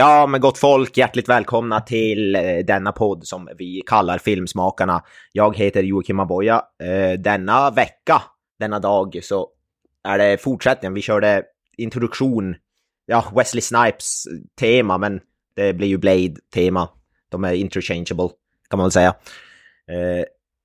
Ja, men gott folk, hjärtligt välkomna till eh, denna podd som vi kallar Filmsmakarna. Jag heter Joakim Aboya. Eh, denna vecka, denna dag, så är det fortsättningen. Vi körde introduktion, ja, Wesley Snipes eh, tema, men det blir ju Blade-tema. De är interchangeable, kan man väl säga.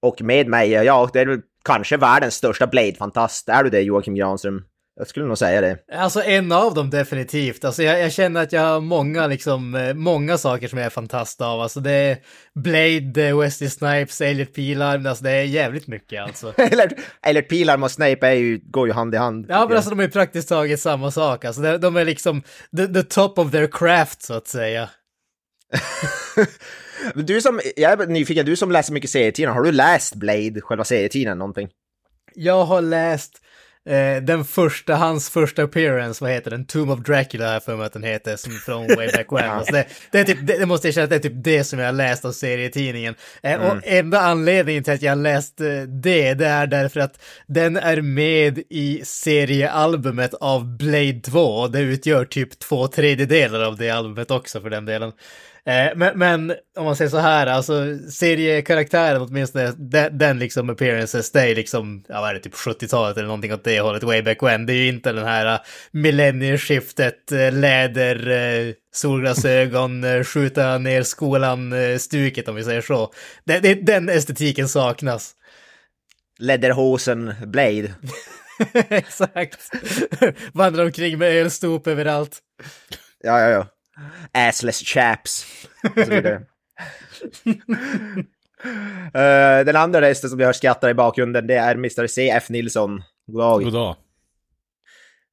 Och med mig, ja, det är väl kanske världens största Blade-fantast. Är du det, Joakim Granström? Jag skulle nog säga det. Alltså en av dem definitivt. Alltså jag, jag, känner att jag har många, liksom, eh, många saker som jag är fantast av. Alltså det är Blade, Wesley Snipes, Elliot Pilar, alltså det är jävligt mycket alltså. Elliot Pilar och Snape är ju, går ju hand i hand. Ja, men alltså de är praktiskt taget samma sak. Alltså de, de är liksom the, the top of their craft så att säga. du som, jag är nyfiken, du som läser mycket serietidningar, har du läst Blade, själva serietidningen någonting? Jag har läst Eh, den första, hans första appearance, vad heter den? Tomb of Dracula har jag för mig att den heter, som från way back when. Alltså det, det, är typ, det, det måste jag säga att det är typ det som jag har läst av serietidningen. Eh, mm. Och enda anledningen till att jag har läst eh, det, det är därför att den är med i seriealbumet av Blade 2. Det utgör typ två tredjedelar av det albumet också för den delen. Eh, men, men, om man säger så här, alltså seriekaraktären åtminstone, den, den liksom appearances, det är liksom, ja vad är det, typ 70-talet eller någonting åt det hållet, way back when. Det är ju inte den här uh, millennieskiftet, uh, läder, solglasögon, skjuta ner skolan-stuket om vi säger så. Det, det, den estetiken saknas. Läderhosen Blade. Exakt. Vandrar omkring med ölstop överallt. Ja, ja, ja assless chaps. Och så vidare. uh, den andra rösten som vi hör skrattar i bakgrunden, det är Mr. C.F. Nilsson. God dag. God dag.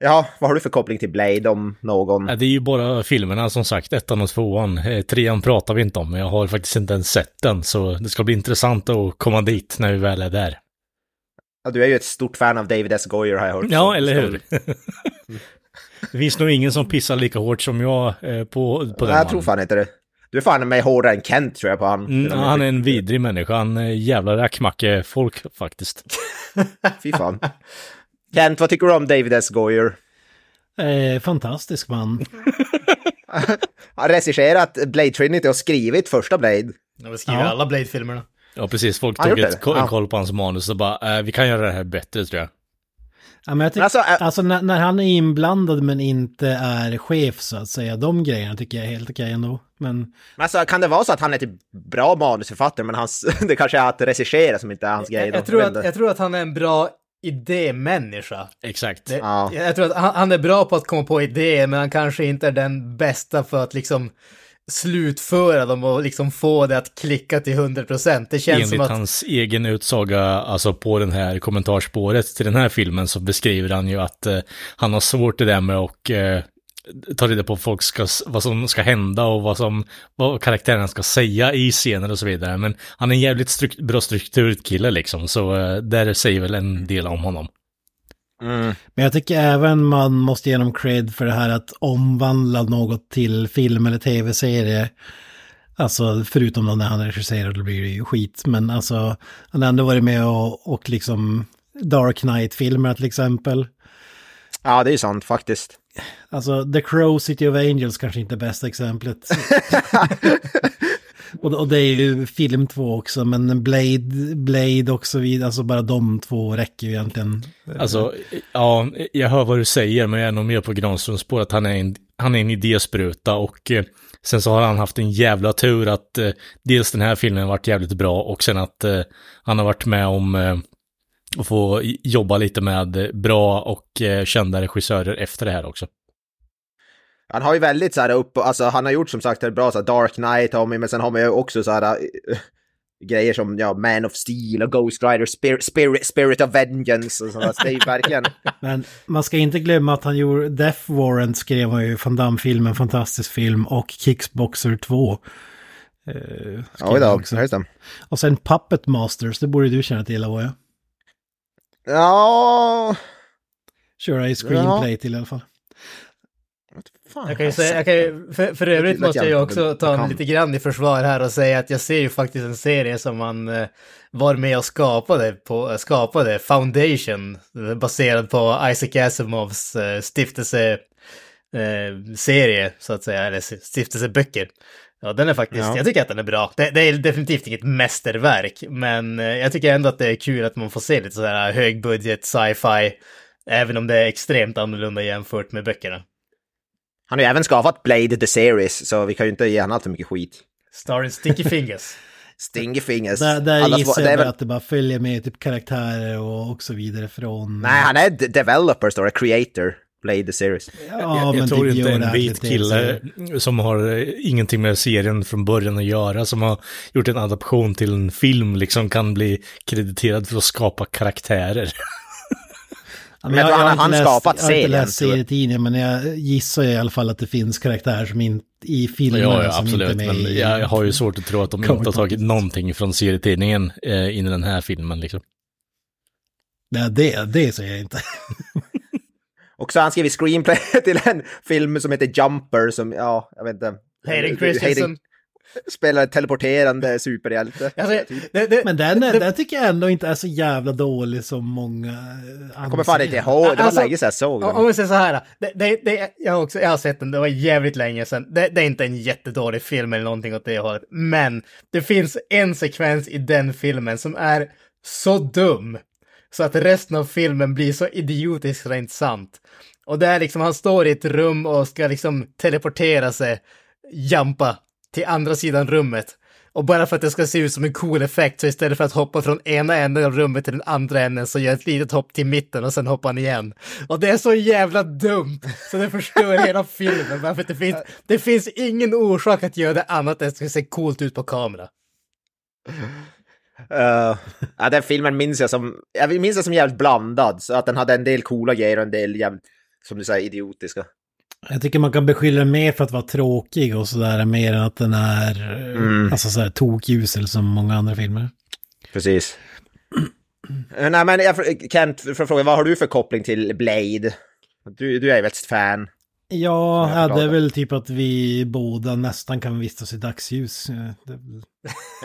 Ja, vad har du för koppling till Blade om någon? Det är ju bara filmerna som sagt, ettan och tvåan. Eh, trean pratar vi inte om, men jag har faktiskt inte ens sett den, så det ska bli intressant att komma dit när vi väl är där. Ja, du är ju ett stort fan av David S. Goyer har jag hört. Ja, eller hur? Det finns nog ingen som pissar lika hårt som jag eh, på, på den Jag tror fan inte det. Du är fan med hårdare än Kent tror jag på han. Mm, han är en vidrig människa. Han är jävla räkmacke-folk faktiskt. Fy fan. Kent, vad tycker du om David S. Goyer? Eh, fantastisk man. han har regisserat Blade Trinity och skrivit första Blade. Han har skrivit ja. alla Blade-filmerna. Ja, precis. Folk tog ett ko koll på hans manus och bara, eh, vi kan göra det här bättre tror jag. Ja, men jag tycker, alltså, äh, alltså när, när, han är inblandad men inte är chef så att säga, de grejerna tycker jag är helt okej ändå. Men... Alltså kan det vara så att han är typ bra manusförfattare men hans, det kanske är att regissera som inte är hans grej? Jag, jag, tror att, jag tror att han är en bra idémänniska. Exakt. Det, ja. Jag tror att han, han, är bra på att komma på idéer men han kanske inte är den bästa för att liksom slutföra dem och liksom få det att klicka till 100%. Det känns Enligt som att... hans egen utsaga, alltså på den här kommentarspåret till den här filmen så beskriver han ju att eh, han har svårt det där med att eh, ta reda på folk ska, vad som ska hända och vad som, vad karaktärerna ska säga i scener och så vidare. Men han är en jävligt struk bra strukturkille liksom, så eh, där säger väl en del om honom. Mm. Men jag tycker även man måste ge honom cred för det här att omvandla något till film eller tv-serie. Alltså förutom när han regisserar då blir det ju skit. Men alltså han har ändå varit med och, och liksom Dark Knight-filmer till exempel. Ja, det är sant faktiskt. Alltså The Crow City of Angels kanske inte är bästa exemplet. Och, och det är ju film två också, men Blade, Blade och så vidare, alltså bara de två räcker ju egentligen. Alltså, ja, jag hör vad du säger, men jag är nog mer på Granströms spår att han är en, han är en idéspruta och eh, sen så har han haft en jävla tur att eh, dels den här filmen varit jävligt bra och sen att eh, han har varit med om eh, att få jobba lite med eh, bra och eh, kända regissörer efter det här också. Han har ju väldigt så här upp, alltså han har gjort som sagt ett bra så här Dark Knight har men sen har man ju också så här grejer som ja, Man of Steel och Ghost Rider, Spirit, Spirit, Spirit of Vengeance och sådär. Så det är ju verkligen... Men man ska inte glömma att han gjorde Death Warrant skrev han ju Van Damme-filmen, fantastisk film och Kickboxer 2. Eh, han då, också. just det. Och sen Puppet Masters, det borde du känna till Avoya. Ja... Köra i screenplay till i alla fall. Fan, Jag kan ju säga, jag kan ju, för, för övrigt måste jag ju också ta en lite grann i försvar här och säga att jag ser ju faktiskt en serie som man eh, var med och skapade, på, skapade Foundation, eh, baserad på Isaac Asimovs eh, stiftelse eh, serie, så att säga, eller stiftelseböcker. Ja, den är faktiskt, Ja. jag tycker att den är bra. Det, det är definitivt inget mästerverk, men eh, jag tycker ändå att det är kul att man får se lite sådär högbudget sci-fi, även om det är extremt annorlunda jämfört med böckerna. Han har ju även skapat Blade the Series, så vi kan ju inte ge honom allt för mycket skit. Starring Sticky Fingers. Stingy fingers. Där, där Alla gissar jag det är väl att det bara följer med typ karaktärer och, och så vidare från... Nej, han är de- developer, står det. Creator. Blade the Series. ja, jag, jag men tror inte en vit kille som har eh, ingenting med serien från början att göra, som har gjort en adaption till en film, liksom kan bli krediterad för att skapa karaktärer. Men jag har han- inte han läst- skapat Jag har inte serien, läst jag. serietidningen, men jag gissar i alla fall att det finns karaktärer som inte i filmerna Ja, ja som absolut, inte är med men i... jag har ju svårt att tro att de inte har tagit någonting från serietidningen eh, in i den här filmen liksom. Nej, det, det säger jag inte. Och så har han skrivit screenplay till en film som heter Jumper, som, ja, jag vet inte. Hayden Christensen. Hayden Spelar teleporterande superhjälte. Alltså, det, det, Men den, är, den tycker jag ändå inte är så jävla dålig som många Jag kommer fan inte ihåg, det var Alltså, länge sedan jag såg om den. vi säger så här, det, det, det, jag, har också, jag har sett den, det var jävligt länge sedan. Det, det är inte en jättedålig film eller någonting åt det hållet, men det finns en sekvens i den filmen som är så dum så att resten av filmen blir så idiotiskt rent sant. Och det är liksom, han står i ett rum och ska liksom teleportera sig, jampa till andra sidan rummet. Och bara för att det ska se ut som en cool effekt så istället för att hoppa från ena änden av rummet till den andra änden så gör ett litet hopp till mitten och sen hoppar han igen. Och det är så jävla dumt så det förstör hela filmen. Bara för att det finns, det finns ingen orsak att göra det annat än att det ska se coolt ut på kamera. Uh, ja, den filmen minns jag som, jag minns den som jävligt blandad, så att den hade en del coola grejer och en del jävligt, som du säger, idiotiska. Jag tycker man kan beskylla den mer för att vara tråkig och sådär, mer än att den är Mm. alltså sådär tokljusel som många andra filmer. Precis. Eh, Nej men jag, Kent, för fråga, vad har du för koppling till Blade? Du, du är ju ett fan. Ja, ja, det är väl typ att vi båda nästan kan vistas i dagsljus. Ja, det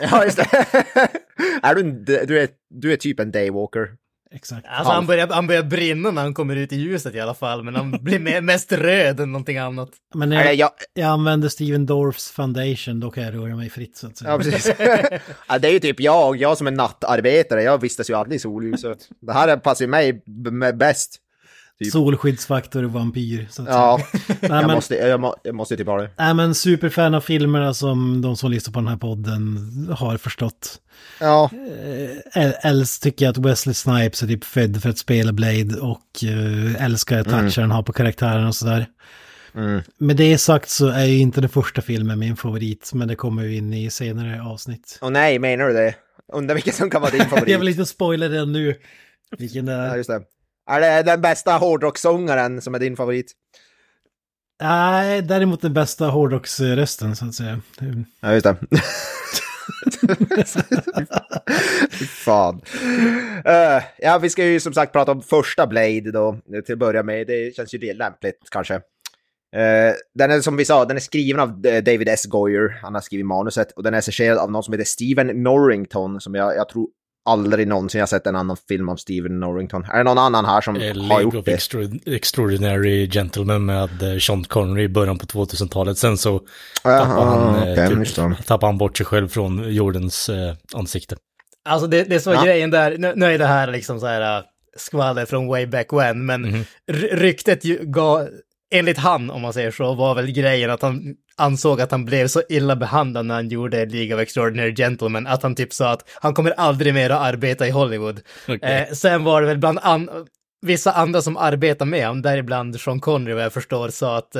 Ja, just det. är du, du, är, du är typ en daywalker. Exakt. Alltså han börjar, han börjar brinna när han kommer ut i ljuset i alla fall, men han blir me- mest röd än någonting annat. Men jag, jag, jag använder Steven Dorffs foundation, då kan jag röra mig fritt så att säga. ja, precis. ja, det är ju typ jag, jag som är nattarbetare, jag vistas ju aldrig i solljus. så Det här passar ju mig bäst. Typ. Solskyddsfaktor och vampyr. Så att Ja, säga. Nej, jag, men, måste, jag, må, jag måste typ ha det. nej, men superfan av filmerna som de som lyssnar på den här podden har förstått. Ja, Eh, Else tycker jag att Wesley Snipes är typ född för att spela Blade och uh, älskar touchen han har på karaktären och sådär. Mm. Med det sagt så är ju inte den första filmen min favorit, men det kommer vi in i senare avsnitt. och nej, menar du det? Undrar vilken som kan vara din favorit. Jag vill inte spoila den nu. Vilken det Ja, är. just det. Är det den bästa hårdrocksångaren som är din favorit? Nej, däremot den bästa hårdrocksrösten så att säga. Ja, just det. Fan. Eh, ja, vi ska ju som sagt prata om första Blade då, till att börja med. Det känns ju det lämpligt kanske. Eh, den är som vi sa, den är skriven av David S. Goyer, han har skrivit manuset, och den är regisserad av någon som heter Steven Norrington, som jag, jag tror aldrig någonsin jag sett en annan film av Steven Norrington. Är det någon annan här som Eh, har gjort det? Extra- Extraordinary Gentlemen med eh, Sean Connery i början på 2000-talet. Sen så Jaha, tappade han, eh, okej, typ, tappade han bort sig själv från jordens eh, ansikte. Alltså det, det som var Ja. grejen där, nu, nu är det här liksom så här äh, skvaller från way back when, men Mhm. ry- ryktet ju gav, enligt han om man säger så, var väl grejen att han ansåg att han blev så illa behandlad när han gjorde League of Extraordinary Gentlemen, att han typ sa att han kommer aldrig mer att arbeta i Hollywood. Okej. Eh, sen var det väl bland an vissa andra som arbetar med honom, däribland Sean Connery vad jag förstår, sa att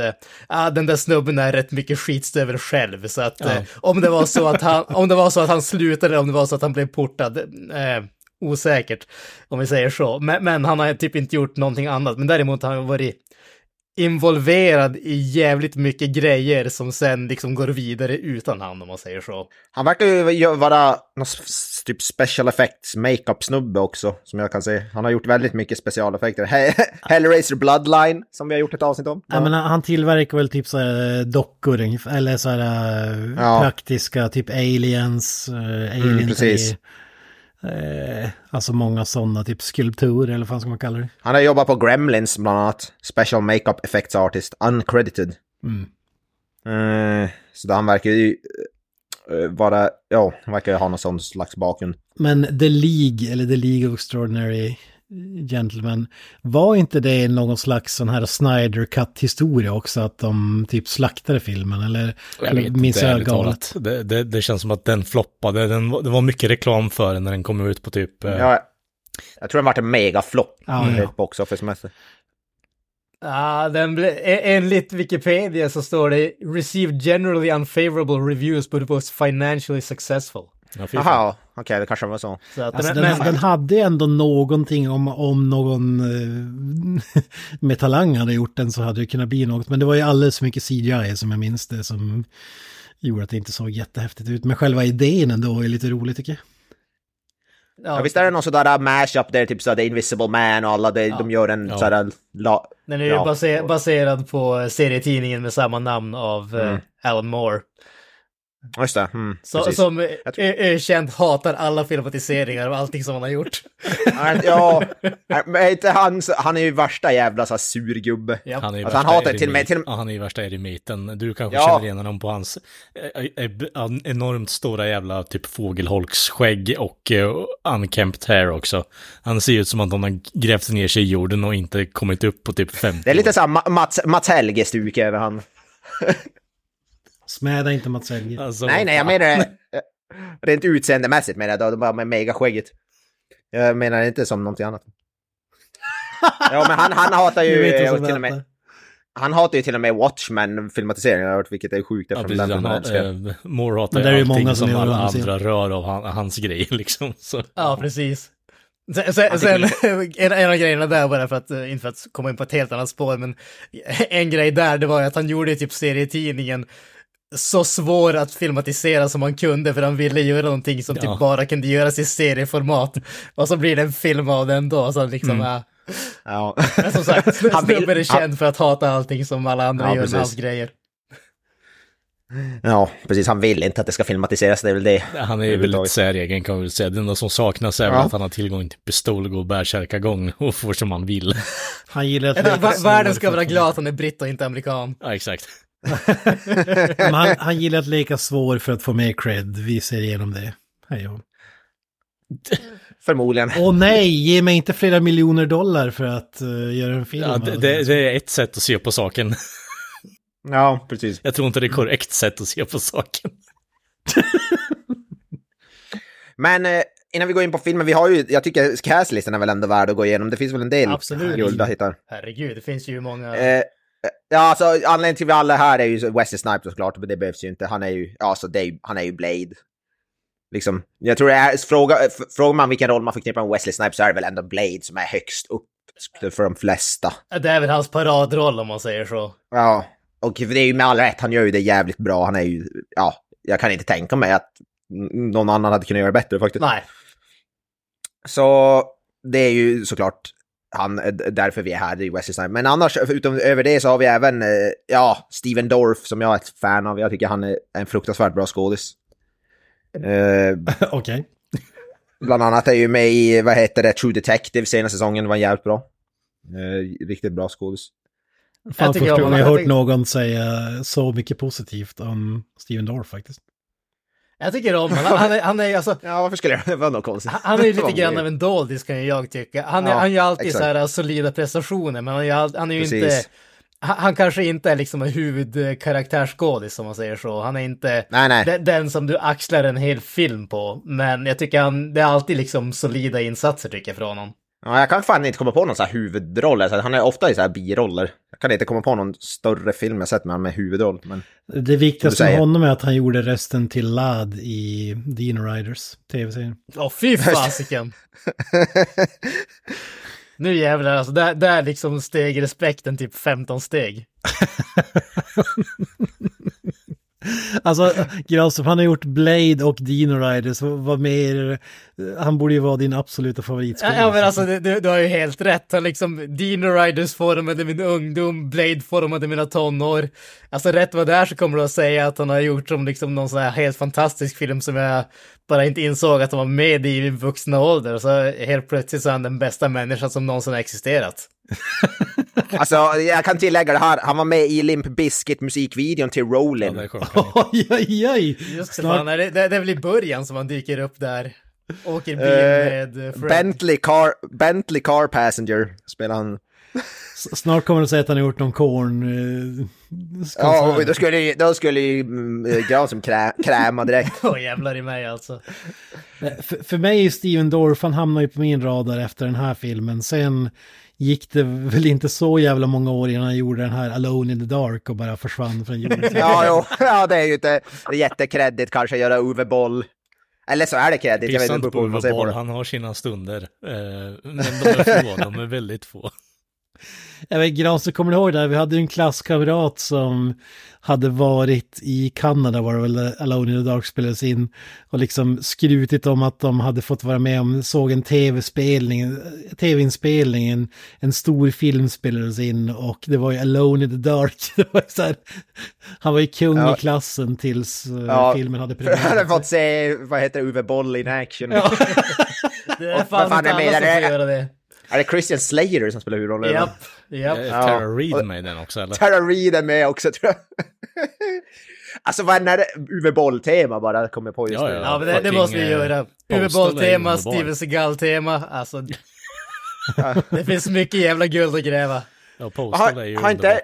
ah, den där snubben är rätt mycket skitstövel själv. Så att eh, om, det var så att han, om det var så att han slutade eller om det var så att han blev portad, eh, osäkert om vi säger så. Men, men, han har typ inte gjort någonting annat. Men däremot har han varit involverad i jävligt mycket grejer som sen liksom går vidare utan han om man säger så. Han verkar ju vara någon typ special effects makeup-snubbe också, som jag kan se. Han har gjort väldigt mycket specialeffekter. He- Hellraiser Bloodline, som vi har gjort ett avsnitt om. Ja, men han tillverkar väl typ så här dockor, ungefär, eller så här eh, Ja. praktiska, typ aliens, uh, alien Mm, precis. Eh, alltså många sådana, typ skulpturer eller vad ska man kalla det? Han har jobbat på Gremlins bland annat. Special Makeup Effects Artist, uncredited. Mm. Eh, så han verkar ju eh, vara, ja, han verkar ju ha någon sån slags bakgrund. Men The League, eller The League of Extraordinary Gentlemen, var inte det någon slags sån här Snyder Cut-historia också, att de typ slaktade filmen, eller? Jag eller vet minns inte, jag galet? Det, det, det känns som att den floppade. Den, det var mycket reklam för den när den kom ut på typ... eh, Ja, jag tror den vart en megaflopp Ja, ja, ja. box office-mässigt. Ja, den ble, e- enligt Wikipedia så står det “Received generally unfavorable reviews but was financially successful”. Ja. Jaha, okej, det kanske var så. Så att, Alltså men, den, men, den hade ju ändå någonting om, om någon eh, med talang hade gjort den så hade det kunnat bli något. Men det var ju alldeles för mycket CGI som jag minns det som gjorde att det inte såg jättehäftigt ut. Men själva idén ändå är lite rolig tycker jag. Ja, visst är det någon sådär mashup där, typ såhär The Invisible Man och alla, det, de gör en Ja. sådär... La, den är ju ja. baser, baserad på serietidningen med samma namn av eh, Mm. Alan Moore. Just det, mm, Så, som ö- Jag tror- ö- ökänt hatar alla filmatiseringar av allting som han har gjort. Ja, men inte han, han är ju värsta jävla så här surgubbe. Ja. Han är ju Alltså, han hatar till och med- till- Ja, han är ju värsta eremiten. Du kanske Ja. känner igen honom på hans eh, eh, enormt stora jävla typ fågelholksskägg och eh, unkempt hair också. Han ser ut som att han har grävt ner sig i jorden och inte kommit upp på typ 50 Det är lite år. såhär Ma- Mats, Mats Helge-stuk över han. Smäda inte Mats Helge. Alltså, Nej, nej, jag menar det. eh, Rent utseendemässigt menar jag, då, bara med megaskägget. Jag menar inte som någonting annat. Ja, men han, han hatar ju till och med... Han hatar ju till och med Watchmen-filmatiseringen, vilket är sjukt Ja, eftersom precis. den Han, älskar. eh, Moore hatar ju det är ju allting många som alla andra rör av han, hans grejer liksom. Så. Ja, precis. Sen, sen, sen en, en av grejerna där, bara för att, eh, inte för att komma in på ett helt annat spår, men en grej där, det var ju att han gjorde typ serietidningen så svår att filmatisera som han kunde, för han ville göra någonting som Ja. typ bara kunde göras i serieformat. Och så blir det en film av den då, så liksom, Mm. ja. Ja. Men som sagt, Han vill- snubben är känd för att hata allting som alla andra Ja, gör med hans grejer. ja, precis. Han vill inte att det ska filmatiseras, det är väl det. Han är ju väldigt Överhuvudtaget. säregen kan man väl säga. Det enda som saknas är väl Ja. att han har tillgång till pistol och går bärsärkagång och får som han vill. Han gillar att Världen ska vara glad att han är britt och inte amerikan. Ja, exakt. Han, han gillar att leka svår för att få mer cred. Vi ser igenom det. Hej och. Förmodligen. Åh nej, ge mig inte flera miljoner dollar för att eh, göra en film. Ja, det, det, det är ett sätt att se på saken. Ja, precis. Jag tror inte det är korrekt sätt att se på saken. Men eh, innan vi går in på filmen, vi har ju, jag tycker castlistan är väl ändå värd att gå igenom. Det finns väl en del Absolut. guld att hitta. Herregud, det finns ju många... Eh, ja, alltså anledningen till att vi alla är här är ju Wesley Snipes såklart, men det behövs ju inte. Han är ju, ja, så det är, han är ju Blade. Liksom, jag tror det är, fråga, frågar man vilken roll man förknippar med Wesley Snipes så är det väl ändå Blade som är högst upp för de flesta. Det är väl hans paradroll om man säger så. Ja, och det är ju med all rätt, han gör ju det jävligt bra. Han är ju, ja, jag kan inte tänka mig att någon annan hade kunnat göra det bättre faktiskt. Nej, Så det är ju såklart han, eh, därför vi är här, är Wesley Snipes. Men annars, utom över det så har vi även, eh, ja, Steven Dorff som jag är ett fan av. Jag tycker han är en fruktansvärt bra skådis. Eh, Okej. bland annat är ju med i, vad heter det, True Detective senaste säsongen, var jävligt bra. Eh, riktigt bra skådis. Fan, tycker första jag- gången jag jag hört tycker- någon säga så mycket positivt om Steven Dorff faktiskt. Jag tycker om honom. Han är, han är alltså... Ja, varför skulle jag, det var nog konstigt. Han är ju lite grann av en doldis kan jag tycka. Han, är, Ja, han gör alltid exakt. så här solida prestationer, men han, all- han är ju Precis. inte... Han kanske inte är liksom en huvudkaraktärsskådis som man säger så. Han är inte Nej, nej. den, den som du axlar en hel film på. Men jag tycker han, det är alltid liksom solida insatser tycker jag från honom. Ja, jag kan fan inte komma på någon så här huvudroll. Alltså, han är ofta i så här biroller. Jag kan inte komma på någon större film jag sett med honom med huvudroll. Men... Det viktigaste med honom är att han gjorde rösten till Lad i Dino Riders tv-serien. Åh fy fasiken! nu jävlar alltså, där, där liksom steg respekten typ 15 steg. Alltså, Graustrup, han har gjort Blade och Dino Riders. Vad mer? Han borde ju vara din absoluta Ja, favoritskådis. ja men alltså du, du, du har ju helt rätt. Han liksom, Dino Riders formade min ungdom, Blade formade mina tonår. Alltså rätt vad det är så kommer du att säga att han har gjort som liksom någon sån här helt fantastisk film som jag bara inte insåg att han var med i min vuxna ålder. Så helt plötsligt så är han den bästa människan som någonsin har existerat. Alltså, jag kan tillägga det här. Han var med i Limp Bizkit musikvideon till Ja, Rollin. i. Oj, oj, oj! Just det, fan, är det, det, det är väl i början som han dyker upp där. Åker bil Eh, med eh, Fred. Bentley Car, Bentley Car Passenger spelar han. Snart kommer du säga att han har gjort någon korn... Eh, Ja, då skulle, ju- då skulle ju mm, Granström krä, kräma direkt. Åh jävlar i mig alltså. Eh, För, för mig är Steven Dorff, han hamnar ju på min radar efter den här filmen. Sen gick det väl inte så jävla många år innan han gjorde den här Alone in the Dark och bara försvann från jorden. Ja, jo, ja, det är ju inte jättekreddigt kanske att göra Uwe Boll. Eller så är det kreddigt, jag vet inte på på Boll, han har sina stunder. Eh, men de är få, de är väldigt få. Jag vet, Granström, kommer du ihåg det? Vi hade ju en klasskamrat som hade varit i Kanada, var det väl, Alone in the Dark spelades in. Och liksom skrutit om att de hade fått vara med om, såg en tv-spelning, tv-inspelning, en, en stor film spelades in och det var ju Alone in the Dark. Det var här, han var ju kung Ja. i klassen tills eh, Ja, filmen hade För jag hade premiär. fått se, vad heter det, Uwe Boll in action. Det är vad fan fan inte alla med som det? får göra det. Är det Christian Slater som spelar huvudrollen? Japp, japp. Tara Reid med i den också eller? Tara Reid är med också tror jag. alltså vad är det Uwe Boll-tema bara kommer på just Ja, nu. ja. Ja, men det, det måste vi eh, göra. Uwe Boll-tema. Steven Seagal-tema. Alltså, det finns mycket jävla guld att gräva. Ja, Postal är ju har inte-.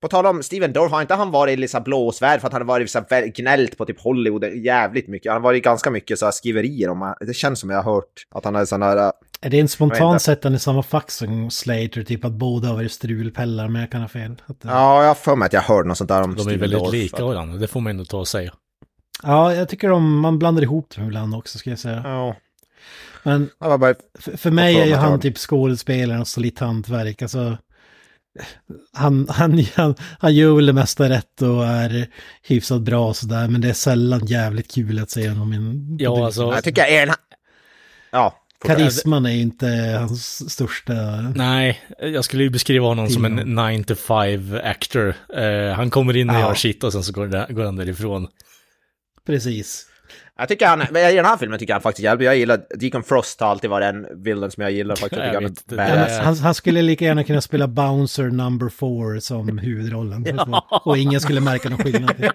På tal om Steven Dorff, har inte han varit lite så här blåsvärd för att han har varit väl- gnällt på typ Hollywood jävligt mycket? Han har varit ganska mycket så här skriverier om, det känns som jag har hört att han är sån här... Är det en Jag spontan sättande i samma fack som Slater, typ att båda har varit strulpellar, men jag kan ha fel. Att, det- Ja, jag har för mig att jag hörde något sånt där om De är väldigt lika varandra, det får man ändå ta och säga. Ja, jag tycker de, man blandar ihop dem ibland också ska jag säga. Ja, Men bara... för, för mig Jag är ju han typ skådespelaren och solitt hantverk. Alltså, han, han, han, han gör väl det mesta rätt och är hyfsat bra och sådär, men det är sällan jävligt kul att se honom i en... Ja, alltså, Jag tycker är en... Ja, Karisman är inte hans största... nej, jag skulle ju beskriva honom som en 9 to 5 actor. Eh, han kommer in och Ja. gör shit och sen så går, det, går han därifrån. Precis. jag tycker han... Men i den här filmen tycker jag han faktiskt hjälper. Jag gillar... Deacon Frost har alltid varit en villain som jag gillar faktiskt. Jag Jag vet, han är Ja, han, han skulle lika gärna kunna spela Bouncer number four som huvudrollen. Och ingen skulle märka någon skillnad.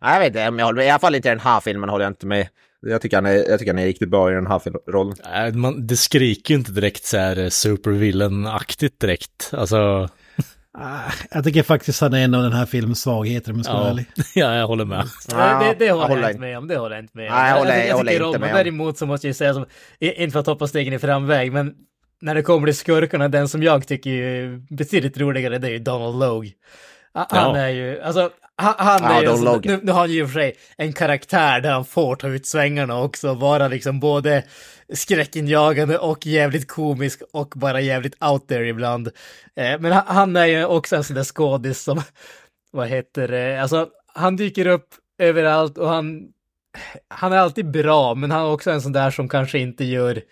Jag vet inte jag håller. I alla fall inte i den här filmen håller jag inte med. Jag tycker han är, jag tycker han är riktigt bra i den här rollen. Eh, man, det skriker ju inte direkt så här eh, supervillain-aktigt direkt. Alltså, Ah, Jag tycker faktiskt han är en av den här filmens svagheter om jag ska vara ja, ärlig. ja, jag håller med. Ja, det, det, jag håller håller jag inte. med om. Det håller jag inte med om. Nej, jag håller- jag, jag håller tycker inte om, med om. Däremot så måste jag säga, som, inte för att hoppa stegen i framväg, men när det kommer till skurkarna, den som jag tycker är betydligt roligare, det är ju Donald Logue. Ha- Han Ja. är ju, alltså, han, han Ja, är ju, alltså, nu, nu har han ju i och för sig en karaktär där han får ta ut svängarna också, vara liksom både skräckinjagande och jävligt komisk och bara jävligt out there ibland. Eh, men han, han är ju också en sån där skådis som, vad heter det, alltså han dyker upp överallt och han, han är alltid bra, men han är också en sån där som kanske inte gör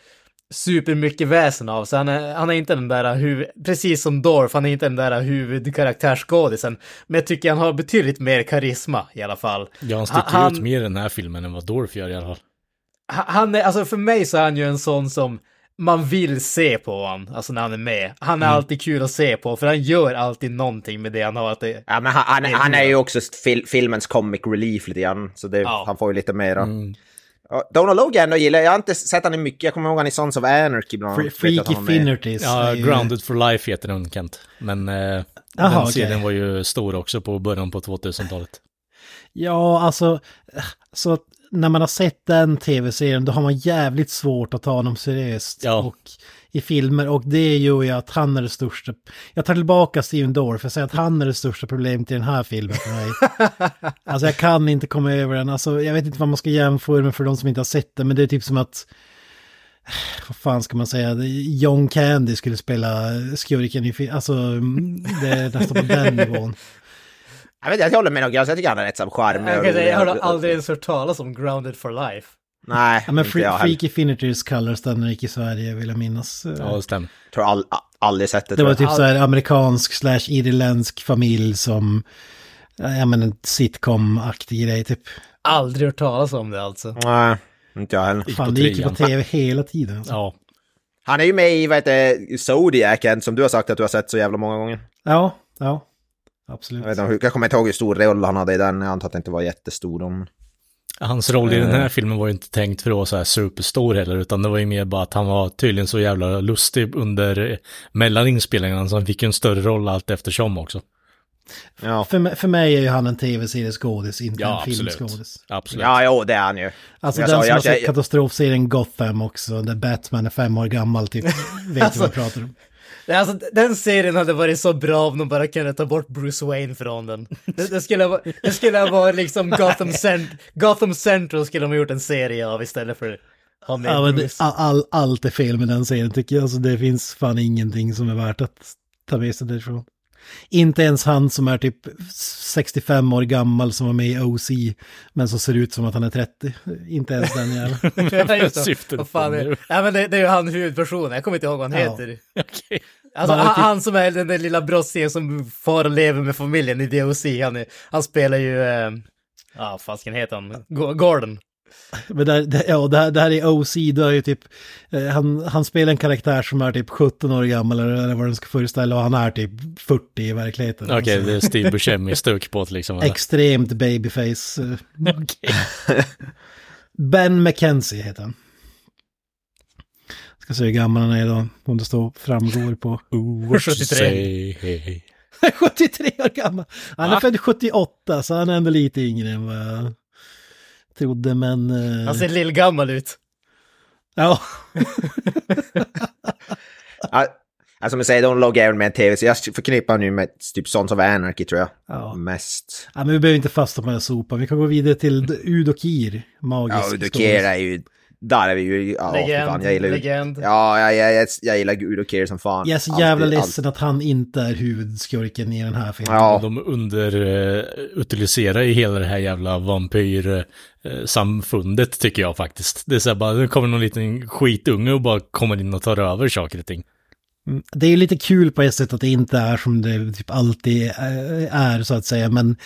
supermycket väsen av sig. Han är, han är inte den där huvud, precis som Dorf, han är inte den där huvudkaraktärsskådisen. Men jag tycker han har betydligt mer karisma i alla fall. Ja, han sticker Han- ut mer i den här filmen än vad Dorf gör i alla fall. Ha- Han är, alltså för mig så är han ju en sån som man vill se på honom, alltså när han är med. Han är alltid kul att se på, för han gör alltid någonting med det han har att det... Ja, men han, han, han är ju också fil, filmens comic relief lite grann. Så det, Ja. han får ju lite mera. Mm. Donald Logue ändå gillar jag. har inte sett han i mycket. Jag kommer ihåg han i Sons of Anarchy bland annat. Freaky han var med. Finnerties. Ja, Grounded for Life heter den Kent. Men eh, Jaha, den okej. serien var ju stor också på början på 2000-talet. Ja, alltså, så när man har sett den tv-serien då har man jävligt svårt att ta honom seriöst. Ja. Och i filmer och det gör ju att han är det största. Jag tar tillbaka Steven Dorff, jag säger att han är det största problemet i den här filmen för mig. alltså jag kan inte komma över den, alltså jag vet inte vad man ska jämföra med för de som inte har sett den, men det är typ som att vad fan ska man säga, John Candy skulle spela skurken i film, alltså det är nästan på den nivån. Jag, vet, jag håller med Nogge, jag tycker han är rätt så charmig Jag, jag har aldrig ens hört talas om Grounded for Life. Nej, Ja, men inte jag Fre- heller. Freaky Finiters kallades den gick i Sverige vill jag minnas. Ja, det stämmer. tror all, aldrig sett det. Det var jag. typ så här amerikansk slash irländsk familj som, ja men en sitcom-aktig grej typ. Aldrig hört talas om det alltså. Nej, inte jag heller. Fan, det gick på tv hela tiden. Alltså. Ja. Han är ju med i, vad heter Zodiac, som du har sagt att du har sett så jävla många gånger. Ja, ja. Absolut. Jag, vet inte, jag kommer inte ihåg hur stor roll han hade i den, jag antar att det inte var jättestor. Om... Hans roll i den Eh. här filmen var ju inte tänkt för att vara så här superstor heller, utan det var ju mer bara att han var tydligen så jävla lustig under eh, mellan inspelningarna, så han fick ju en större roll allt eftersom också. Ja. För, mig- för mig är ju han en tv-serieskådis, inte Ja, en filmskådis. Absolut. ja, jo, det är han ju. Alltså Jag den sa, som jag- har sett jag- katastrofserien Gotham också, där Batman är fem år gammal typ, vet Alltså- vad jag pratar om. Nej, Alltså, den serien hade varit så bra om de bara kunde ta bort Bruce Wayne från den. Det, det, skulle, ha, det skulle ha varit liksom Gotham, Cent Gotham Central skulle de ha gjort en serie av istället för att ha med Ja, det, Bruce. all, all, allt är fel med den serien tycker jag. Alltså, det finns fan ingenting som är värt att ta med sig därifrån. Inte ens han som är typ 65 år gammal som var med i OC, men som ser ut som att han är 30. Inte ens den jäveln. Det. Vad fan är, nu. ja, men det, det är ju han huvudpersonen, jag kommer inte ihåg vad han Ja. heter. Okej. Alltså han, typ- han som är den där lilla brottslingen som far och lever med familjen i DOC, han, är, han spelar ju, eh, ja vad fasken heter han, Go- Gordon. Men där, det, ja, det här, det här är OC, då är ju typ, eh, han, han spelar en karaktär som är typ 17 år gammal eller, eller vad den ska föreställa och han är typ 40 i verkligheten. Okej, Alltså, det är Steve Buscemi-stuk på det liksom. eller? Extremt babyface. eh. Okej. Ben McKenzie heter han. Ska se hur gammal han är idag, om det står framgår på. Ooh, what 73. you say, hey. 73 år gammal! Han är Va? född 78, så han är ändå lite yngre än vad jag trodde, men... eh, Han ser lillgammal ut. Ja, Alltså som jag säger, de loggar även med en tv, så jag förknippar nu med typ Sons of Anarchy tror jag. Ja. Mest. ja men vi behöver inte fastna på den här sopan. Vi kan gå vidare till Udokir, magisk Ja, Udokir är ju... Där är vi ju... Ja, Legend, fan, jag gillar legend. Ja, jag, jag, jag, jag gillar Udokir som fan. Jag är så jävla Alltid, ledsen att han inte är huvudskurken i den här filmen. Ja. De underutiliserar ju hela det här jävla vampyrsamfundet tycker jag faktiskt. Det är så här bara, det kommer någon liten skitunge och bara kommer in och tar över saker och ting. Mm, Det är ju lite kul på ett sätt att det inte är som det typ alltid eh, är så att säga, men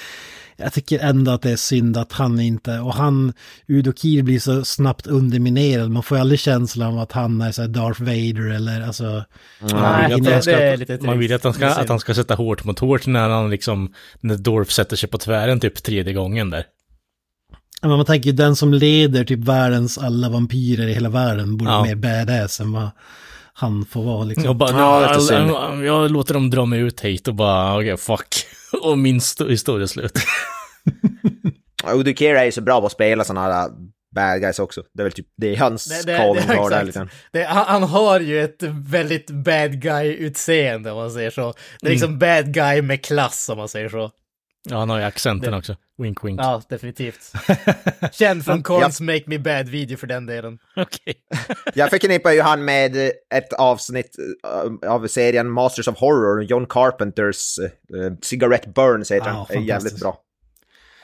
jag tycker ändå att det är synd att han inte, och han, Udokir blir så snabbt underminerad, man får ju aldrig känslan av att han är så här Darth Vader eller alltså... Nej, vill att ska- det är lite Man vill att han, ska, att han ska sätta hårt mot hårt när han liksom, när Dorf sätter sig på tvären typ tredje gången där. Men man tänker ju den som leder typ världens alla vampyrer i hela världen borde Ja. vara mer badass än vad han får vara liksom. Jag bara, Ja, ja, lite synd. jag, jag låter dem dra mig ut hit och bara, okej, fuck. Och min sto- historia är slut. Udokir är ju så bra på att spela sådana här bad guys också. Det är väl typ, det är hans Det- det- calling det- card där lite. Det, han, han har ju ett väldigt bad guy-utseende om man säger så. Det är liksom bad guy med klass om man säger så. Ja, han har ju accenten också. Wink, wink. Ja, definitivt. Känd från Corns Make Me Bad-video för den delen. Okej. Jag förknippar ju han med ett avsnitt eh, av serien Masters of Horror, John Carpenters uh, Cigarette Burns heter. Det är jävligt bra.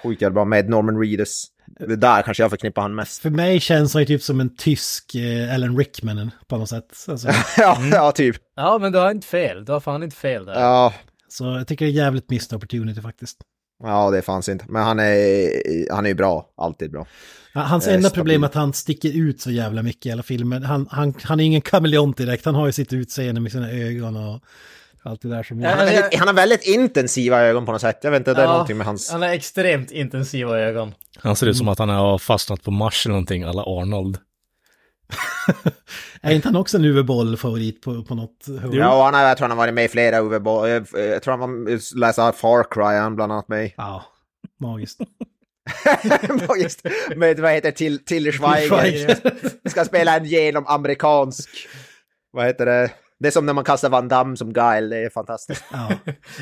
Sjukt jävla bra, med Norman Reedus. Det där kanske jag förknippar han mest. För mig känns han ju typ som en tysk eh, Alan Rickman på något sätt. Alltså, ja, ja, typ. Ja, men du har inte fel. Du har fan inte fel där. Ja, så jag tycker det är jävligt missed opportunity faktiskt. Ja, det fanns inte. Men han är, han är ju bra, alltid bra. Hans Eh, enda problem är att han sticker ut så jävla mycket i alla filmer. Han, han, han är ingen kameleont direkt, han har ju sitt utseende med sina ögon och allt det där som... Han jag- han har väldigt intensiva ögon på något sätt. Jag vet inte, det är Ja, någonting med hans... Han har extremt intensiva ögon. Han ser ut som att han har fastnat på Mars eller någonting, alla Arnold. Är inte han också en huvudboll-favorit på, på något hörn? Ja, han har, jag tror han har varit med i flera Uwe Boll. Jag, jag tror han var- läser Far Cry, han bland annat med. Ja, magiskt. Just, med vad heter till, Tilly Schweiger. Ska spela en genomamerikansk... Vad heter det? Det är som när man kastar Van Damme som Guile, det är fantastiskt. Ja.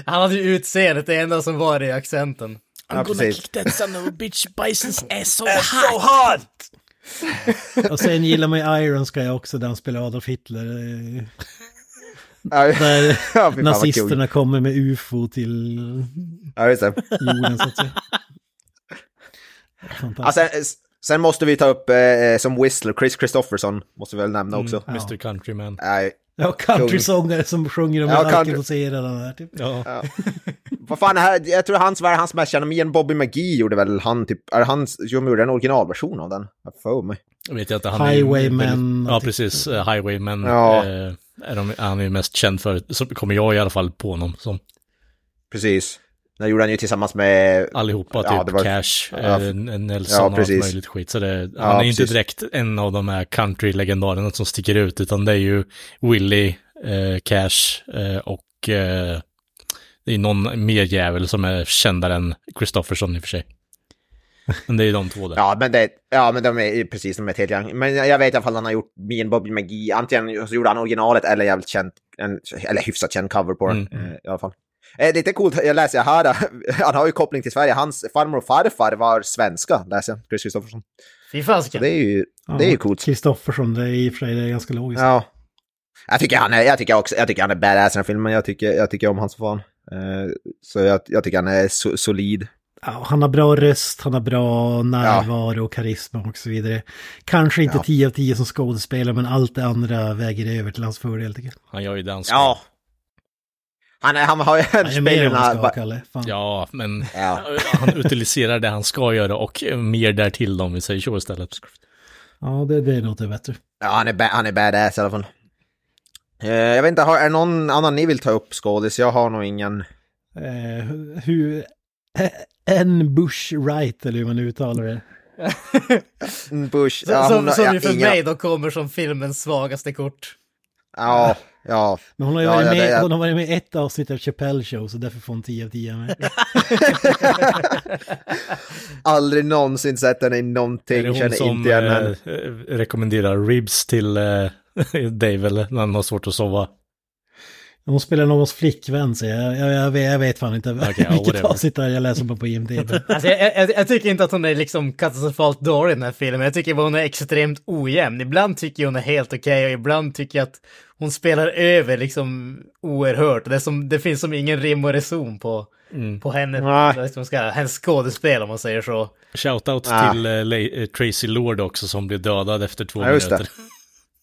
Han hade ju utseendet, det enda som var i accenten. Ja, precis. that son of a bitch Bisons ass so So hot! Och sen gillar man ju Iron Sky också, där han spelar Adolf Hitler. Där ja, nazisterna kommer med ufo till Ja, just det. jorden så att säga. Fantastiskt. sen, sen måste vi ta upp eh, som Whistler, Chris Christopherson, måste vi väl nämna också. Ja. Mr Countryman. Nej, Ja, countrysångare som sjunger om Ja, ja, country- alkoholiserade och där typ. Ja. vad fan, här, jag tror hans, vad är hans mest kända, men Bobby McGee gjorde väl han typ, är det han som gjorde en originalversion av den? Jag får mig. Jag vet jag inte, han är Highwaymen. Ja, precis. Uh, Highwaymen. Ja. eh, är de, han är ju mest känd för, så kommer jag i alla fall på honom som. Precis. Den gjorde han ju tillsammans med... Allihopa, typ Ja, var- Cash, Ja, eh, Nelson ja, och allt möjligt skit. Så det, Ja, han är ju inte direkt en av de här country-legendarerna som sticker ut, utan det är ju Willie, eh, Cash eh, och eh, det är någon mer jävel som är kändare än Christofferson i och för sig. Men det är de två där. Ja, men, det, ja, men de är precis, är ett helt gäng. Men jag vet i alla fall att han har gjort Me and Bobby McGee, antingen så gjorde han originalet eller jävligt känd, en, eller hyfsat känd cover på den Mm. eh, i alla fall. Eh, lite coolt, jag läser här, han har ju koppling till Sverige, hans farmor och farfar var svenska, läser jag, Chris Christopherson. Fy fasiken. det är ju, det är ju coolt. Kristoffersson, det är i och för sig det är ganska logiskt. Ja. Jag tycker han är, jag tycker också, jag tycker han är badass i den filmen, jag tycker, jag tycker om hans fan. Eh, så jag, jag tycker han är so, solid. Ja, han har bra röst, han har bra närvaro och karisma och så vidare. Kanske inte Ja. 10 av 10 som skådespelare, men allt det andra väger över till hans fördel tycker jag. Han gör ju ska. Ja. Han, är, han har ju en Han är mer än vad han ska. Kalle. Fan. Ja, men Ja. han utiliserar det han ska göra och mer därtill om vi säger så istället. Ja, det, det låter bättre. Ja, han är, ba- han är badass i alla fall. Eh, jag vet inte, har, är det någon annan ni vill ta upp skådis? Jag har nog ingen. Eh, hur... En Bush Wright, eller hur man uttalar det. Bush. Ja, som hon har- som ja, ju för ingen- mig då kommer som filmens svagaste kort. Ja, ja. Men hon har ju Ja, varit, ja, med, det- jag- hon har varit med i ett avsnitt av Chappelle Show, så därför får hon 10 av 10 med. Aldrig någonsin sett henne i Är någonting, det hon känner som inte igen henne. eh, rekommenderar ribs till eh, Dave eller när han har svårt att sova? Hon spelar någons flickvän, så jag, jag, jag, vet, jag vet fan inte ja, vilket avsnitt är. Jag läser bara på IMDB. Alltså, jag, jag, jag tycker inte att hon är liksom katastrofalt dålig i den här filmen. Jag tycker bara hon är extremt ojämn. Ibland tycker jag hon är helt okej och ibland tycker jag att hon spelar över liksom oerhört. Det, som, det finns som ingen rim och reson på, Mm. på henne, vad ska hennes skådespel om man säger så. Shoutout Ah. till Le- eh, Tracy Lord också som blev dödad efter två Ja, minuter.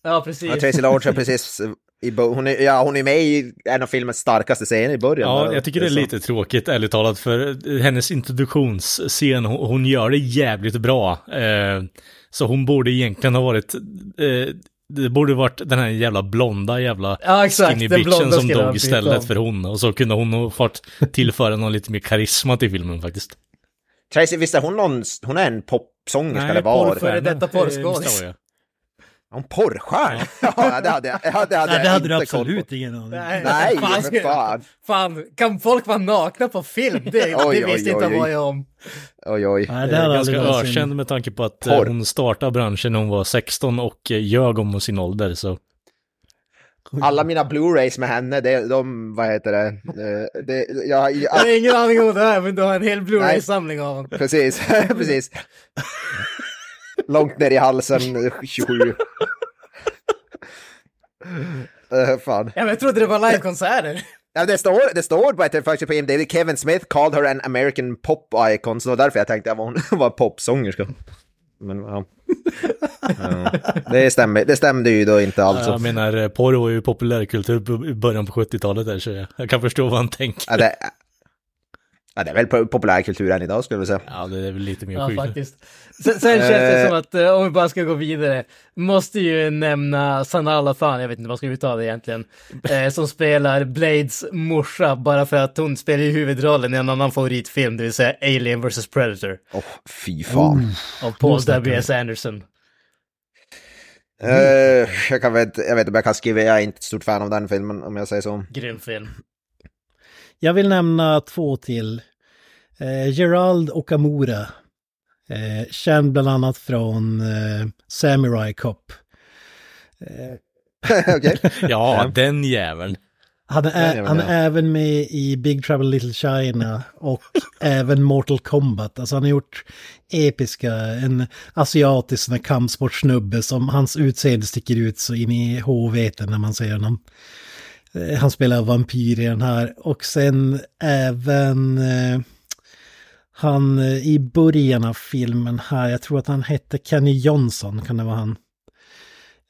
Ja, precis. Ja, Tracy Lords är precis i, hon, är, ja, hon är med i en av filmens starkaste scener i början. Ja, jag tycker det är så. lite tråkigt, ärligt talat, för hennes introduktionsscen, hon, hon gör det jävligt bra. Eh, så hon borde egentligen ha varit, eh, det borde varit den här jävla blonda jävla Ja, exakt, skinny bitchen som dog istället för hon. Och så kunde hon ha fått tillföra någon lite mer karisma till filmen faktiskt. Tracy, visst är hon någon, hon är en popsångerska eller Paul var? Före detta Eh, porrskådis. Jag. Hon porrstjärna? Ja, det hade jag, ja, det hade Nej, det jag hade du absolut ingen aning. Nej, fan, men fan. fan, kan folk vara nakna på film? Det, Oj, det oj, visste inte oj, oj. vad jag om. Oj, oj. Nej, det hade Ganska ökänd med tanke på att eh, Porr. hon startade branschen när hon var 16 och eh, ljög om sin ålder. Så Alla mina Blu-rays med henne, det, de, vad heter det? Eh, det jag, Jag jag, har ingen aning om det här, men du har en hel Blu-ray-samling av honom. precis, precis. Långt ner i halsen, eh, 27. Uh, fan. Ja, men jag trodde det var livekonserter. Ja, det, står, det står på ett faktiskt på IMDb, Kevin Smith called her an American pop icon, så det var därför jag tänkte att hon var popsångerska. Men ja. ja. Det, stämmer, det stämde ju då inte alltså. jag menar, eh, porr var ju populärkultur i början på 70-talet där, så jag, jag kan förstå vad han tänker. Ja, det, ja, det är väl po- populärkultur än idag skulle jag säga. Ja, det är väl lite mer Ja, sjukt. faktiskt. Sen, sen känns det Eh. som att, eh, om vi bara ska gå vidare, måste ju nämna Sanala Fan, jag vet inte vad ska vi ta det egentligen, eh, som spelar Blades morsa bara för att hon spelar i huvudrollen i en annan favoritfilm, det vill säga Alien vs Predator, Åh, fy fan. av Paul W.S. Anderson. Eh, jag, kan vet, jag vet inte om jag kan skriva, jag är inte ett stort fan av den filmen om jag säger så. Grym film. Jag vill nämna två till. Eh, Gerald Okamura Eh, känd bland annat från eh, Samurai Cop. Okej. Ja, den jäveln. Han är, Ja, han ja. är även med i Big Trouble Little China och även Mortal Kombat. Alltså han har gjort episka, en asiatisk sån kampsportsnubbe som hans utseende sticker ut så in i håveten när man ser honom. Eh, Han spelar vampyr i den här och sen även eh, han eh, i början av filmen här, jag tror att han hette Kenny Johnson, kan det vara han?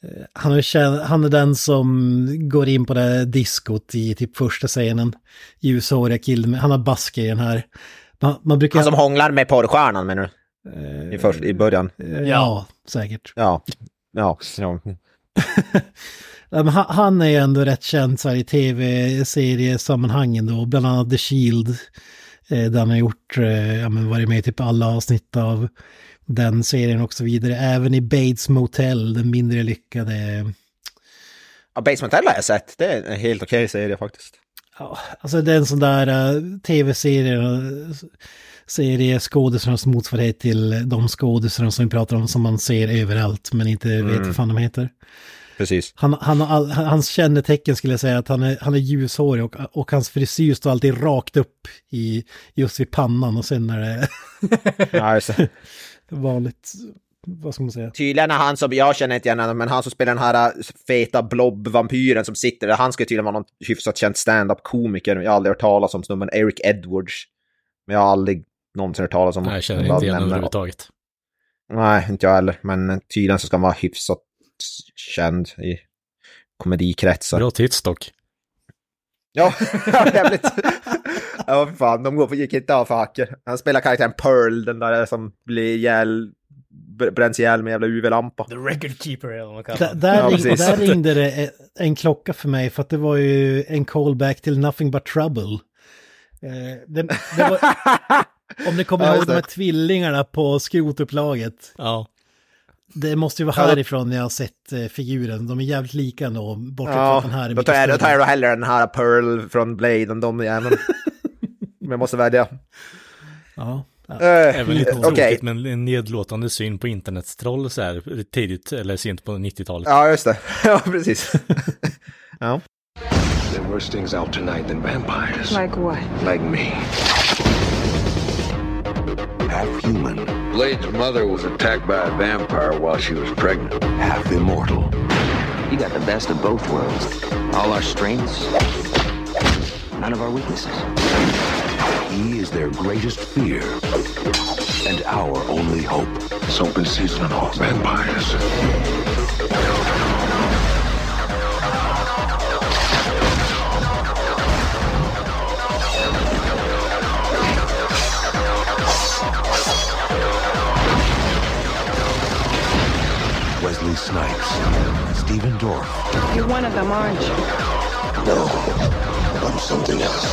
Eh, Han är, han är den som går in på det diskot i typ första scenen. Ljushåriga killen, han har basker i den här. Man, man brukar... Han som hånglar med porrstjärnan menar du? I, först, I början? Eh, ja, säkert. Ja. Ja. han är ju ändå rätt känd så här i tv-seriesammanhangen då, bland annat The Shield. Eh, där han har gjort, eh, ja men varit med i typ alla avsnitt av den serien och så vidare. Även i Bates Motel, den mindre lyckade. ja Basement Hell har jag sett. Det är en helt okej serie faktiskt. Ja, alltså det är en sån där uh, tv-serie, serie skådisarnas motsvarighet till de skådisarna som vi pratar om som man ser överallt men inte vet vad fan de heter. Precis. Han, han, har all, hans kännetecken skulle jag säga att han är, han är ljushårig och, och hans frisyr står alltid rakt upp i, just vid pannan och sen är det det. vanligt, vad ska man säga? Tydligen är han som, jag känner inte igen honom, men han som spelar den här äh, feta blob-vampyren som sitter där, han ska tydligen vara någon hyfsat känd stand-up-komiker. Jag har aldrig hört talas om snubben, Eric Edwards. Men jag har aldrig någonsin hört talas om Nej, jag känner inte igen honom överhuvudtaget. Nej, inte jag heller, men tydligen så ska han vara hyfsat känd i komedikretsar. Bra tips dock. Ja, jävligt. Ja, för fan, de går på, gick inte av för hacker. Han spelar karaktären Pearl, den där som blir ihjäl, br- bränns ihjäl med jävla UV-lampa. The record keeper eller vad man kallar Där, honom. där, Ja, ring, där ringde det en klocka för mig för att det var ju en callback till Nothing But Trouble. Eh, det, det var, om ni kommer Ja, ihåg de här det. tvillingarna på skrotupplaget. Ja. Det måste ju vara härifrån jag har sett eh, figuren. De är jävligt lika ändå, bortsett från Ja, den här är då tar jag, då tar jag då hellre den här Pearl från Blade än de jäveln. Men jag måste välja. Ja. Ja. Eh, Även lite tråkigt, men en nedlåtande syn på internetstroll så här tidigt eller sent på 90-talet. Ja, just det. Ja, precis. ja. There worse things out tonight than vampires. Like what? Like me. Half human, Blade's mother was attacked by a vampire while she was pregnant. half immortal. You got the best of both worlds. All our strengths, none of our weaknesses. He is their greatest fear and our only hope. It's open season on all vampires. Wesley Snipes, Stephen Dorff. You're one of them, aren't you? No, I'm something else.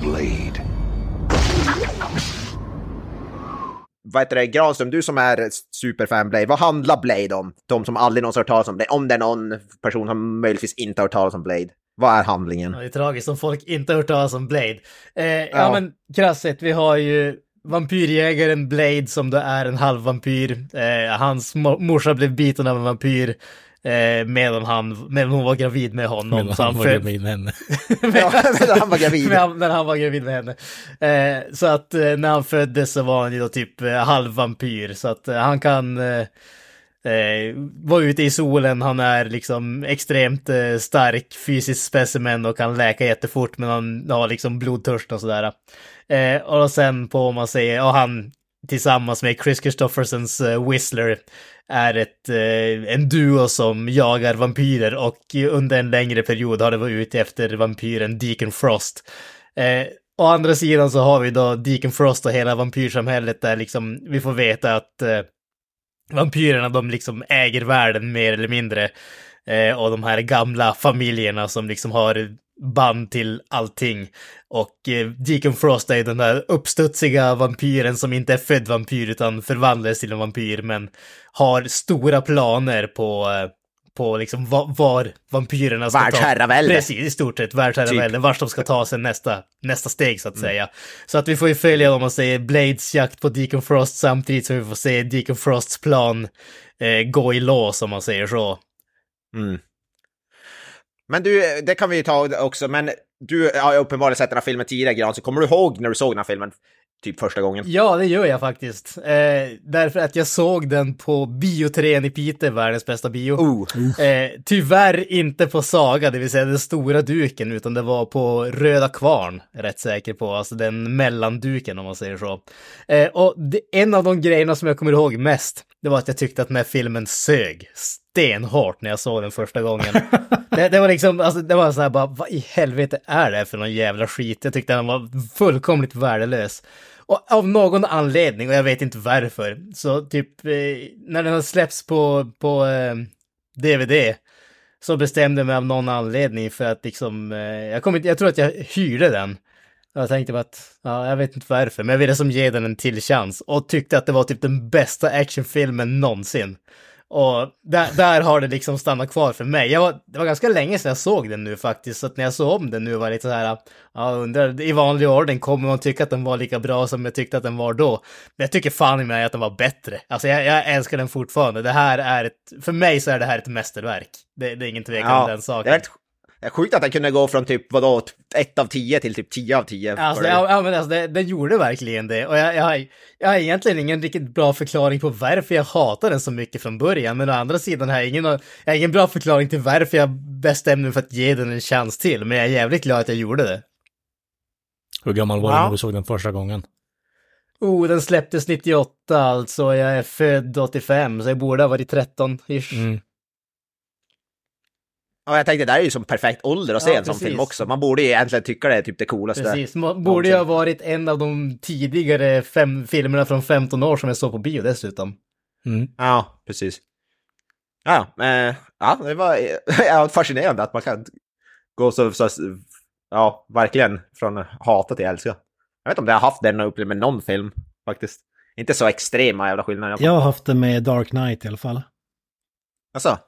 Blade. Vad heter det, Granström, du som är superfan Blade, vad handlar Blade om? De som aldrig någonsin hört talas om Blade. Om det är någon person som möjligtvis inte har hört talas om Blade. Vad är handlingen? Ja, det är tragiskt om folk inte har hört talas om Blade. Eh, ja. Ja. men krasst sett, vi har ju vampyrjägaren Blade som då är en halvvampyr. Eh, hans mo- morsa blev biten av en vampyr eh, medan, han, medan hon var gravid med honom. Men Så han var gravid med henne. Ja, men han var gravid. han, när han var gravid med henne. Eh, så att eh, när han föddes så var han ju då typ eh, halvvampyr. Så att eh, han kan eh, vara ute i solen. Han är liksom extremt eh, stark fysisk specimen och kan läka jättefort. Men han har liksom blodtörst och sådär. Eh, och sen på om man säger, och han tillsammans med Chris Christophersons eh, Whistler är ett, eh, en duo som jagar vampyrer och under en längre period har det varit ute efter vampyren Deacon Frost. Eh, å andra sidan så har vi då Deacon Frost och hela vampyrsamhället där liksom vi får veta att eh, vampyrerna de liksom äger världen mer eller mindre. Eh, och de här gamla familjerna som liksom har band till allting. Och eh, Deacon Frost är den där uppstudsiga vampyren som inte är född vampyr utan förvandlades till en vampyr men har stora planer på, eh, på liksom var, var vampyrerna ska ta... Världsherravälde. Precis, i stort sett världsherravälde, Typ. vart de ska ta sig nästa, nästa steg så att Mm. säga. Så att vi får ju följa om man säger Blades jakt på Deacon Frost samtidigt som vi får se Deacon Frosts plan eh, gå i lås om man säger så. Mm. Men du, det kan vi ju ta också, men du har ju uppenbarligen sett den här filmen tidigare, Gran, så kommer du ihåg när du såg den här filmen? Typ första gången? Ja, det gör jag faktiskt. Eh, därför att jag såg den på Biotrén i Piteå, världens bästa bio. Oh. Eh, tyvärr inte på Saga, det vill säga den stora duken, utan det var på Röda Kvarn, rätt säker på, alltså den mellanduken om man säger så. Eh, och det, en av de grejerna som jag kommer ihåg mest, det var att jag tyckte att den här filmen sög stenhårt när jag såg den första gången. det, det var liksom, alltså det var så här bara, vad i helvete är det för någon jävla skit? Jag tyckte den var fullkomligt värdelös. Och av någon anledning, och jag vet inte varför, så typ eh, när den har släppts på, på eh, DVD så bestämde jag mig av någon anledning för att liksom, eh, jag, kom jag tror att jag hyrde den. Jag tänkte bara att, ja, jag vet inte varför, men jag ville som ge den en till chans och tyckte att det var typ den bästa actionfilmen någonsin. Och där, där har det liksom stannat kvar för mig. Jag var, det var ganska länge sedan jag såg den nu faktiskt, så att när jag såg om den nu var det lite så här, ja, undrar, i vanlig ordning kommer man tycka att den var lika bra som jag tyckte att den var då. Men jag tycker fan i mig att den var bättre. Alltså jag, jag älskar den fortfarande. Det här är ett, för mig så är det här ett mästerverk. Det, det är ingen tvekan om den saken. det är det är sjukt att den kunde gå från typ, vadå, 1 av 10 till typ 10 av 10. Alltså, det, ja, men alltså det, det gjorde verkligen det. Och jag, jag, har, jag har egentligen ingen riktigt bra förklaring på varför jag hatar den så mycket från början. Men å andra sidan har jag ingen, jag har ingen bra förklaring till varför jag bestämde mig för att ge den en chans till. Men jag är jävligt glad att jag gjorde det. Hur gammal var du Ja. när du såg den första gången? Oh, den släpptes 98 alltså. Jag är född 85, så jag borde ha varit 13-ish. Mm. Ja, jag tänkte, det här är ju som perfekt ålder att se Ja, en sån film också. Man borde ju egentligen tycka det är typ det coolaste. Precis, Må- borde ju ha varit en av de tidigare fem filmerna från 15 år som jag såg på bio dessutom. Mm. Ja, precis. Ja, eh, ja det var ja, fascinerande att man kan gå så, så, ja, verkligen från hata till älska. Jag vet inte om jag har haft den upplevelsen med någon film, faktiskt. Inte så extrema jävla skillnader. Jag har haft det med Dark Knight i alla fall. Alltså,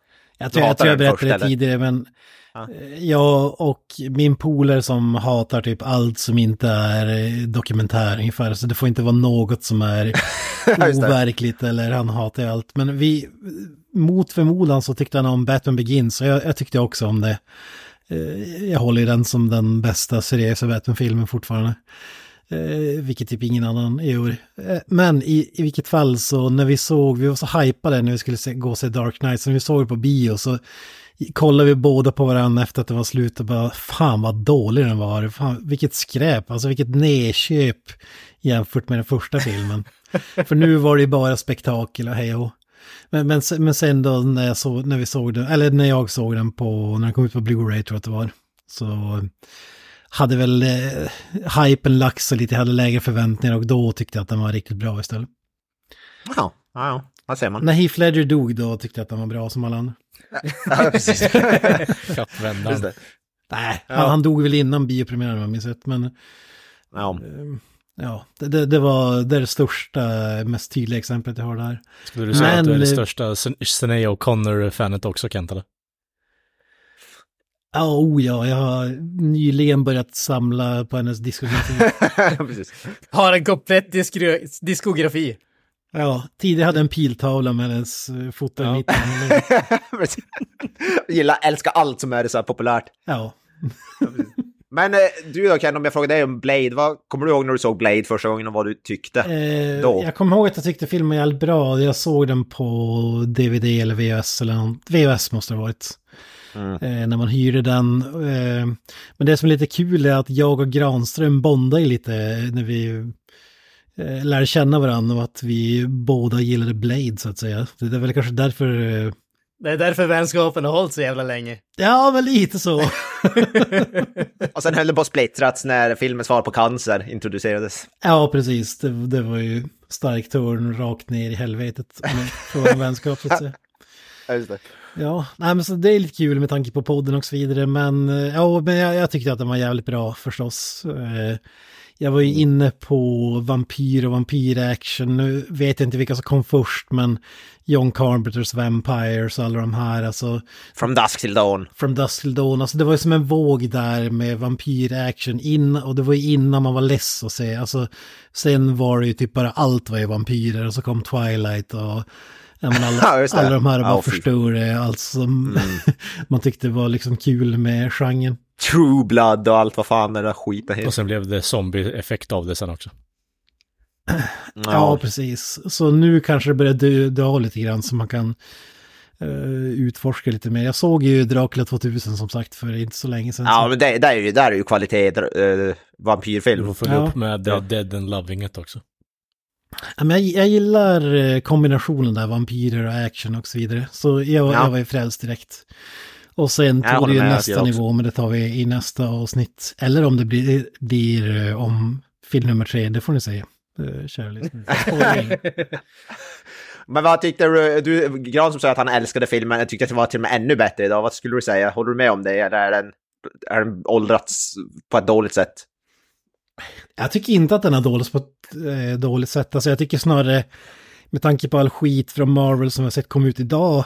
Jag tror jag, tror jag berättade först, det tidigare, men Ja. eh, jag och min polare som hatar typ allt som inte är eh, dokumentär ungefär, så det får inte vara något som är overkligt eller han hatar allt. Men vi, mot förmodan så tyckte han om Batman Begins och jag, jag tyckte också om det. Eh, Jag håller den som den bästa seriösa Batman-filmen fortfarande. Eh, vilket typ ingen annan gör. Eh, men i, i vilket fall så när vi såg, vi var så hypade när vi skulle se, gå och se Dark Knight, så när vi såg det på bio så kollade vi båda på varandra efter att det var slut och bara fan vad dålig den var. Fan, vilket skräp, alltså vilket nedköp jämfört med den första filmen. För nu var det ju bara spektakel och hej och. Men, men, men sen då när, jag såg, när vi såg den, eller när jag såg den på, när den kom ut på Blu-ray tror jag att det var, så hade väl eh, hypen lagt sig lite, hade lägre förväntningar och då tyckte jag att den var riktigt bra istället. ja, ja, ja, vad säger man? När Heath Ledger dog då tyckte jag att den var bra som alla andra. Ja, precis. Kattvändan. Nej, han, han dog väl innan biopremiären om jag minns rätt, men Ja. ja, det, det, det var det, det största, mest tydliga exemplet jag har där. Skulle du säga att du är Men, det eh, största Sinéa O'Connor-fanet också, Kent? Eller? Ja, oh ja, jag har nyligen börjat samla på hennes diskografi. Har en komplett diskografi. Ja, tidigare hade en piltavla med hennes eh, foto i mitten. Gillar, älskar allt som är så här populärt. Ja, Men eh, du då Ken, om jag frågar dig om Blade, vad kommer du ihåg när du såg Blade första gången och vad du tyckte? Eh, Då. Jag kommer ihåg att jag tyckte filmen var jävligt bra. Jag såg den på DVD eller VHS eller något. VHS måste det ha varit. Mm. Eh, när man hyrde den. Eh, men det som är lite kul är att jag och Granström bondade lite när vi eh, lärde känna varandra och att vi båda gillade Blade så att säga. Det är väl kanske därför... Eh, Det är därför vänskapen har hållit så jävla länge. ja, men lite så. Och sen höll det på att splittrats när filmen Svar på cancer introducerades. ja, precis. Det, det var ju stark törn rakt ner i helvetet för vår vänskap så att säga. Ja, just det. Ja, nej, men så det är lite kul med tanke på podden och så vidare. Men, eh, ja, men jag, jag tyckte att den var jävligt bra förstås. Eh, jag var ju inne på vampyr och vampyraction. Nu vet jag inte vilka som kom först, men John Carpenters Vampires och alla de här. Alltså, From Dusk Till Dawn. From Dusk Till Dawn. Alltså det var ju som en våg där med vampyraction in, och det var ju innan man var less att se. Alltså, sen var det ju typ bara allt var ju vampyrer och så kom Twilight och men alla, Ja, det. alla de här bara Ja, fy. förstörde allt som man tyckte var liksom kul med genren. True Blood och allt vad fan den där skiten Och heter. sen blev det zombie-effekt av det sen också. Ja, precis. Så nu kanske det börjar dö, dö av lite grann så man kan eh, utforska lite mer. Jag såg ju Dracula 2000 som sagt för inte så länge sedan. Ja, men det, där, är ju, där är ju kvalitet äh, vampyrfilm. Du får följa Ja. upp med Ja. The Dead and Loving It också. Jag, jag gillar eh, kombinationen där, vampyrer och action och så vidare. Så jag, Ja. jag var ju frälst direkt. Och sen tog det ju nästa nivå, men det tar vi i nästa avsnitt. Eller om det blir, blir eh, om film nummer tre, det får ni säga. Spoiling. Men vad tyckte du? du Gran som sa att han älskade filmen, jag tyckte att det var till och med ännu bättre idag. Vad skulle du säga? Håller du med om det? Eller är den, är den åldrats på ett dåligt sätt? Jag tycker inte att den har dåligt på ett eh, dåligt sätt. Alltså jag tycker snarare, med tanke på all skit från Marvel som jag sett kom ut idag,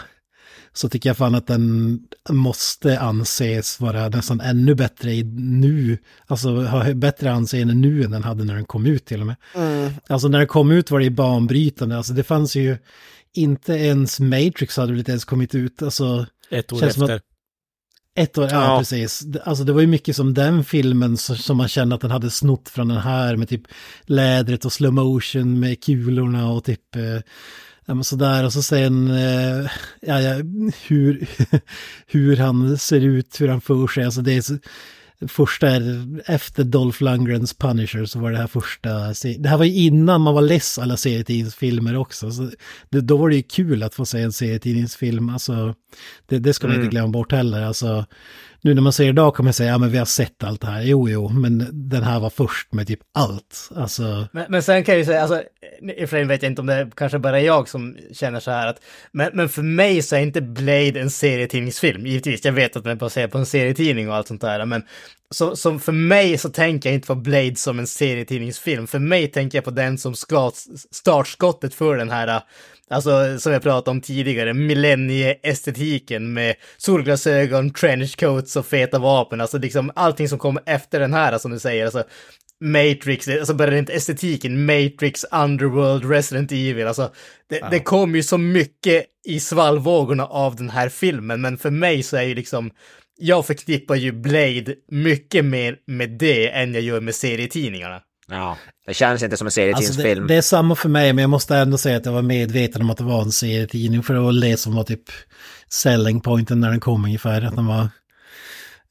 så tycker jag fan att den måste anses vara nästan ännu bättre i nu. Alltså ha bättre anseende nu än den hade när den kom ut till och med. Alltså när den kom ut var det banbrytande. Alltså det fanns ju inte ens Matrix hade väl inte ens kommit ut. Alltså Ett år efter. att- ett år, ja, Ja. precis. Alltså det var ju mycket som den filmen som, man kände att den hade snott från den här med typ lädret och slow motion med kulorna och typ eh, ja, men sådär. Och så sen eh, ja, ja, hur, hur han ser ut, hur han för sig. Alltså det är så, första, efter Dolph Lundgrens Punisher så var det här första, det här var ju innan man var less alla serietidningsfilmer också. Så det, då var det ju kul att få se en serietidningsfilm, alltså det, det ska man inte glömma bort heller. Alltså, nu när man ser idag kommer jag säga, ja men vi har sett allt det här, jo jo, men den här var först med typ allt. Alltså, Men, men sen kan jag ju säga, alltså, i och för sig vet jag inte om det är kanske bara jag som känner så här att, men, men för mig så är inte Blade en serietidningsfilm, givetvis. Jag vet att den är baserad på en serietidning och allt sånt där, men så, så för mig så tänker jag inte på Blade som en serietidningsfilm. För mig tänker jag på den som ska, startskottet för den här, alltså som jag pratade om tidigare, millennieestetiken med solglasögon, trenchcoats och feta vapen. Alltså liksom allting som kommer efter den här, som du säger, alltså Matrix, alltså bara rent estetiken, Matrix, Underworld, Resident Evil, alltså det, det kom ju så mycket i svallvågorna av den här filmen, men för mig så är ju liksom, jag förknippar ju Blade mycket mer med det än jag gör med serietidningarna. Ja, det känns inte som en alltså det, serietidningsfilm. det är samma för mig, men jag måste ändå säga att jag var medveten om att det var en serietidning, för det var det som var typ selling pointen när den kom ungefär, att den var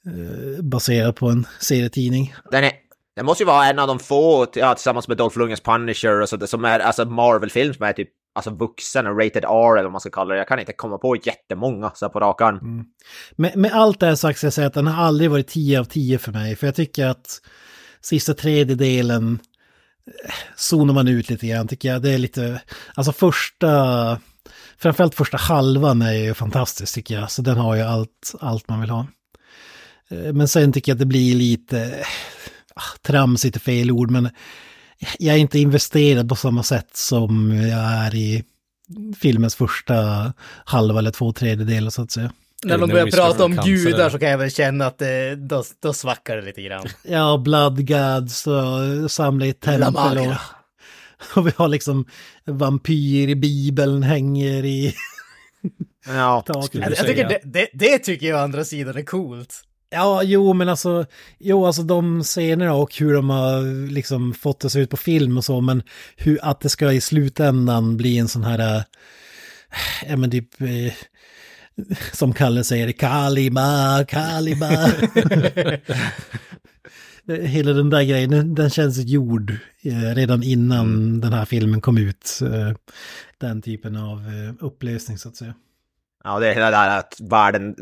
eh, baserad på en serietidning. Den, är, den måste ju vara en av de få, ja, tillsammans med Dolph Lundgrens Punisher och så, som är alltså Marvel-film som är typ alltså vuxen och rated R eller vad man ska kalla det. Jag kan inte komma på jättemånga så här på rak arm. Med, med allt det här sagt ska jag säga att den har aldrig varit 10 av 10 för mig. För jag tycker att sista tredjedelen eh, zonar man ut lite grann tycker jag. Det är lite, alltså första, framförallt första halvan är ju fantastisk tycker jag. Så den har ju allt, allt man vill ha. Eh, men sen tycker jag att det blir lite, eh, ah, tramsigt är fel ord, men jag är inte investerad på samma sätt som jag är i filmens första halva eller två tredjedelar så att säga. När de börjar prata om gudar så kan jag väl känna att det, då, då svackar det lite grann. Ja, Blood Gods och samla i tempel och, och vi har liksom vampyr i bibeln hänger i Ja, taket. Skulle Jag, jag tycker det, det, det tycker jag å andra sidan är coolt. Ja, jo, men alltså, jo, alltså de scenerna och hur de har liksom fått det se ut på film och så, men hur att det ska i slutändan bli en sån här, äh, ja men typ, eh, som Kalle säger, Kalima, Kalima. Hela den där grejen, den, känns gjord eh, redan innan den här filmen kom ut. Eh, den typen av eh, upplösning så att säga. ja det är hela det där att världen,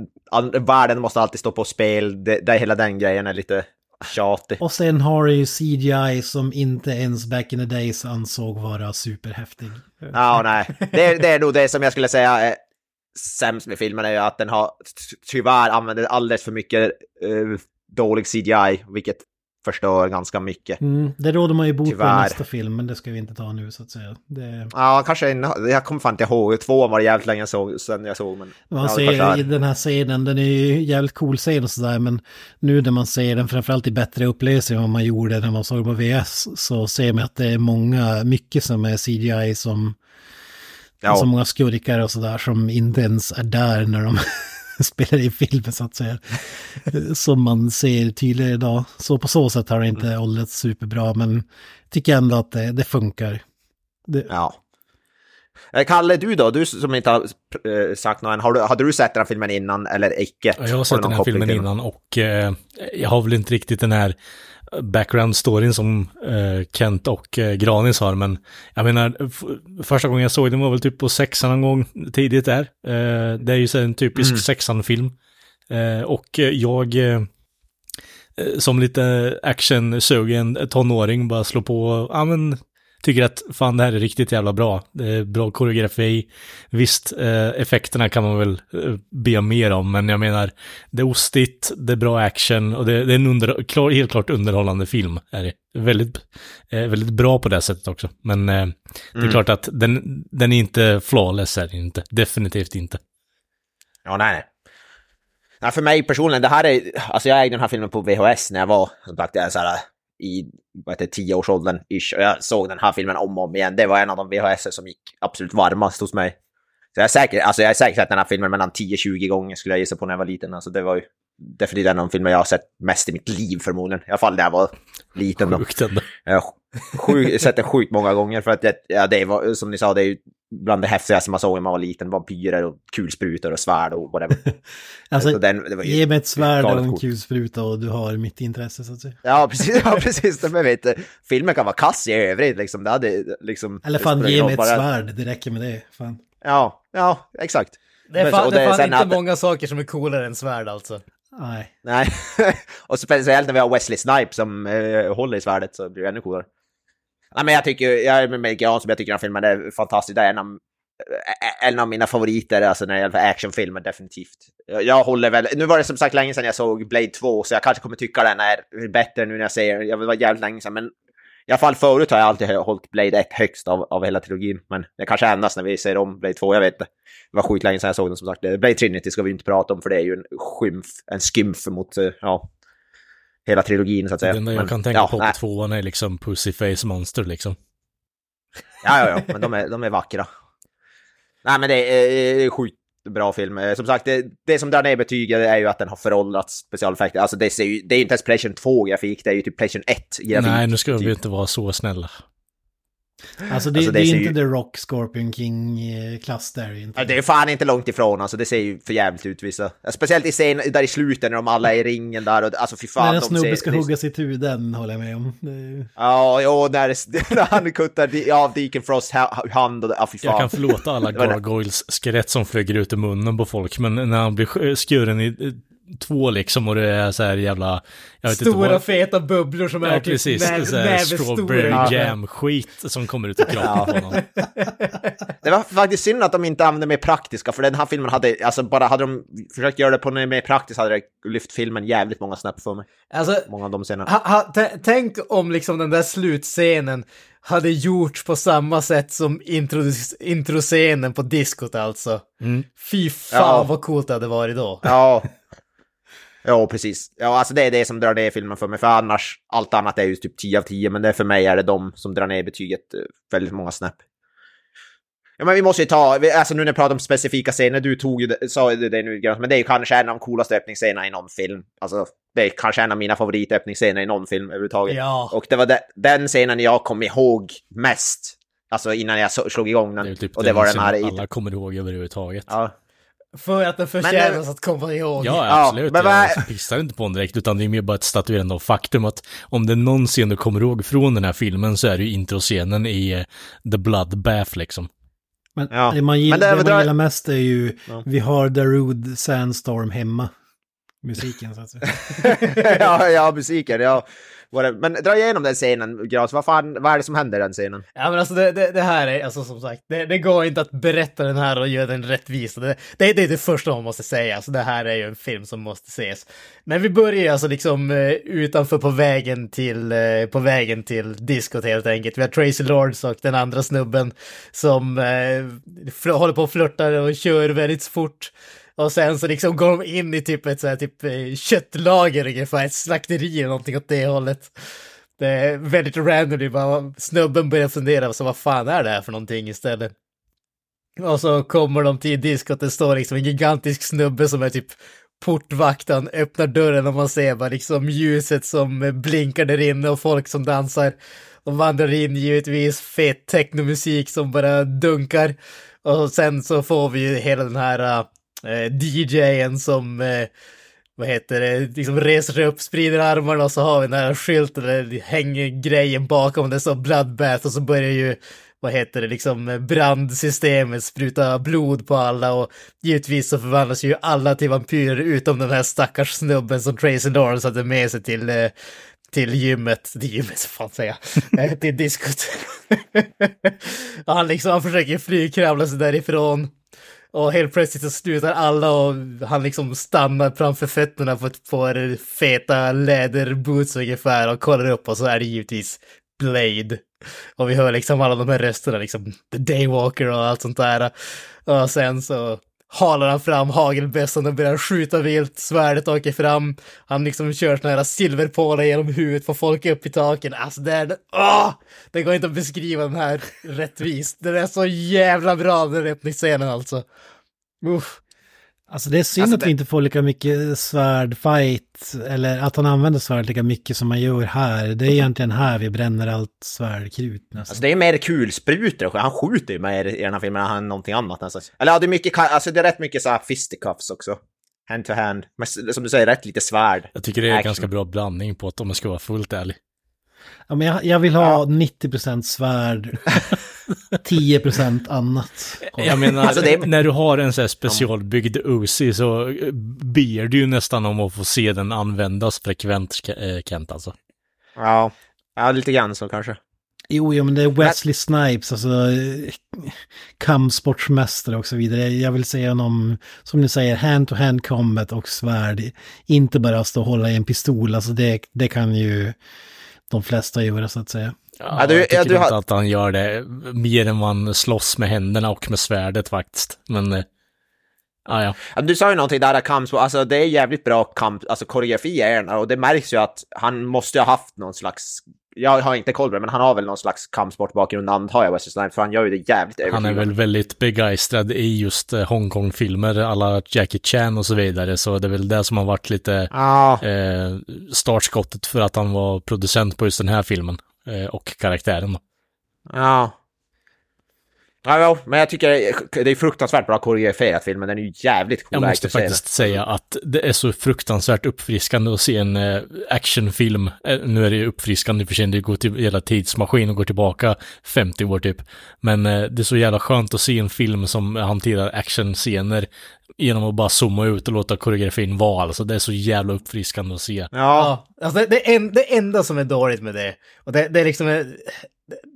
världen måste alltid stå på spel. Det, det, hela den grejen är lite tjatig. Och sen har du ju CGI som inte ens back in the days ansåg vara superhäftig. Ja, nej. Det, är- det är nog det som jag skulle säga sämst med filmen är ju att den har ty- tyvärr använder alldeles för mycket eh, dålig CGI, vilket förstör ganska mycket. Mm, det råder man ju bot på i nästa film, men det ska vi inte ta nu så att säga. Det, Ja, kanske en, jag kommer fan inte ihåg. Tvåan var det jävligt länge jag såg, sen jag såg. Men, man ja, ser i den här scenen, den är ju jävligt cool scen och sådär, men nu när man ser den, framförallt i bättre upplösning än vad man gjorde när man såg på VS, så ser man att det är många, mycket som är CGI som, Ja. alltså många skurkar och sådär som inte ens är där när de spelar i filmen så att säga. Som man ser tydligare idag. Så på så sätt har det inte Mm. åldrats superbra, men tycker ändå att det, det funkar. Det, Ja. Eh, Kalle, du då? Du som inte har eh, sagt något än. Har du, hade du sett den här filmen innan eller icke? Ja, Jag har sett den här filmen innan och eh, jag har väl inte riktigt den här background-storyn som eh, Kent och eh, Granis har, men jag menar, första gången jag såg den var väl typ på sexan någon gång tidigt där. Eh, det är ju så en typisk sexan-film. Eh, och eh, jag, eh, eh, som lite actionsugen tonåring, bara slår på, ja men, tycker att fan det här är riktigt jävla bra. Det är bra koreografi. Visst, eh, effekterna kan man väl eh, be mer om, men jag menar, det är ostigt, det är bra action och det, det är en under, klar, helt klart underhållande film. Är det. Väldigt, eh, väldigt bra på det sättet också. Men eh, det är klart att den, den är inte flawless, är inte. Definitivt inte. Ja, nej, nej. nej. För mig personligen, det här är... Alltså jag ägde den här filmen på VHS när jag var, som sagt, jag är så här, i vad heter, tioårsåldern ish. Och jag såg den här filmen om och om igen. Det var en av de VHS som gick absolut varmast hos mig. Så jag är säker, alltså jag är säkert att den här filmen mellan 10-20 gånger skulle jag gissa på när jag var liten. Alltså det var ju definitivt en av de filmer jag har sett mest i mitt liv förmodligen. I alla fall när jag var liten. Sjukt ändå. Jag har sjuk, sett den sjukt många gånger för att det, ja, det var, som ni sa, det är ju bland det häftigaste man såg när man var liten. Vampyrer och kulsprutor och svärd och whatever. alltså, Så den, det var ju ge mig ett svärd och en kulspruta och du har mitt intresse så att säga. Ja, precis. Ja, precis. Men vet, filmen kan vara kass i övrigt. Liksom. Det hade, liksom, Eller fan, ge mig ett svärd, det räcker med det. Fan. Ja, ja, exakt. Det är Men fan, så- och det är det är fan inte att- många saker som är coolare än svärd alltså. Nej. Nej. och speciellt när vi har Wesley Snipe som eh, håller i svärdet så blir det ännu coolare. Nej, men jag tycker, jag är med Gran som jag tycker den här filmen är fantastisk. Det är en av, eh, en av mina favoriter, alltså när det gäller actionfilmer, definitivt. Jag, jag håller väl, nu var det som sagt länge sedan jag såg Blade 2, så jag kanske kommer tycka den är bättre nu när jag ser den. Jag var jävligt länge sedan, men alla fall förut har jag alltid hållit Blade 1 högst av, av hela trilogin. Men det kanske ändras när vi ser om Blade 2, jag vet inte. Det var sjukt länge sedan jag såg den som sagt. Blade Trinity ska vi inte prata om för det är ju en skymf, en skymf mot, eh, ja, hela trilogin så att säga. Det enda jag Men, kan tänka ja, på på tvåan är liksom Pussyface Monster liksom. Ja, ja, ja, men de är, de är vackra. Nej, men det är, det är sjukt bra film. Eh, Som sagt, det, det som drar ner betyget är ju att den har föråldrats specialeffekter. Alltså det, ser ju, det är ju inte ens Playstation 2 grafik, det är ju typ Playstation 1 grafik. Nej, nu ska vi typ. inte vara så snälla. Alltså det, Alltså, det det är inte ju- The Rock, Scorpion King-klass där. är det Inte. Ja, det är fan inte långt ifrån, alltså det ser ju för jävligt ut vissa. Speciellt i scenen där i slutet när de alla är i ringen där och alltså fy fan. När en snubbe ser, ska det- hugga sitt huvud, den håller jag med om. Det Ja, jo, när, när han kuttar av Deacon Frosts ha- hand och ja, fy fan. Jag kan förlåta alla gargoyles skelett som flyger ut ur munnen på folk, men när han blir sk- skuren i eh, två liksom och det är så här jävla... Jag vet inte Stora vad... feta bubblor som Ja, är typ precis. strawberry Ja. jam-skit som kommer ut ur kroppen på honom. Det var faktiskt synd att de inte använde mer praktiska, för den här filmen hade, alltså bara hade de försökt göra det på något mer praktiskt hade det lyft filmen jävligt många snäpp för mig. Alltså, Många av de scenerna. tänk om liksom den där slutscenen hade gjorts på samma sätt som intro, introscenen på diskot alltså. Fy fan Ja. vad coolt det hade varit då. Ja. Ja, precis. Ja, alltså det är det som drar ner filmen för mig, för annars, allt annat är ju typ 10 av 10, men det för mig är det de som drar ner betyget eh, väldigt många snäpp. Ja, men vi måste ju ta, alltså nu när jag pratar om specifika scener, du tog ju det, sa ju det nu, men det är ju kanske en av de coolaste öppningsscenerna i någon film. Alltså, det är kanske en av mina favoritöppningsscener i någon film överhuvudtaget. Ja. Och det var de, den scenen jag kom ihåg mest, alltså innan jag slog igång Det den. är ju typ och det var den här... alla kommer ihåg överhuvudtaget. Ja, För att den Men förtjänas det- att komma ihåg. Ja, Ja, absolut. men vad- Jag pissar inte på den direkt, utan det är mer bara ett statuerande av faktum att om det är någon scen du kommer ihåg från den här filmen så är det ju introscenen i eh, The Bloodbath liksom. Men Ja. det man, gillar, Men det- det det- man gillar mest är ju, Ja. vi har Darude Sandstorm hemma. musiken så att säga. ja, ja, musiken, ja. Det- Men dra igenom den scenen, Gras. Vad fan, vad är det som händer i den scenen? Ja men alltså det, det, det här är, alltså som sagt, det, det går inte att berätta den här och göra den rättvis. Det, det, det är det första man måste säga, alltså det här är ju en film som måste ses. Men vi börjar ju alltså liksom eh, utanför på vägen till, eh, på vägen till diskot helt enkelt. Vi har Tracy Lords och den andra snubben som eh, håller på och flörtar och kör väldigt fort. Och sen så liksom går de in i typ ett så här typ eh, köttlager ungefär, ett slakteri eller någonting åt det hållet. Det är väldigt randomly, bara snubben börjar fundera, så vad fan är det här för någonting istället? Och så kommer de till diskot, det står liksom en gigantisk snubbe som är typ portvakten, öppnar dörren och man ser bara liksom ljuset som blinkar där inne och folk som dansar. De vandrar in givetvis, fet technomusik som bara dunkar. Och sen så får vi ju hela den här ah, Eh, DJen som eh, vad heter det, liksom reser sig upp, sprider armarna och så har vi den här skylten där det hänger grejen bakom det så bloodbath och så börjar ju vad heter det, liksom eh, brandsystemet spruta blod på alla och givetvis så förvandlas ju alla till vampyrer utom den här stackars snubben som Tracy Lawrence hade med sig till eh, till gymmet, till gymmet, så fan säga, till diskot. Han liksom, han försöker flygkravla sig därifrån. Och helt plötsligt så slutar alla och han liksom stannar framför fötterna på ett par feta läderboots ungefär och kollar upp och så är det givetvis Blade. Och vi hör liksom alla de här rösterna, liksom The Daywalker och allt sånt där. Och sen så halar han fram hagelbössan och börjar skjuta vilt, svärdet åker fram. Han liksom kör såna här silverpålar genom huvudet på folk upp i taken. Alltså det är, åh! Det går inte att beskriva den här rättvist. Den är så jävla bra den öppningsscenen alltså. Uff. Alltså det är synd Alltså att det- vi inte får lika mycket svärdfight, eller att han använder svärd lika mycket som man gör här. Det är egentligen här vi bränner allt svärdkrut nästan. Alltså det är mer kulsprutor, han skjuter ju mer i den här filmen än han någonting annat nästan. Eller ja, det är mycket, alltså det är rätt mycket så här fisticuffs också. Hand to hand. Men som du säger, rätt lite svärd. Jag tycker det är en ganska bra blandning på att om man ska vara fullt ärlig. Ja, men jag, jag vill ha 90% svärd, 10% annat. Jag menar, Alltså, det är- när du har en sån här specialbyggd Uzi så eh, ber du ju nästan om att få se den användas frekvent, eh, Kent alltså. Ja, ja lite grann så kanske. Jo, jo, men det är Wesley Snipes, alltså kampsportsmästare och så vidare. Jag vill säga honom, som ni säger, hand-to-hand combat och svärd. Inte bara stå och hålla i en pistol, alltså det, det kan ju de flesta göra så att säga. Ja, Ja, du- jag tycker ja, du inte har- att han gör det mer än man slåss med händerna och med svärdet faktiskt. Men, eh, ja, Du sa ju någonting där, kamp, alltså det är jävligt bra kamp, alltså koreografi är och det märks ju att han måste ha haft någon slags, jag har inte koll på det, men han har väl någon slags kampsportbakgrund antar jag, Wesley Snipes, för han gör ju det jävligt Han är övertygande. väl väldigt begeistrad i just eh, Hongkong-filmer, alla Jackie Chan och så vidare, så det är väl det som har varit lite Ja, eh, startskottet för att han var producent på just den här filmen eh, och karaktären. Ja. Ja, ja, men jag tycker det är fruktansvärt bra koreograferat filmen, den är ju jävligt cool Jag måste faktiskt säga att det är så fruktansvärt uppfriskande att se en eh, actionfilm. Eh, nu är det ju uppfriskande för sig, det går till hela tidsmaskin och går tillbaka 50 år typ. Men eh, det är så jävla skönt att se en film som hanterar actionscener genom att bara zooma ut och låta koreografin vara. Alltså det är så jävla uppfriskande att se. Ja, Ja, alltså det, det, en, det enda som är dåligt med det, och det, det är liksom, det,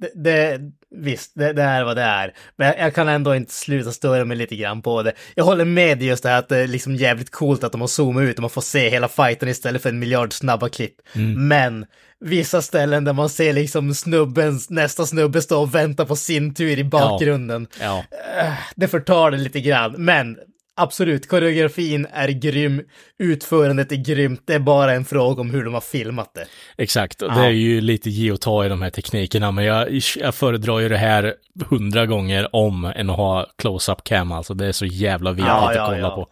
det, det, visst, det, det är vad det är, men jag, jag kan ändå inte sluta störa mig lite grann på det. Jag håller med just det här att det är liksom jävligt coolt att de har zoomat ut och man får se hela fighten istället för en miljard snabba klipp. Men vissa ställen där man ser liksom snubben, nästa snubbe stå och vänta på sin tur i bakgrunden. Ja, Det förtar det lite grann, men absolut, koreografin är grym, utförandet är grymt, det är bara en fråga om hur de har filmat det. exakt. Och Det är ju lite ge och ta i de här teknikerna, men jag, jag föredrar ju det här hundra gånger om än att ha close-up cam. Alltså det är så jävla vidrigt Ja, att ja, kolla ja. på.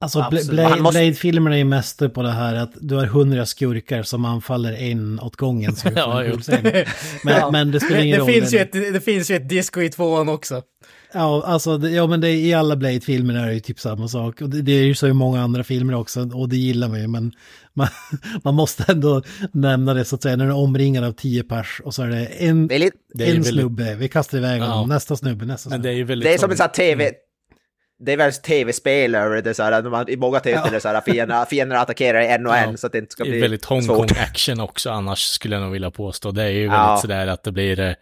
Alltså. Blade, Han måste- Blade-filmerna är ju mest på det här att du har hundra skurkar som anfaller en åt gången. Ja, men, Ja. men det spelar ingen det, roll. finns ju ett, det finns ju ett disco i tvåan också. Ja, alltså, det, ja men det, i alla Blade-filmer är det ju typ samma sak. Och det, det är ju så i många andra filmer också, och det gillar man ju. Men man, man måste ändå nämna det så att säga, när du är omringad av tio pers och så är det en, det är en väldigt- snubbe, vi kastar iväg honom, Ja. nästa snubbe, nästa Men snubbe. det är ju väldigt... Det är som en sån här TV... det är väl tv-spel över det, så här, i många tv är det så här, fiender, fiender attackerar en och en Ja. så att det inte ska Det bli väldigt. Hongkong-action också annars skulle jag nog vilja påstå. Det är ju väldigt Ja. sådär att det blir eh, eh,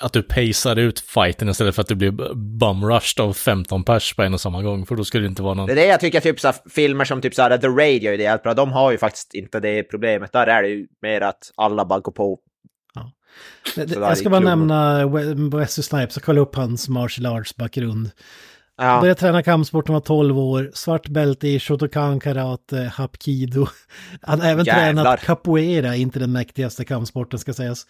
att du pacear ut fighten istället för att du blir bumrushed av 15 pers på en och samma gång. För då skulle det inte vara någon... Det är det jag tycker, typ så här, filmer som typ så här, The Radio är det jävligt bra, de har ju faktiskt inte det problemet. Där är det ju mer att alla bara går på. Jag ska bara nämna We- Wesley Snipes och kolla upp hans martial arts bakgrund. Ja. Började träna kampsport när han var 12 år, svart bälte i Shotokan karate, hapkido. Han har även Jävlar. tränat capoeira, inte den mäktigaste kampsporten ska sägas.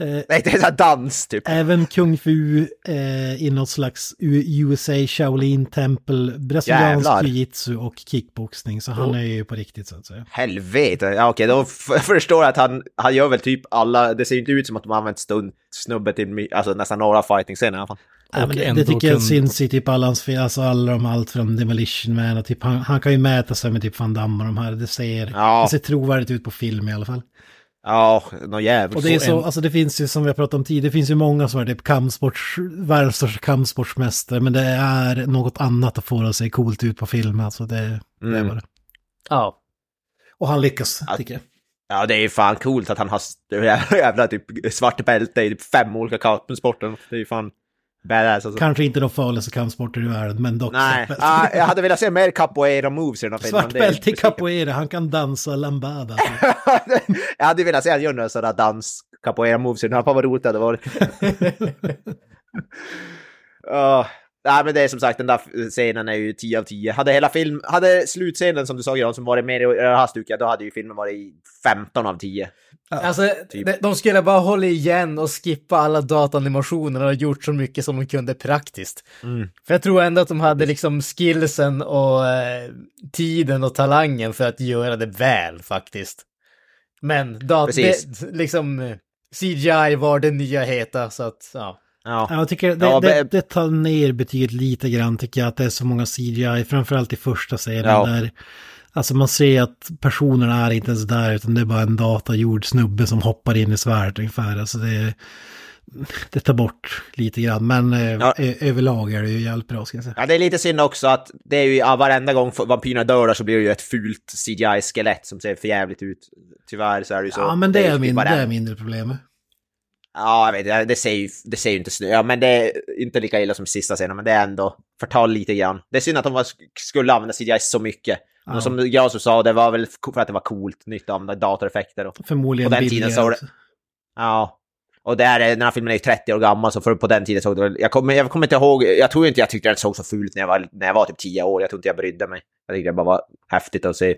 Eh, Nej, det är dans typ. Även kung fu eh, i något slags USA Shaolin Temple, brasiliansk jiu-jitsu och kickboxning. Så han är ju på riktigt så att säga. Helvete, ja okej då förstår jag att han, han gör väl typ alla, det ser ju inte ut som att de har använt stund, snubbe till alltså nästan några fighting-scener i alla fall. Ja, men det, det tycker jag kun- syns i typ alla hans alltså alla de allt från Demolition Man och typ han, han kan ju mäta sig med typ Van Damme och de här, det ser, Ja. det ser trovärdigt ut på film i alla fall. Ja, något jävligt. Och det är så, en- alltså det finns ju som vi har pratat om tidigare, det finns ju många som är typ kampsports, världens största kampsportsmästare, men det är något annat att få det att se coolt ut på film, alltså det, det är Mm. bara. Ja. Och han lyckas, Ja. tycker jag. Ja, det är ju fan coolt att han har jävla typ svart bälte i typ fem olika kampsporter. Det är ju fan badass alltså. Kanske inte de farligaste kampsporter i världen, men dock. Nej, ah, jag hade velat se mer capoeira moves i den här filmen. Svart bälte i capoeira, han kan dansa lambada. jag hade velat se han göra några sådana dans capoeira moves i den här. Fan vad roligt det hade varit. Ja, Nej men det är som sagt den där scenen är ju 10 av 10. Hade hela film, hade slutscenen som du sa Gran som varit mer i det här stuket, då hade ju filmen varit 15 av 10. Alltså, typ. de, de skulle bara hålla igen och skippa alla datanimationer och gjort så mycket som de kunde praktiskt. Mm. För jag tror ändå att de hade liksom skillsen och eh, tiden och talangen för att göra det väl faktiskt. Men dat- det, liksom CGI var det nya heta så att ja. Ja. Ja, Jag tycker det, Ja, det, det tar ner betyget lite grann tycker jag att det är så många CGI, framförallt i första serien Ja. där Alltså man ser att personerna är inte ens där utan det är bara en datagjord snubbe som hoppar in i svärdet ungefär. Alltså det, det tar bort lite grann men eh, Ja. överlag är det ju jävligt bra ska jag säga. Ja, det är lite synd också att det är ju ja, varenda gång vampyrerna dör där så blir det ju ett fult CGI-skelett som ser för jävligt ut. Tyvärr så är det ju så. Ja men det är, ju min, det är mindre problem. Ja, jag vet det ser ju, det ser ju inte snö. Ja, men det är inte lika illa som sista scenen, men det är ändå förtal lite grann. Det är synd att de skulle använda CGI så mycket. Ja. Men som jag sa, det var väl för att det var coolt, nytt använda datoreffekter. Och, Förmodligen På den tiden så det- ja. Och det är, den här filmen är ju 30 år gammal, så för på den tiden såg det jag kommer, jag kommer inte ihåg, jag tror inte jag tyckte den såg så fult när jag var, när jag var typ 10 år. Jag tror inte jag brydde mig. Jag tyckte det bara var häftigt att se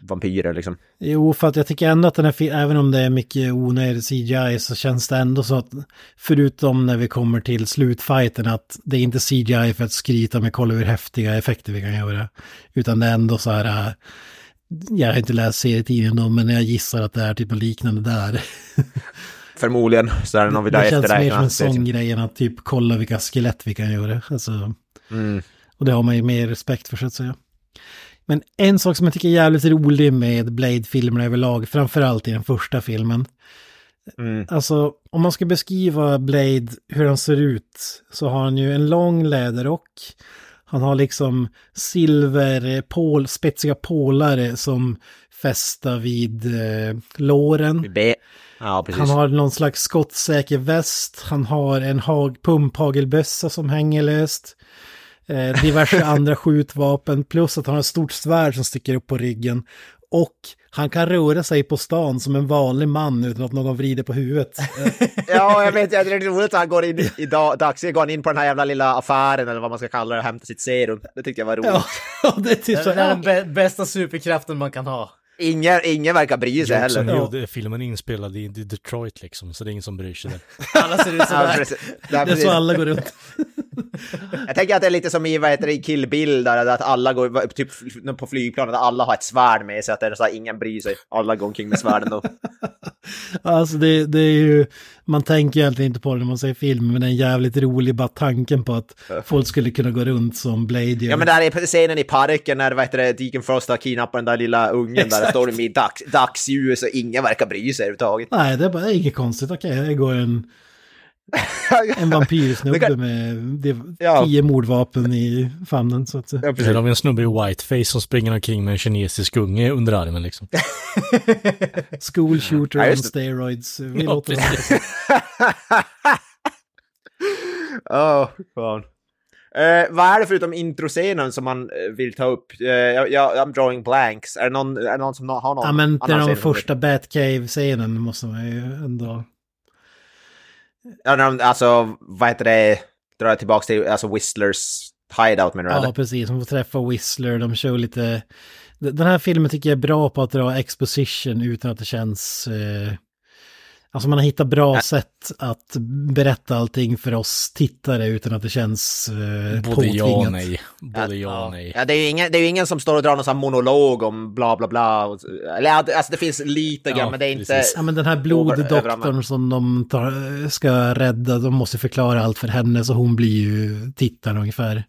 vampyrer liksom. Jo, för att jag tycker ändå att den här även om det är mycket onödig CGI så känns det ändå så att förutom när vi kommer till slutfighten att det är inte CGI för att skryta med kolla hur häftiga effekter vi kan göra. Utan det är ändå så här, äh, jag har inte läst serietidningen då, men jag gissar att det är typ liknande där. Förmodligen så är det någon vi där det känns mer som en sån grej än att typ kolla vilka skelett vi kan göra. Alltså, Mm. och det har man ju mer respekt för så att säga. Men en sak som jag tycker är jävligt rolig med Blade-filmerna överlag, framförallt i den första filmen. Mm. Alltså, om man ska beskriva Blade, hur han ser ut, så har han ju en lång läderrock. Han har liksom silver, pål, spetsiga pålare som fästa vid eh, låren. Ja. Han har någon slags skottsäker väst. Han har en hag, pumphagelbössa som hänger löst. Eh, diverse andra skjutvapen. Plus att han har ett stort svärd som sticker upp på ryggen. Och han kan röra sig på stan som en vanlig man utan att någon vrider på huvudet. Ja, jag vet, det är roligt att han går in i dag, dagsljus, går han in på den här jävla lilla affären eller vad man ska kalla det och hämtar sitt serum. Det tyckte jag var roligt. ja, det är typ Det så är den bästa superkraften man kan ha. Ingen, ingen verkar bry sig heller. det är filmen inspelad i Detroit liksom, så det är ingen som bryr sig där. Alla ser ut Ja, sådär. Ja, Det är så alla går runt. Jag tänker att det är lite som i vad heter det, Kill Bill där, att alla går typ på flygplanet, att alla har ett svärd med sig, att det är så här, ingen bryr sig. Alla går omkring med svärden då. Alltså det, det är ju, man tänker egentligen inte på det när man ser film, men det är en jävligt rolig bara tanken på att folk skulle kunna gå runt som Blade gör. Ja men där är scenen i parken när vad heter det, Deacon Frost har kidnappat den där lilla ungen där, Exakt. står de i dags, dagsljus och ingen verkar bry sig överhuvudtaget. Nej, det är bara det är inget konstigt. Okej, det går en, En vampyrsnubbe Det kan- med det, Ja. tio mordvapen i famnen så att. Ja, Sen har vi en snubbe i whiteface som springer omkring med en kinesisk unge under armen liksom. School shooter Ja, on det. steroids. Vi Ja, låter. Åh, fan. Eh, vad är det förutom introscenen som man eh, vill ta upp? Uh, jag, jag, I'm drawing blanks. Är det någon, är det någon som har någon Ja men den scen av som första Batcave-scenen måste man ju ändå... Alltså, vad heter det? Drar jag tillbaka till, alltså Whistlers hideout menar du? Ja eller? precis, man får träffa Whistler, de kör lite... Den här filmen tycker jag är bra på att dra exposition utan att det känns... Eh... Alltså man har hittat bra sätt att berätta allting för oss tittare utan att det känns eh, Både ja och påtvingat. nej. Både ja och nej. Ja, det är ju ingen, det är ju ingen som står och drar någon sån här monolog om bla bla bla. och- Eller ja, det- alltså det finns lite grann, Ja, men det är inte... precis. Ja men den här bloddoktorn som de tar, ska rädda, de måste förklara allt för henne så hon blir ju tittaren ungefär.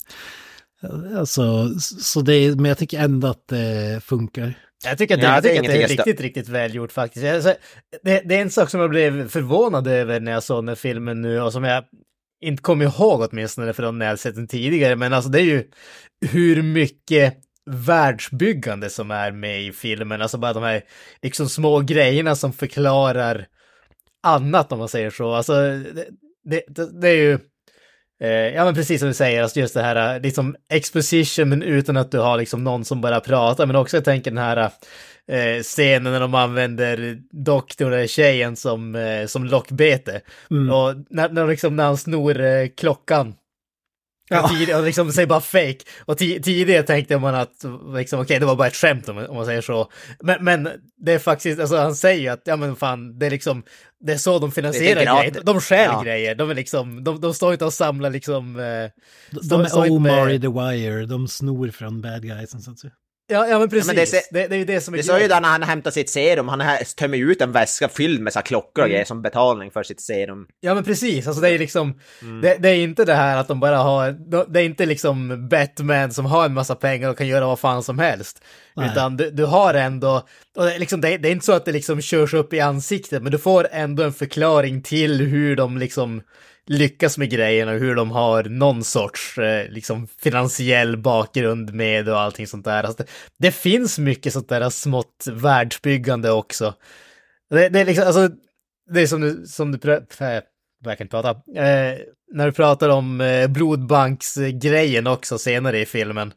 Alltså, så det är, men jag tycker ändå att det funkar. Jag tycker att det, Ja, jag tycker att det är riktigt, riktigt välgjort faktiskt. Alltså, det, det är en sak som jag blev förvånad över när jag såg den här filmen nu och som jag inte kommer ihåg åtminstone från när jag sett den tidigare. Men alltså det är ju hur mycket världsbyggande som är med i filmen. Alltså bara de här liksom små grejerna som förklarar annat om man säger så. Alltså det, det, det, är ju ja men precis som du säger, alltså just det här eh, liksom exposition men utan att du har liksom någon som bara pratar. Men också jag tänker den här eh, scenen när de använder doktorn eller tjejen som, eh, som lockbete. Mm. Och när, när, liksom, när han snor eh, klockan. Ja. Och, tid, och liksom säger bara fake. Och ti- tidigare tänkte man att liksom, okej, det var bara ett skämt om, om man säger så. Men, men det är faktiskt, alltså han säger ju att, ja men fan, det är liksom, det är så de finansierar grejer. De stjäl Ja. grejer. De är liksom, de, de står inte och samlar liksom... Eh, De, står- de står är inte med- Omar i The Wire, de snor från bad guys. Så att säga. Ja, ja men precis. men det det, ser- det, är ju det som är Det sa ju där när han hämtar sitt serum, han tömmer ut en väska fylld med så klockor och Mm. grejer som betalning för sitt serum. Ja men precis, alltså det är liksom, Mm. det, det är inte det här att de bara har, det är inte liksom Batman som har en massa pengar och kan göra vad fan som helst. Nej. Utan du, du har ändå, och det, är liksom, det, det är inte så att det liksom körs upp i ansiktet, men du får ändå en förklaring till hur de liksom lyckas med grejerna och hur de har någon sorts eh, liksom finansiell bakgrund med och allting sånt där. Alltså det, det finns mycket sånt där smått världsbyggande också. Det, det är liksom, alltså, det är som du, som du pr- äh, jag kan inte prata. Eh, när du pratar om eh, blodbanksgrejen också senare i filmen.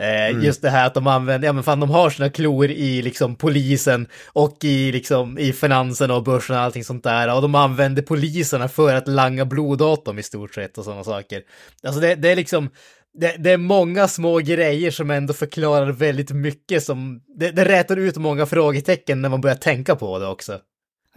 Eh, Just det här att de använder, ja men fan de har sina klor i liksom polisen och i liksom i finansen och börsen och allting sånt där. Och de använder poliserna för att langa blod åt dem i stort sett och sådana saker. Alltså det, det är liksom, det, det är många små grejer som ändå förklarar väldigt mycket som, det, det rätar ut många frågetecken när man börjar tänka på det också.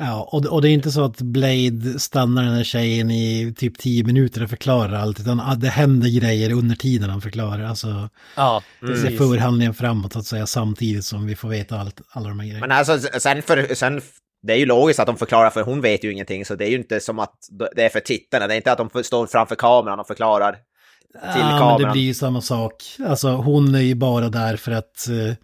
Ja, och, och det är inte så att Blade stannar den här tjejen i typ tio minuter och förklarar allt, utan ah, det händer grejer under tiden han förklarar. Alltså, Ja, det precis. för handlingen framåt så att säga, samtidigt som vi får veta allt, alla de här grejerna. Men alltså sen för, sen, det är ju logiskt att de förklarar för hon vet ju ingenting så det är ju inte som att det är för tittarna, det är inte att de står framför kameran och förklarar till ja, men det kameran. blir ju samma sak. Alltså hon är ju bara där för att, eh,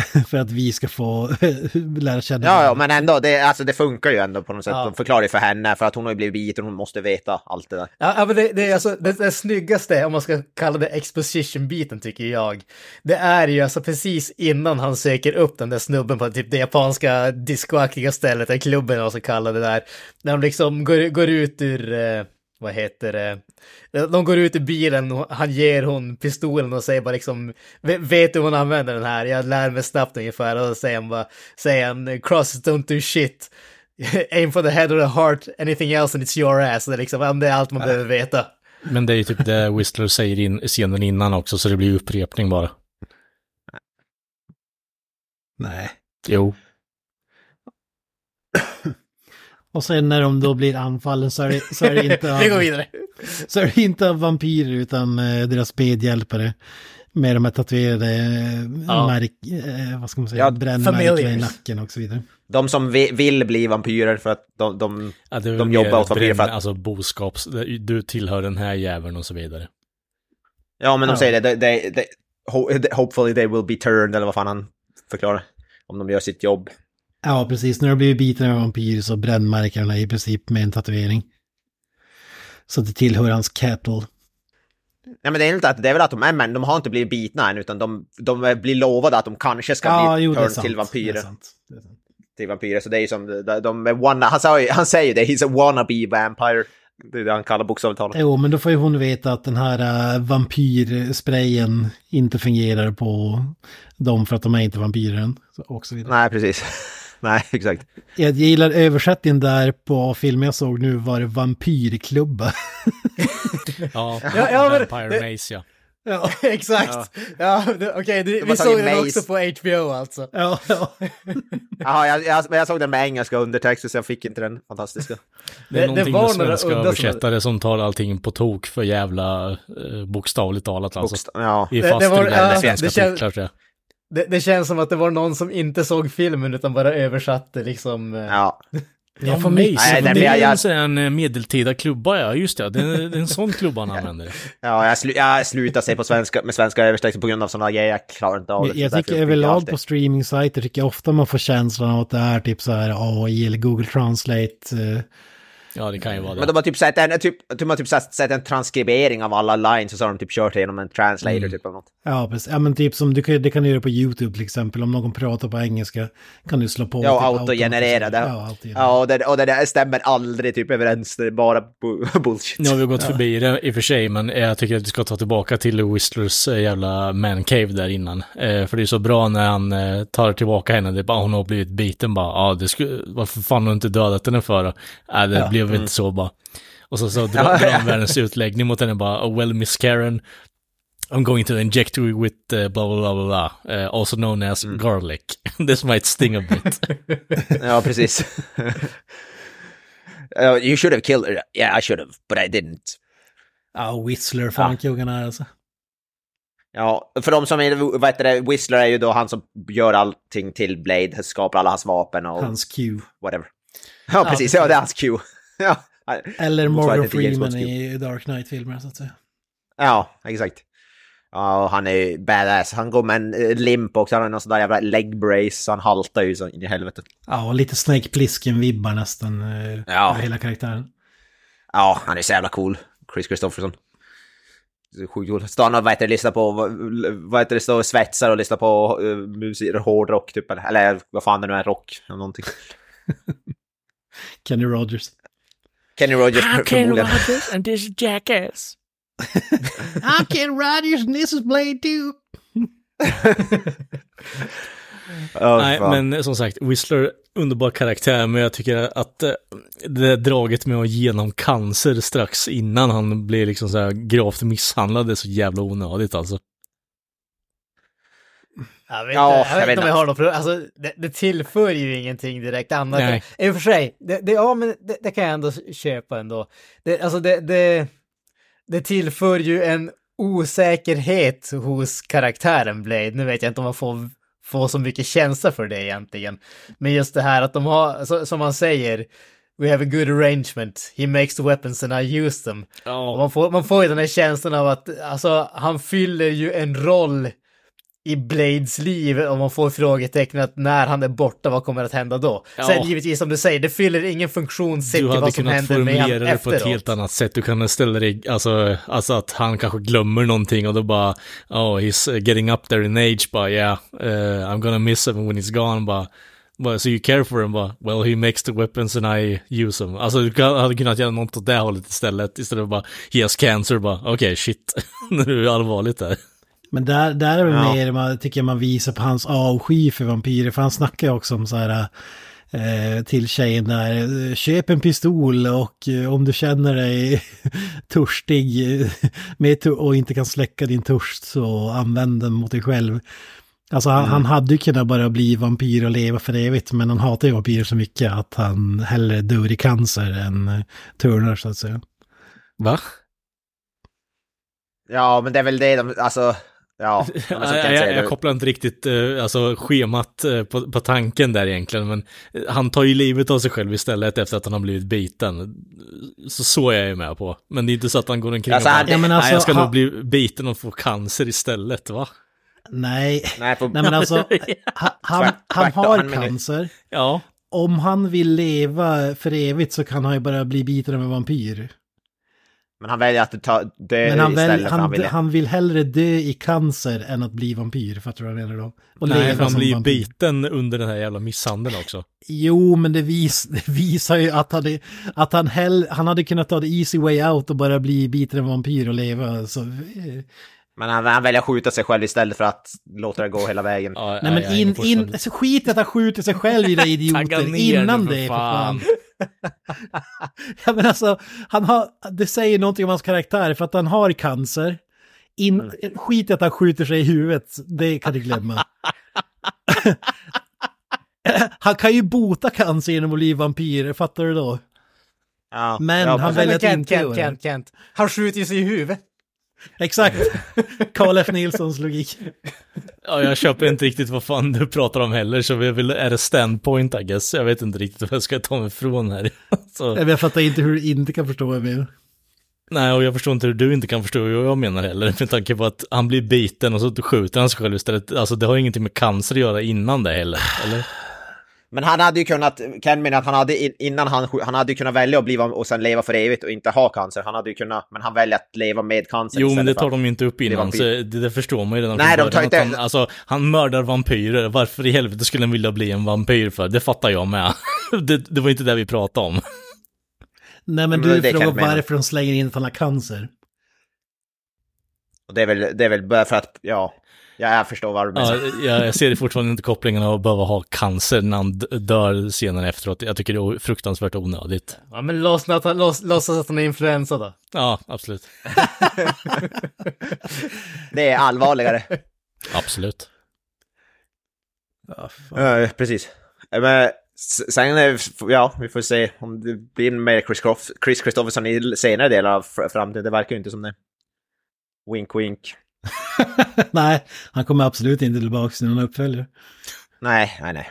för att vi ska få lära känna Ja, ja, men ändå, det, alltså, det funkar ju ändå på något sätt. Ja. De förklarar ju för henne, för att hon har ju blivit biten, hon måste veta allt det där. Ja, ja, men det, det är alltså det, det snyggaste, om man ska kalla det exposition-biten tycker jag. Det är ju alltså precis innan han söker upp den där snubben på typ det japanska discoaktiga stället, eller klubben eller vad man ska kalla det där. När de liksom går, går ut ur, eh, vad heter det, de går ut ur bilen och han ger hon pistolen och säger bara liksom, "Ve- vet du hur hon använder den här? Jag lär mig snabbt ungefär. Och då säger han bara, säger han, crosses don't do shit. Aim for the head or the heart, anything else and it's your ass. Det är, liksom, det är allt man behöver veta. Men det är ju typ det Whistler säger in scenen innan också, så det blir upprepning bara. Nej. Jo. Och sen när de då blir anfallen så är det, så är det inte Vi går vidare. så är det inte av vampyrer utan eh, deras medhjälpare. Med de här tatuerade eh, Ja. märk, eh, vad ska man säga, Ja, brännmärkena i nacken och så vidare. De som vi, vill bli vampyrer för att de, de Ja, det De jobbar åt vampyrer för att- Alltså boskaps... Du tillhör den här jäveln och så vidare. Ja, men de Ja. säger det, det, det, det ho- hopefully they will be turned, eller vad fan han förklarar. Om de gör sitt jobb. Ja, precis. När de blir biten av vampyr så brännmärker de i princip med en tatuering. Så det tillhör hans cattle. Nej men det är inte att det är väl att de är män, de har inte blivit bitna än utan de, de blir lovade att de kanske ska Ja, bli jo, turn sant. till Det är vampyrer. sant. Det är sant. Till vampyrer, så det är som, de, de är wanna, han, sa han säger ju det, he's a wannabe vampire. Det är det han kallar bokstavligt talat. Jo, men då får ju hon veta att den här uh, vampyrsprayen inte fungerar på dem för att de är inte vampyrer än. Och så vidare. Nej, precis. Nej, exakt. Jag gillar översättningen där på filmen jag såg nu var det vampyrklubba. Ja, Ja, ja, Vampire Maze ja. ja, Exakt! Ja, det- okej, det- har vi såg den också på HBO alltså. ja, ja. Jaha, jag, jag, men jag såg den med engelska undertexter så jag fick inte den fantastiska. Det är Det- det någonting var med några svenska översättare som tar allting på tok för jävla eh, bokstavligt talat alltså. Bokst- ja. Är Det- fast det var- i det där ja, svenska det känns- titlar tror jag. Det, det känns som att det var någon som inte såg filmen utan bara översatte liksom. eh, ja. Ja, får Maze, Nej, det, det är ju jag- en eh, medeltida klubba, ja just det. Det är, det är en sån klubba han använder. Ja, jag, slu, jag slutar se på svenska, med svenska översättningar på grund av sådana grejer. Jag klarar inte av det. Jag, jag tycker jag överlag på streaming-sajter tycker jag ofta man får känslan av att det är typ så här AI eller Google Translate. eh, Ja, det kan ju vara Men det. de har typ sett en, typ, de har typ sett, sett en transkribering av alla lines och så har de typ kört igenom en translator Mm. typ av något. Ja, precis. Ja, men typ som du kan, det kan du göra på YouTube till exempel. Om någon pratar på engelska kan du slå på. Ja, typ autogenerera det. Ja, autogenerera. Ja, och det, och det där stämmer aldrig typ överens, det är bara bu- bullshit. Nu har vi gått förbi det i och för sig, men jag tycker att vi ska ta tillbaka till Whistlers eh, jävla man cave där innan. Eh, för det är så bra när han eh, tar tillbaka henne, det är bara hon har blivit biten bara, ja, det skulle, varför fan har du inte dödat henne för? Nej, det blev inte så bara. Och så, så drar drar han världens utläggning mot henne bara, oh, well miss Karen, I'm going to inject you with uh, blah blah blah uh, also known as garlic. This might sting a bit. Ja, precis. Uh, you should have killed her. Yeah, I should have, but I didn't. Ja, Whistler, fan kungen är alltså. Ja, för de som är, vad heter det, Whistler är ju då han som gör allting till Blade, skapar alla hans vapen och Hans Q. whatever. Ja, precis, ja det är hans Q. Ja, Eller Morgan Freeman i Dark Knight-filmer så att säga. ja exakt. Ja, och han är ju badass. Han går med en eh, limp också, han har någon sån där jävla leg brace, så han haltar ju så in i helvete. Ja, och lite Snake Plissken-vibbar nästan. eh, Ja. hela karaktären. Ja, han är så jävla cool, Chris Christopherson. Sjukt cool. Står han och vad heter det, lyssnar på, vad- vad heter det, står och svetsar och lyssnar på uh, musik, hårdrock typ, eller, eller vad fan det nu är, rock eller någonting. Kenny Rogers. Kenny Rogers förmodligen. and this jackass. I'm Kenny Rogers and this is Blade 2. Ja, Nej, fan. men som sagt, Whistler, underbar karaktär, men jag tycker att eh, det draget med att genom cancer strax innan han blir liksom så här gravt misshandlad är så jävla onödigt alltså. Jag vet, Ja, inte, jag vet inte om jag har något problem. Alltså, det, det tillför ju ingenting direkt annat. Nej. I och för sig, det, det, ja men det, det kan jag ändå köpa ändå. Det, alltså det, det, det tillför ju en osäkerhet hos karaktären Blade. Nu vet jag inte om man får, får så mycket känsla för det egentligen. Men just det här att de har, så, som man säger, We have a good arrangement. He makes the weapons and I use them. Och man, får, man får ju den här känslan av att alltså, han fyller ju en roll i Blades liv och man får frågetecknet när han är borta, vad kommer att hända då? Ja. Sen givetvis som du säger, det fyller ingen funktion sett Du till hade vad som kunnat händer med formulera han det på efteråt. ett helt annat sätt. Du kan ställa dig, alltså, alltså att han kanske glömmer någonting och då bara, oh he's getting up there in age, bara yeah, uh, I'm gonna miss him when he's gone, bara, bara, so you care for him, bara, well he makes the weapons and I use them. Alltså du hade kunnat göra något åt det hållet istället, istället för bara, he has cancer, bara, okej okay, shit, nu är det allvarligt där. Men där, där är väl Ja. mer, man, tycker jag man visar på hans avsky för vampyrer. För han snackar ju också om så här eh, till tjejen där, eh, köp en pistol och eh, om du känner dig törstig med, och inte kan släcka din törst så använd den mot dig själv. Alltså han, han hade ju kunnat bara bli vampyr och leva för evigt, men han hatar ju vampyrer så mycket att han hellre dör i cancer än Turner så att säga. Va? Ja, men det är väl det de, alltså, ja. jag, jag jag, jag kopplar inte riktigt eh, alltså, schemat eh, på, på tanken där egentligen, men eh, han tar ju livet av sig själv istället efter att han har blivit biten. Så så är jag ju med på. Men det är inte så att han går omkring Alltså, och bara, Ja, men nej, alltså, jag ska han- nog bli biten och få cancer istället, va? Nej, Nej, för, nej men alltså, han, han, han har cancer. Ja, om han vill leva för evigt så kan han ju bara bli biten av en vampyr. Men han väljer att ta, dö Men han, istället väl, han, han vill... han vill hellre dö i cancer än att bli vampyr, fattar du vad jag menar då? Och Nej, han som blir ju biten under den här jävla misshandeln också. Jo, men det, vis, det visar ju att, han, är- att han, hell, han hade kunnat ta the easy way out och bara bli biten av vampyr och leva. Så, Men han, han väljer att skjuta sig själv istället för att låta det gå hela vägen. Ja, nej, men är in, in, alltså, skit i att han skjuter sig själv i det idioter innan det, för fan. ja, men alltså, han har, det säger någonting om hans karaktär för att han har cancer. In, Mm. Skit i att han skjuter sig i huvudet, det kan du glömma. han kan ju bota cancer genom att bli vampyr, fattar du då? Ja, Men ja, han väljer att inte Kent, göra det. Kent, Kent. Han skjuter ju sig i huvudet. Exakt. Carl F. Nilssons logik. Ja, jag köper inte riktigt vad fan du pratar om heller, så vill, är det standpoint I guess? Jag vet inte riktigt vad jag ska ta mig ifrån här. Så, Jag fattar inte hur du inte kan förstå vad jag menar. nej, och jag förstår inte hur du inte kan förstå vad jag menar heller, med tanke på att han blir biten och så skjuter han sig själv istället. Alltså det har ingenting med cancer att göra innan det heller, eller? Men han hade ju kunnat, Ken menar att han hade in- innan han, han hade ju kunnat välja att bli och sen leva för evigt och inte ha cancer. Han hade ju kunnat, men han väljer att leva med cancer Jo, men det för tar de ju inte upp innan, så det, det förstår man ju redan Nej, de tar inte- Han, alltså, han mördar vampyrer, varför i helvete skulle han vilja bli en vampyr för? Det fattar jag med. det, det var inte det vi pratade om. Nej men Men du frågar varför de slänger in att han har cancer. Och det är väl, det är väl bara för att, ja, ja jag förstår vad du menar. Ja, jag, ser fortfarande inte kopplingen av att behöva ha cancer när han dör senare efteråt. Jag tycker det är fruktansvärt onödigt. Ja, men låtsas att han, låts, låtsas att han är influensa då. Ja, absolut. Det är allvarligare. Absolut. Ja, precis. Men sen, ja, vi får se om det blir mer Chris, Croft, Chris i senare delar av fr- framtiden. Det verkar ju inte som det. Wink, wink. Nej, han kommer absolut inte tillbaka till någon uppföljare. Nej, nej, nej.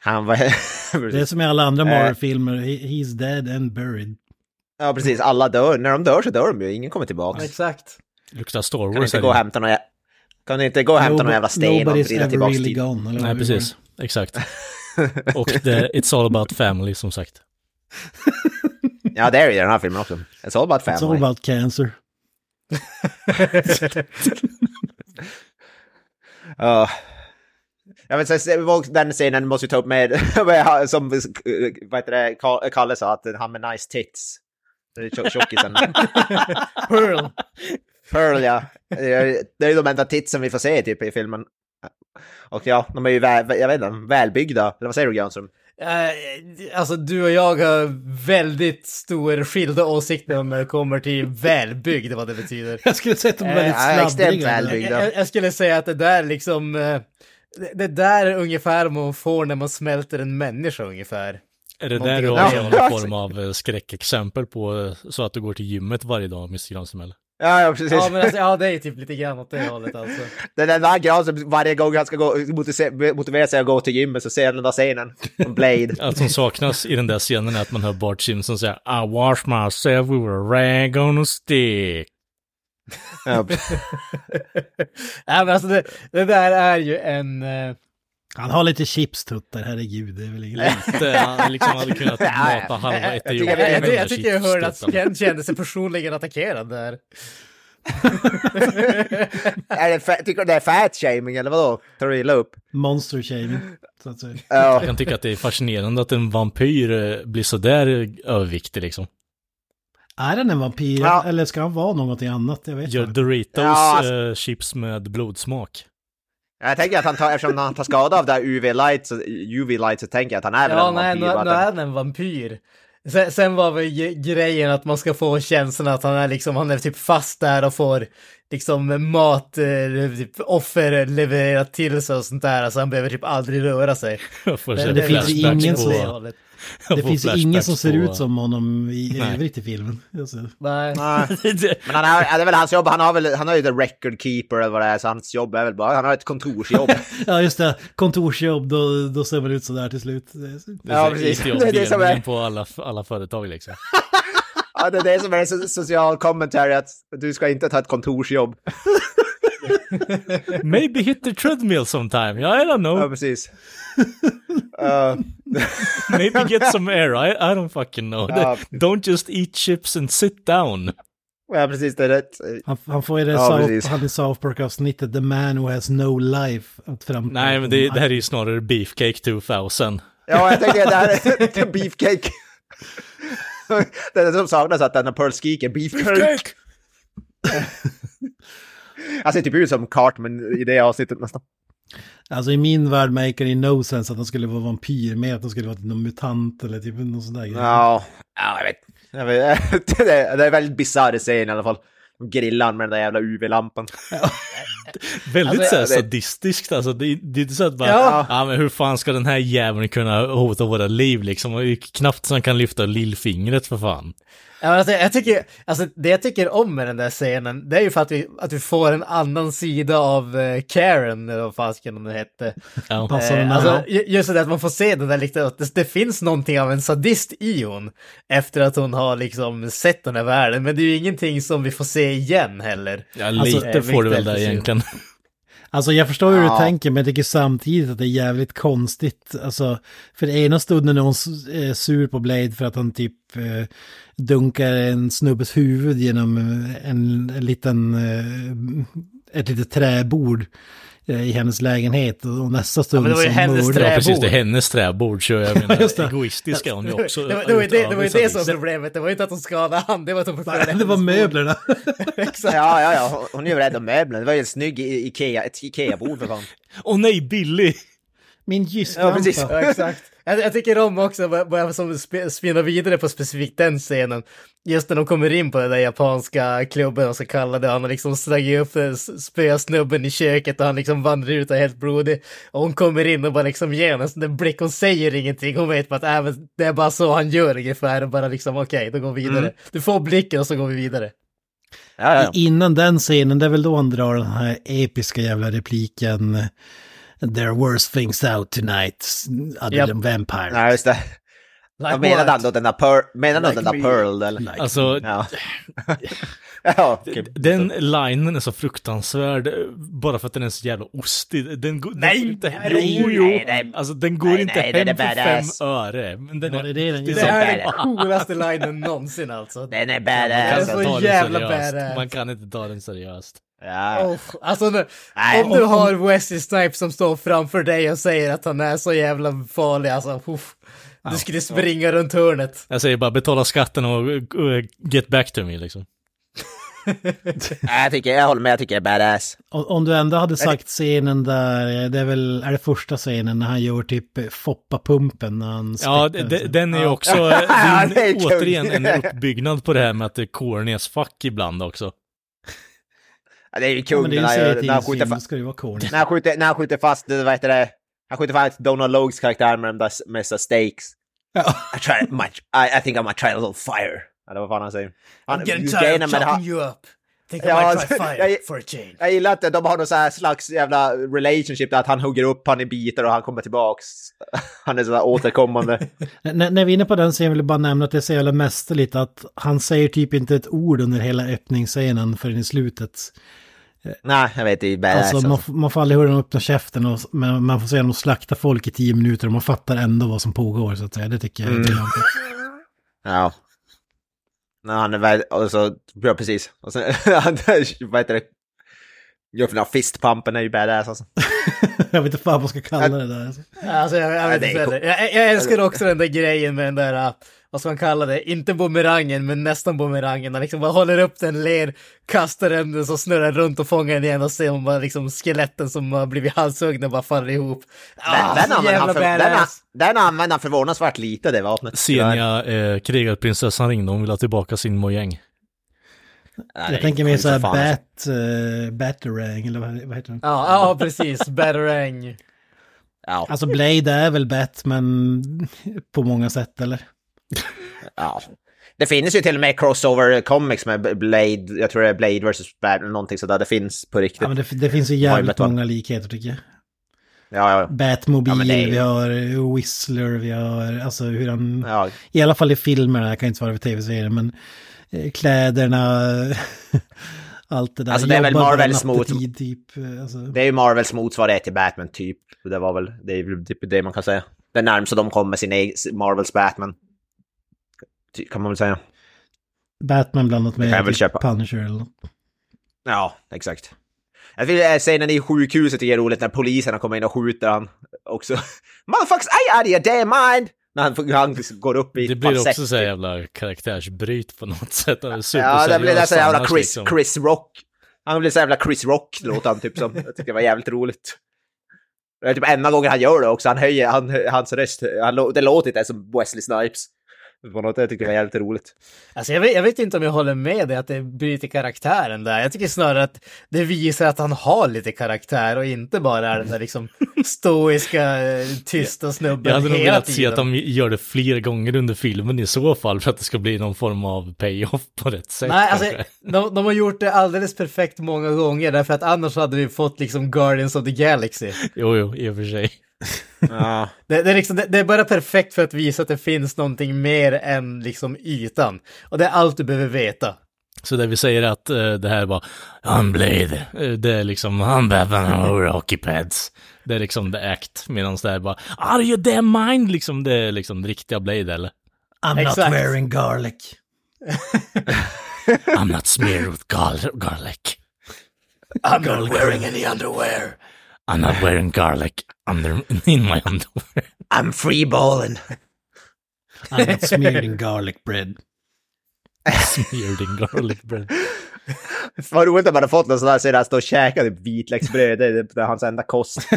Han var... Det är som i alla andra Eh. Marvel-filmer, he, he's dead and buried. Ja, precis. Alla dör. När de dör så dör de ju. Ingen kommer tillbaka. Exakt. Luktar Star Kan Wars. inte är gå och hämta någon, kan inte gå och hämta någon jävla sten och vrida tillbaka really gone. Eller Nej, precis. Exakt. Och det, It's all about family, som sagt. Ja, det är det i den här filmen också. It's all about var. It's all family. about cancer. Ja. Vill säga, den scenen måste vi ta upp med, som, vad heter det, Ka- Kalle sa, att han med nice tits. Tjockisen. Pearl. Pearl, ja. Det är det är ju de enda titsen vi får se typ i filmen. Och ja, de är ju väl, jag vet inte, välbyggda. Eller vad säger du Granström? Eh, alltså du och jag har väldigt stor skilda åsikter om när det kommer till välbyggd, vad det betyder. Jag skulle säga att de är Eh, väldigt ja, extremt sladdriga. välbyggda. Jag, jag skulle säga att det där liksom, eh, det, det där är ungefär man får när man smälter en människa ungefär. Är det Någonting där du har någon form av eh, skräckexempel på eh, så att du går till gymmet varje dag, Mr. Granström? Ja, ja precis. Ja men alltså, ja det är typ lite grann åt det hållet alltså. Den enda Granström, varje gång han ska gå, motivera, motivera sig att gå till gymmet så ser han den där scenen. Blade. Allt som saknas i den där scenen är att man hör Bart Simpson säga I wash myself with a rag on a stick. Ja, Nej men alltså det, det där är ju en... eh, Han har lite chipstuttar, herregud. Det är väl inget Inte, han liksom hade kunnat mata halva jag Jag, Etiopien jag, med jag, jag tycker jag hörde att. Ken kände sig personligen attackerad där. är det, tycker du det är fat shaming eller vadå? Tar du illa upp? monster shaming. Så att säga. Ja. Jag kan tycka att det är fascinerande att en vampyr eh, blir sådär eh, överviktig liksom. Är han en vampyr Ja. eller ska han vara någonting annat? Jag vet Gör inte. Doritos Ja, alltså- eh, chips med blodsmak. Jag tänker att han tar, eftersom han tar skada av det här UV-light, så, UV-light så tänker jag att han är väl Ja en nej, vampyr. nu, bara nu att är han- en vampyr. Sen, sen var väl grejen att man ska få känslan att han är liksom, han är typ fast där och får liksom mat, eh, typ offer levererat till sig och sånt där, alltså han behöver typ aldrig röra sig. Det- det finns ingen på- det finns ingen som ser på- ut som honom i Nej. övrigt i filmen. Alltså. Nej. Nej. Men han har, det är väl hans jobb, han har väl, han har ju the record keeper eller vad det är, så hans jobb är väl bara, han har ett kontorsjobb. Ja, just det. Kontorsjobb, då, då ser man ut sådär till slut. Det Ja, är precis. IT Det är det som är- på alla, alla företag liksom. ja, det är det som är so- social commentary, att du ska inte ta ett kontorsjobb. Maybe hit the treadmill sometime, yeah, I don't know. Ja, precis. Uh, Maybe get some air, I, I don't fucking know. Ja. Don't just eat chips and sit down. Ja, precis, det är rätt. Han, han får ju det Ja, South, han i South Park-avsnittet The Man Who Has No Life. Att fram, Nej, men det, det här är ju snarare Beefcake 2000. Ja, jag tänkte det här är beefcake. det är det som saknas att den har Pearl Skeek är beefcake. Han ser typ ut som Cartman i det avsnittet nästan. Alltså i min värld maker det no sense att han skulle vara vampyr, mer att han skulle vara någon mutant eller typ någon sån där grej. Ja, ja jag vet. Jag vet. Det, är, det är väldigt bisarr scen i alla fall. Grillan med den där jävla UV-lampan. Väldigt Alltså, så sadistiskt alltså. Det, det är inte så att bara, Ja. ja. men hur fan ska den här jäveln kunna hota våra liv liksom? Och knappt så han kan lyfta lillfingret för fan. Ja, alltså, jag tycker, alltså, det jag tycker om med den där scenen, det är ju för att vi, att vi får en annan sida av eh, Karen, eller vad fasken hon nu hette. Ja. Eh, alltså, ju- just det att man får se den där att det, det finns någonting av en sadist i hon, efter att hon har liksom sett den här världen, men det är ju ingenting som vi får se igen heller. Ja, Alltså, lite eh, får du väl där egentligen. Alltså jag förstår hur Ja. du tänker, men jag tycker samtidigt att det är jävligt konstigt. Alltså, för ena stunden är hon eh, sur på Blade för att han typ eh, dunkar en snubbes huvud genom eh, en, en liten, ett litet träbord i hennes lägenhet. Och nästa stund men det var ju hennes mördar- Ja, precis. Det är Träbord. hennes träbord, så jag menar, Just det. egoistisk är hon ju också. Det var, det var ju det, det, var ju det som var problemet, det var ju inte att hon skadade han, det var att hon förstörde Det var möblerna. Exakt. Ja, ja, ja. Hon är ju rädd om möblerna. Det var ju en snygg Ikea, ett Ikea-bord för fan. Åh nej, Billy! Min Ja, gisslampa. precis. Ja, exakt. Jag, jag tycker om också, bara- bara som sp- spinna vidare på specifikt den scenen, just när de kommer in på den där japanska klubben och så kallar det, han har liksom slagit upp spösnubben i köket och han liksom vandrar ut och är helt blodig. Och hon kommer in och bara liksom ger en sån där blick, hon säger ingenting, hon vet bara att äh, det är bara så han gör ungefär och bara liksom okej, då går vi vidare. Du får blicken och så går vi vidare. Ja, ja, ja. Innan den scenen, det är väl då han drar den här episka jävla repliken. There are worse things out tonight, other Japp. than vampire. Nej, just det. Jag menade han då den där Pearl, menade Like den där me. Pearl eller? Like Alltså, Ja. ja, okej. den linen är så fruktansvärd bara för att den är så jävla ostig. Den, går- den Nej, går inte hem. nej, Jo, jo. nej, nej. Alltså den går Nej, inte nej, den hem för fem öre. Men den Ja, är, det är det den det är den coolaste linen någonsin alltså. Den är badass. Det är så den jävla seriöst. badass. Man kan inte ta den seriöst. Ja. Oh, alltså nu, Nej, om du har Wesley Snipes som står framför dig och säger att han är så jävla farlig, alltså, uff, du skulle springa runt hörnet. Jag säger bara betala skatten och uh, get back to me liksom. Nej, jag, tycker, jag håller med, jag tycker det är badass. Om om du ändå hade sagt scenen där, det är väl, är det första scenen när han gör typ eh, Foppa-pumpen när han Ja, den är ju Ja. också, Ja, kul. återigen en uppbyggnad på det här med att det är corny as fuck ibland också. Ja, det är ju Ja, kul men det är när, ju när, han skjuter serietidningsfilm, då fa- ska det ju vara corny. när, han skjuter, när han skjuter fast, det, vad heter det? Han skjuter fast Donald Logues karaktär med de där med stakes. Ja. I, try, my, I, I think I might try a little fire. Eller vad fan han säger. Han, I'm getting tired är of chopping you up. Think I Ja, might try jag- fire for a change. Jag gillar att de har någon så här slags jävla relationship där att han hugger upp han i bitar och han kommer tillbaks. Han är sådär återkommande. N- när vi är inne på den scenen vill jag bara nämna att det är så jävla mästerligt att han säger typ inte ett ord under hela öppningsscenen förrän i slutet. Nej, jag vet, det är badass. Alltså Alltså, man, f- man får aldrig höra dem öppna käften och men man får se dem slakta folk i tio minuter och man fattar ändå vad som pågår så att säga. Det tycker jag är Mm. Ja. När han är väl, och så, ja precis. Och sen, han, vad heter det? Gör för den här fistpumpen är ju badass alltså. jag vet inte fan vad jag ska kalla det där. Alltså. Alltså, jag, jag, vet inte jag, jag älskar också den där grejen med den där, uh, vad ska man kalla det, inte bumerangen men nästan bumerangen. Han liksom bara håller upp den, ler, kastar den, så snurrar runt och fångar den igen och ser man bara liksom skeletten som har blivit halshuggna bara faller ihop. Ah, Den, den, använder för, den, den använder han förvånansvärt lite det vapnet. Seniga eh, krigarprinsessan ringde, hon vill ha tillbaka sin mojäng. Nej, Jag tänker mer sjukt så här som fan, alltså. bat, uh, batarang eller vad, vad heter den? Ja, ja precis, Batarang. Ja, Alltså Blade är väl bat men på många sätt eller? Ja. Det finns ju till och med crossover comics med Blade, jag tror det är Blade vs. Batman någonting sådär. Det finns på riktigt. Ja men det, det finns ju jävligt många likheter tycker jag. Ja, ja, Batmobil, Ja, är- vi har Whistler, vi har alltså hur han... ja. I alla fall i filmerna, jag kan inte svara för tv-serien, men eh, kläderna, allt det där. Alltså, det är väl Marvels mot- typ. eh, Alltså. Det är ju Marvels motsvarighet till Batman typ. Det var väl det, är typ det man kan säga. Det närmsta de kommer sin egen Marvels Batman. Kan man väl säga. Batman blandat jag med väl typ köpa. Punisher eller något. Ja, exakt. Jag vill eh, säga när ni är i sjukhuset, det är roligt när poliserna kommer in och skjuter han också. Motherfuckers, I out of your damn mind! När han, han går upp i Det blir falsett, också så här jävla karaktärsbryt på något sätt. Han är Ja, det blir så jävla Chris, liksom. Chris Rock. Han blir så jävla Chris Rock, låter han typ som. Jag tycker det var jävligt roligt. Det är typ enda gången han gör det också, han höjer han, hans röst. Han, det låter inte som Wesley Snipes. På något sätt jag tycker det var jävligt roligt. Alltså jag vet, jag vet inte om jag håller med dig att det bryter karaktären där. Jag tycker snarare att det visar att han har lite karaktär och inte bara är den där liksom stoiska, eh, tysta snubben Jag hade nog hela velat se tiden. att de gör det fler gånger under filmen i så fall för att det ska bli någon form av payoff på rätt sätt. Nej, alltså, de, de har gjort det alldeles perfekt många gånger därför att annars hade vi fått liksom Guardians of the Galaxy. Jo, jo, i och för sig. Ja. Det, det, är liksom, det, det är bara perfekt för att visa att det finns någonting mer än liksom ytan. Och det är allt du behöver veta. Så det vi säger att eh, det här var I'm Blade, eh, det är liksom I'm Batman och Rocky Pads. Det är liksom the act, medan det här bara Are you damn mind? Liksom det är liksom riktiga Blade eller? I'm Exakt. not wearing garlic. I'm not smeared with gar- garlic. I'm not wearing any underwear. I'm not wearing garlic under in my underwear. I'm freeballing. I'm not smeared in garlic bread. Smeared in garlic bread. Vad roligt att man har fått någon sån här, så är det här stå och käka typ vitlöksbröd, det är, det är hans enda kost.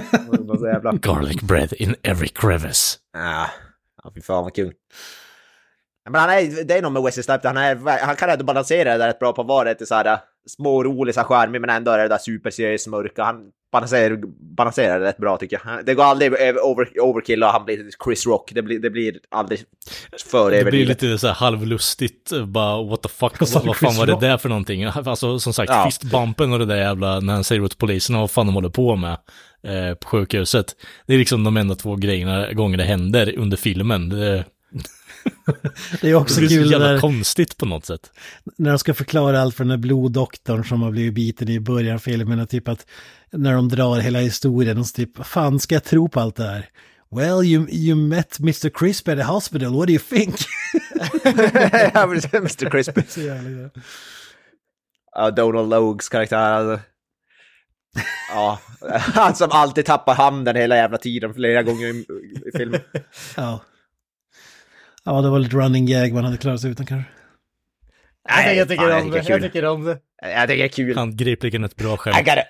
Det jävla... Garlic bread in every crevice. Ja, ja fy fan vad kul. Men han är, det är nog med Wesley Snipes, han, är, han kan ändå balansera det där rätt bra på att vara lite så här små rolig, så här charmig, men ändå är det där superseriös mörka. Han balanserar, balanserar det rätt bra tycker jag. Det går aldrig över, over, overkill och han blir Chris Rock. Det blir, det blir aldrig för Det blir lite så här halvlustigt, bara what the fuck, Vad fan Chris var det Rock? där för någonting? Alltså som sagt, Ja. fistbumpen och det där jävla, när han säger åt poliserna vad fan de håller på med eh, på sjukhuset. Det är liksom de enda två grejerna, gånger det händer under filmen. Det, Det är också det blir så kul jävla konstigt på något sätt. när de ska förklara allt för den där bloddoktorn som har blivit biten i början av filmen. Och typ att när de drar hela historien och så typ, "Vad fan ska jag tro på allt det här? Well, you, you met Mr. Crisp at the hospital, what do you think? Ja, är Mr. Crispy. Så jävla. Ja, Donald Logues karaktär. Alltså. Ja, han som alltid tappar handen hela jävla tiden flera gånger i, i filmen. Ja. Ja, det var lite running gag man hade klarat sig utan kanske. Jag, jag tycker fan, om jag det. tycker Jag kul. tycker om det. Jag tycker det är kul. Handgripligen ett bra I skämt. got it.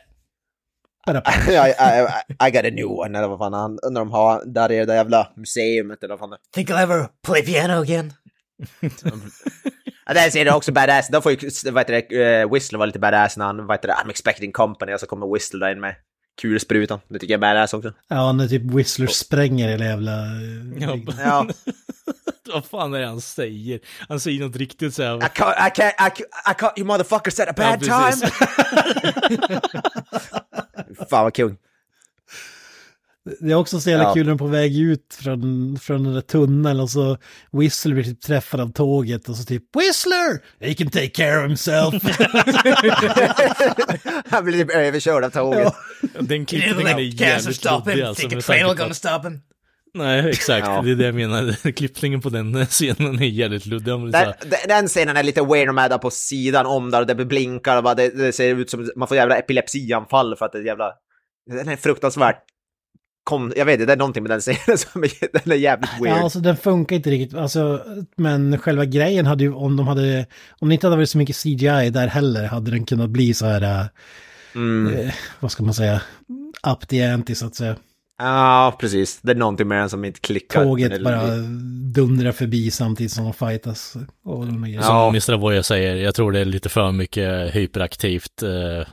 Bara, Ja, I, I, I got a new one, eller vad fan han, när de har, där är det jävla museumet eller vad fan det Think I'll ever play piano again? Ja, där ser du också badass, då får ju, vad heter det, eh, Whistler var lite badass när han, vad heter det, I'm expecting company, och så kommer Whistler där in med kulsprutan. Det tycker jag är badass också. ja, när typ Whistler spränger hela jävla... eh, Ja, Ja. vad fan är det han säger? Han säger något riktigt så här. I can't, I can't, I can't, I can't you motherfuckers at a Ja, bad precis. time! fan vad kul. Det är också så jävla Ja. kul när de är på väg ut från, från den där tunneln och så Whistler blir typ träffad av tåget och så typ Whistler! He can take care of himself. Han blir typ överkörd av tåget. Den klippningen är jävligt luddig alltså. med tanke på att- stop him. Nej, exakt. Ja. Det är det jag menar. Klippningen på den scenen är jävligt luddig. Den, den- den scenen är lite weird med där på sidan om där och det blinkar och bara det, det ser ut som man får jävla epilepsianfall för att det är jävla... Den är fruktansvärt... Kom, jag vet inte, det är någonting med den scenen som är, den är jävligt weird. Ja, alltså den funkar inte riktigt. Alltså, men själva grejen hade ju, om de hade, om det inte hade varit så mycket CGI där heller, hade den kunnat bli så här, äh, Mm. eh, vad ska man säga, up the ante så att säga. Ja, precis. Det är någonting med den som inte klickar. Tåget bara dundrar förbi samtidigt som de fightas. Och de Ja. Som Mr. Avoya säger, jag tror det är lite för mycket hyperaktivt eh, eh,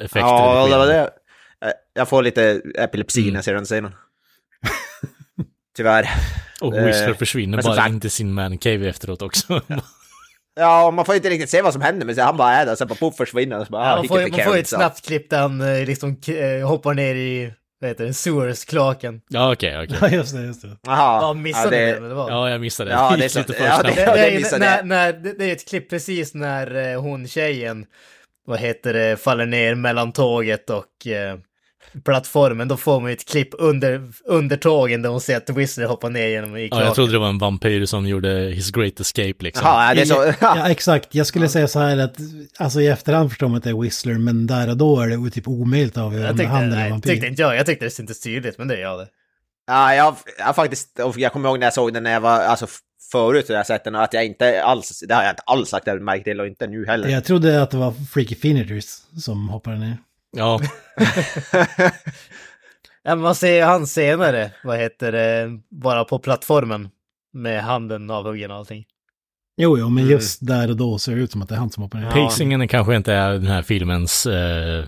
effekter. Ja, det var det. Eh, Jag får lite epilepsi Mm. när jag ser den scenen. Tyvärr. Och Eh, Whistler försvinner bara sagt- in till sin mancave efteråt också. Ja, man får inte riktigt se vad som händer, men han bara är där, sen bara poff försvinner. Och så bara, ah, Ja, he man får, man får ett snabbt klipp där han eh, liksom hoppar ner i, vad heter det, Sewers-klaken. ja, okej, okej. Ja, just det, just det. Jaha. Ja, missade ja, det, men det var Ja, jag missade det. Ja, det det är så- lite för ja, snabbt. det- det, det, det när, när, det, det är ett klipp precis när hon tjejen, vad heter det, faller ner mellan tåget och eh, plattformen, då får man ju ett klipp under, under tågen där hon ser att Whistler hoppar ner genom i Ja, jag trodde det var en vampyr som gjorde his great escape liksom. Det är så... Ja, exakt. Jag skulle säga så här att, alltså i efterhand förstår man att det är Whistler, men där och då är det typ omöjligt att avgöra Jag är tyckte, han eller nej, vampyr. tyckte inte jag, jag tyckte det syntes tydligt, men det gör det. Ja, jag, jag faktiskt, och jag kommer ihåg när jag såg den när jag var, alltså förut när jag sett den och att jag inte alls, det har jag inte alls sagt jag märkt till och inte nu heller. Jag trodde att det var Freaky Finiters som hoppade ner. Ja, Ja, men man ser ju han senare, vad heter det, bara på plattformen med handen avhuggen och allting. Jo, jo, men Mm. just där och då ser det ut som att det är han som hoppar ner. pacingen kanske inte är den här filmens eh,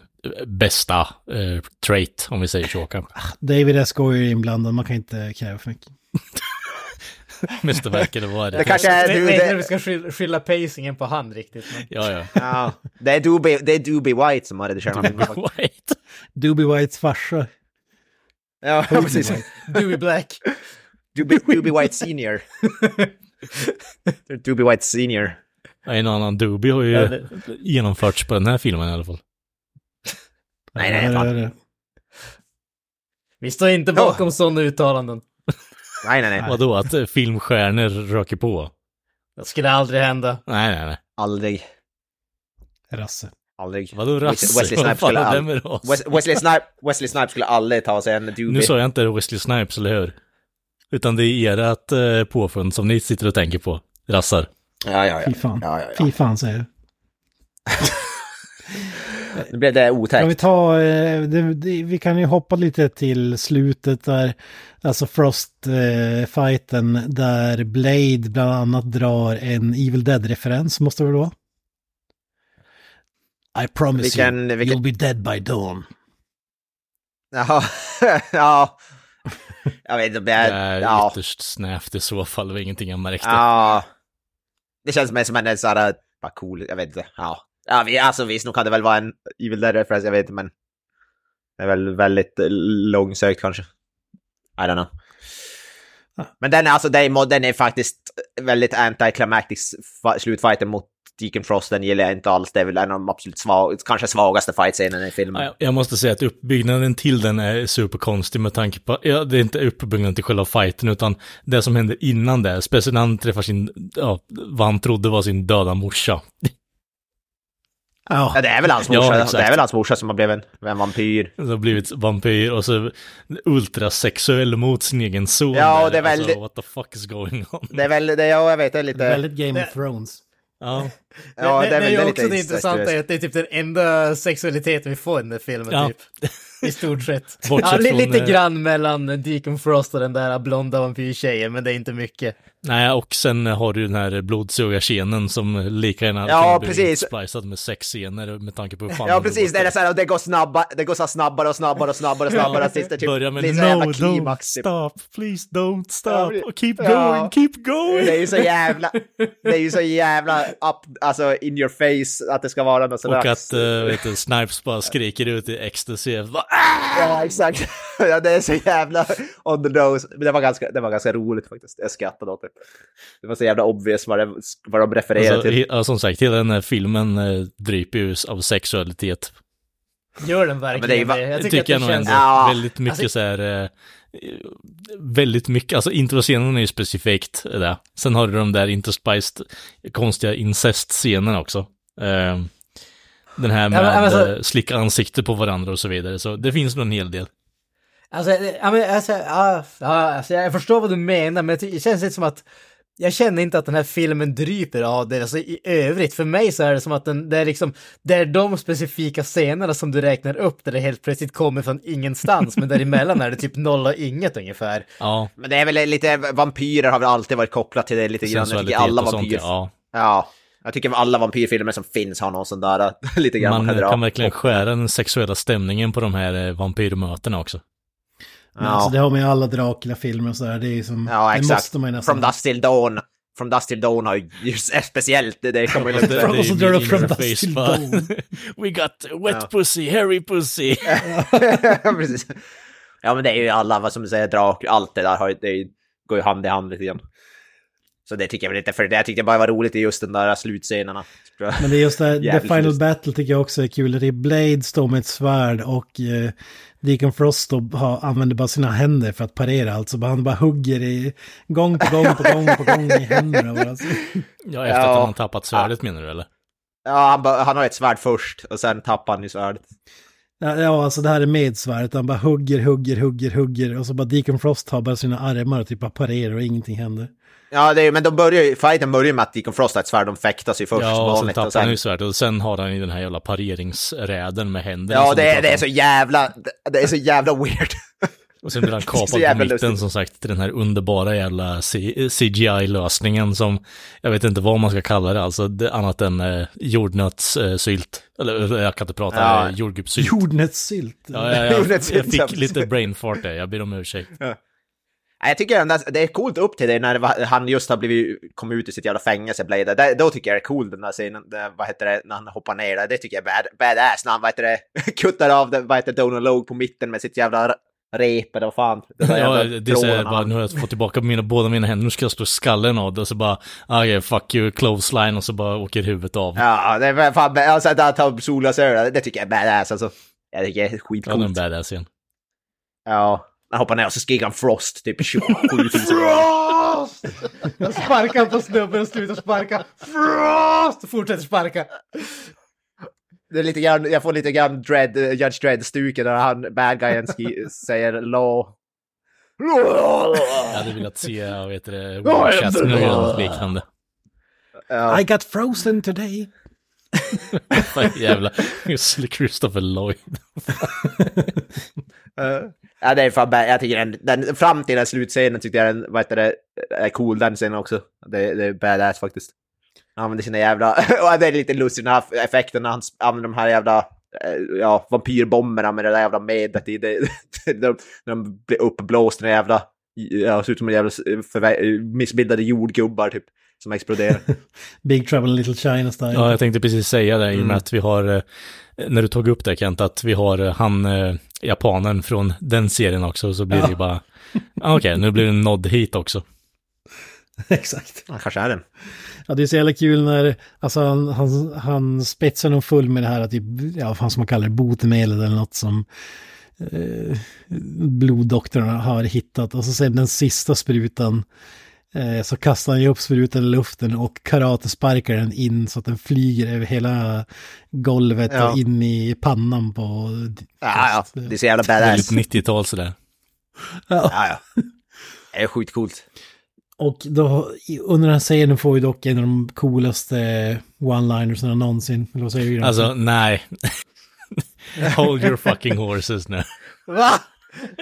bästa eh, trait, om vi säger så kanske. David S. Goyer är inblandad, man kan inte kräva för mycket. Mästerverk eller vad är det? Det kanske är du, inte om vi det, ska skylla, skylla pacingen på han riktigt. Men... Ja, ja. ja, det är Doobie, det är Doobie White som har redigerat den. Wait. Doobie Whites farsa. Ja, precis. Dewey Black. Doobie, Doobie White Senior. Doobie White Senior. En annan Doobie har ju Ja, det- genomförts på den här filmen i alla fall. Nej, nej, fan. det det. Vi står inte bakom sådana uttalanden. Nej, nej, nej. Vadå, att eh, filmstjärnor röker på? Det skulle aldrig hända. Nej, nej, nej. Aldrig. Rasse. Aldrig. Vadå rasse? Wesley Vad Snipes skulle? Wes- Wesley, Snipe, Wesley Snipes skulle aldrig ta sig en Doobie. Nu sa jag inte Wesley Snipes, eller hur? Utan det är ert eh, påfund som ni sitter och tänker på. Rassar. Ja, ja, Fy ja. fan. ja, ja, ja. Fy fan säger jag. Nu blev det Kan vi otäckt. ta, eh, det, det, vi kan ju hoppa lite till slutet där, alltså Frost-fighten där Blade bland annat drar en Evil Dead-referens, måste det väl vara? I promise Vilken- you, vilken- you'll be dead by dawn. Jaha, ja. Jag vet inte om det Det är... är Ja. ytterst snävt i så fall, det var ingenting jag märkte. ja. Det känns mer som en sån här, bara cool, jag vet inte. Ja. Ja, vi, alltså visst, nog kan det väl vara en Evil Dead reference, jag vet inte, men... Det är väl väldigt långsökt kanske. I don't know. Men den är alltså, den den är faktiskt väldigt anticlimactic slutfighten mot Deacon Frost, den gillar jag inte alls. Det är väl en av de absolut svag, kanske svagaste fightscenerna i filmen. Ja, Jag måste säga att uppbyggnaden till den är superkonstig med tanke på, ja, det är inte uppbyggnaden till själva fighten utan det som händer innan det, speciellt när han träffar sin, ja, vad han trodde var sin döda morsa. Ja, Ja, det är väl hans Ja, morsa, exakt. det är väl hans morsa som har blivit en, en vampyr. Som har blivit vampyr och så ultrasexuell mot sin egen son. Ja, där. det är väl- Alltså, what the fuck is going on? Det är väl, det, ja, jag vet, det är lite... väldigt Game of Thrones. Ja, ja, det, det, väl- är ju lite också det intressanta är att det är typ den enda sexualiteten vi får i den där filmen Ja. typ. I stort sett. Ja, li- från, lite eh, grann mellan Deacon Frost och den där blonda vampyrtjejen, men det är inte mycket. Nej, och sen har du den här blodsugarscenen som lika gärna Ja, precis. splicad med sexscener med tanke på hur fan Ja, precis. Det, är så här, och det går snabba, det går så snabbare och snabbare och snabbare och snabbare. och sist är typ, Börja med no, klimax. don't Typ. stop, please don't stop, Ja, keep ja. going, keep going. Det är ju så jävla, det är ju så jävla up, alltså in your face att det ska vara något sådär. Och att, uh, vet du, Snipes bara skriker ut i ecstasy. Va? Ja, exakt. Ja, det är så jävla on the nose. Men det var ganska, det var ganska roligt faktiskt. Jag skrattade åt det. Det var så jävla obvious vad, det, vad de refererar Alltså, till. he, ja, som sagt, hela den här filmen uh, dryper ju av sexualitet. Gör den är verkligen ju va- det? Jag Jag tycker, tycker att det jag nog känns... ändå Ja. väldigt mycket Alltså- så här, eh, väldigt mycket, alltså introscenen är ju specifikt det. Sen har du de där interspiced konstiga incest-scenerna också. Eh, den här med Ja, men- alltså- eh, slicka ansikte på varandra och så vidare, så det finns nog en hel del. Alltså, ja, men, alltså, ja, ja, alltså, jag förstår vad du menar, men det känns lite som att jag känner inte att den här filmen dryper av det, alltså i övrigt. För mig så är det som att den, det är liksom, det är de specifika scenerna som du räknar upp där det helt plötsligt kommer från ingenstans, men däremellan är det typ noll och inget ungefär. Ja, Men det är väl lite, vampyrer har väl alltid varit kopplat till det lite grann. Jag tycker alla och sånt, vampyr... ja. Ja. Jag tycker alla vampyrfilmer som finns har någon sån där lite grann man, Man kan kan verkligen skära den sexuella stämningen på de här eh, vampyrmötena också. Men Ja. alltså det har man ju alla Dracula-filmer och sådär, det är ju som, Ja, det exakt. måste man ju nästan From Dust Till Dawn. From Dust Till Dawn har ju speciellt, det, det kommer ju Det- det Och så drar du your Dust till Dawn. We got wet Ja. pussy, hairy pussy. Precis. Ja men det är ju alla, vad som du säger, drak, allt det där har, ju- det går ju hand i hand lite grann. Så det tycker jag väl inte, för det jag tyckte bara var roligt i just den där slutscenerna. Tror jag. Men det är just det, här, The Final schysst. Battle tycker jag också är kul. Det är Blade står med ett svärd och eh, Deacon Frost har, använder bara sina händer för att parera. Alltså bara, han bara hugger i, gång på gång på gång på gång i händerna. Bara. Så, Ja, efter att Ja. han har tappat svärdet menar du eller? Ja, han, bara- han har ett svärd först och sen tappar han i svärdet. ja, ja, alltså det här är med svärdet. Han bara hugger, hugger, hugger, hugger. Och så bara Deacon Frost har bara sina armar och typ bara parerar och ingenting händer. Ja, det är, men de börjar ju, fighten börjar ju med att Deacon Frost har ett svärd, de fäktas ju först som Ja, och sen tappar han ju svärdet och sen har han ju den här jävla pareringsräden med händerna. ja, det är, det är så jävla, det är så jävla weird. Och sen blir han så kapad på mitten lustigt. som sagt till den här underbara jävla CGI-lösningen som jag vet inte vad man ska kalla det, alltså det, annat än eh, jordnötssylt. Eller eller, jag kan inte prata, Ja. ja. jordgubbssylt. Jordnötssylt. Ja, jag, jag, jag ja, fick lite brain fart där, jag ber om ursäkt. Nej, Jag tycker ändå det är coolt upp till det när han just har blivit, kom ut ur sitt jävla fängelse, Blade. Det, då tycker jag det är cool den där scenen, vad heter det, när han hoppar ner där. Det tycker jag är bad, badass, när han, vad heter det, kuttar av det, vad heter det, Donald Logue på mitten med sitt jävla rep eller vad fan. Ja, det är så här, tråden bara, nu har jag fått tillbaka mina, båda mina händer, nu ska jag slå skallen av det och så bara, ah, okay, fuck you, clothesline och så bara åker huvudet av. Ja, det är fan, alltså att han tar solglasögon, det tycker jag är badass alltså. Jag tycker det är Ja, skitcoolt. den badass igen. Ja, han hoppar ner och så skriker han Frost, typ 27 000 Frost! Jag sparkar på snubben och slutar sparka. Frost! Och fortsätter sparka. Det är lite grann, jag får lite grann dread, uh, Judge Dredd-stuket när han, bad guyen säger law. Jag hade velat se, jag vet det, jag- eller något liknande. Ja. I got frozen today. Jävla Christopher Lloyd. Eh. Ja, det är fan bad. Jag tycker den, den, fram till den slutscenen tyckte jag den, vad heter det, är cool den scenen också. Det, det är badass faktiskt. Han använder sina jävla, och det är lite lustigt den här effekten när han använder de här jävla, eh, ja, vampyrbomberna med det där jävla medlet i. Det, de, de blir uppblåsta, den jävla, ja, ser ut som en jävla förvä- missbildade jordgubbar typ, som exploderar. Big Trouble in Little China style. Ja, jag tänkte precis säga det i och med Mm. att vi har, eh, när du tog upp det Kent, att vi har eh, han, eh, japanen från den serien också, så blir det ju bara, ah, okej, nu blir det en nod hit också. Exakt. Han kanske är den. Ja, det är så jävla kul när, alltså han, han, han spetsar nog full med det här, typ, ja, vad som man kallar det, botemedel eller något som eh, bloddoktorn har hittat. Och så sen den sista sprutan, så kastar han ju upp sprutan i luften och karatesparkar den in så att den flyger över hela golvet Ja. och in i pannan på... Ja, ja, det är så jävla badass. Väldigt 90-tal sådär. Ja, ja. Det är skitcoolt. Och då, under den här scenen får vi dock en av de coolaste one-linersarna någonsin. Eller vad säger du? Alltså, nej. Hold your fucking horses nu. Va?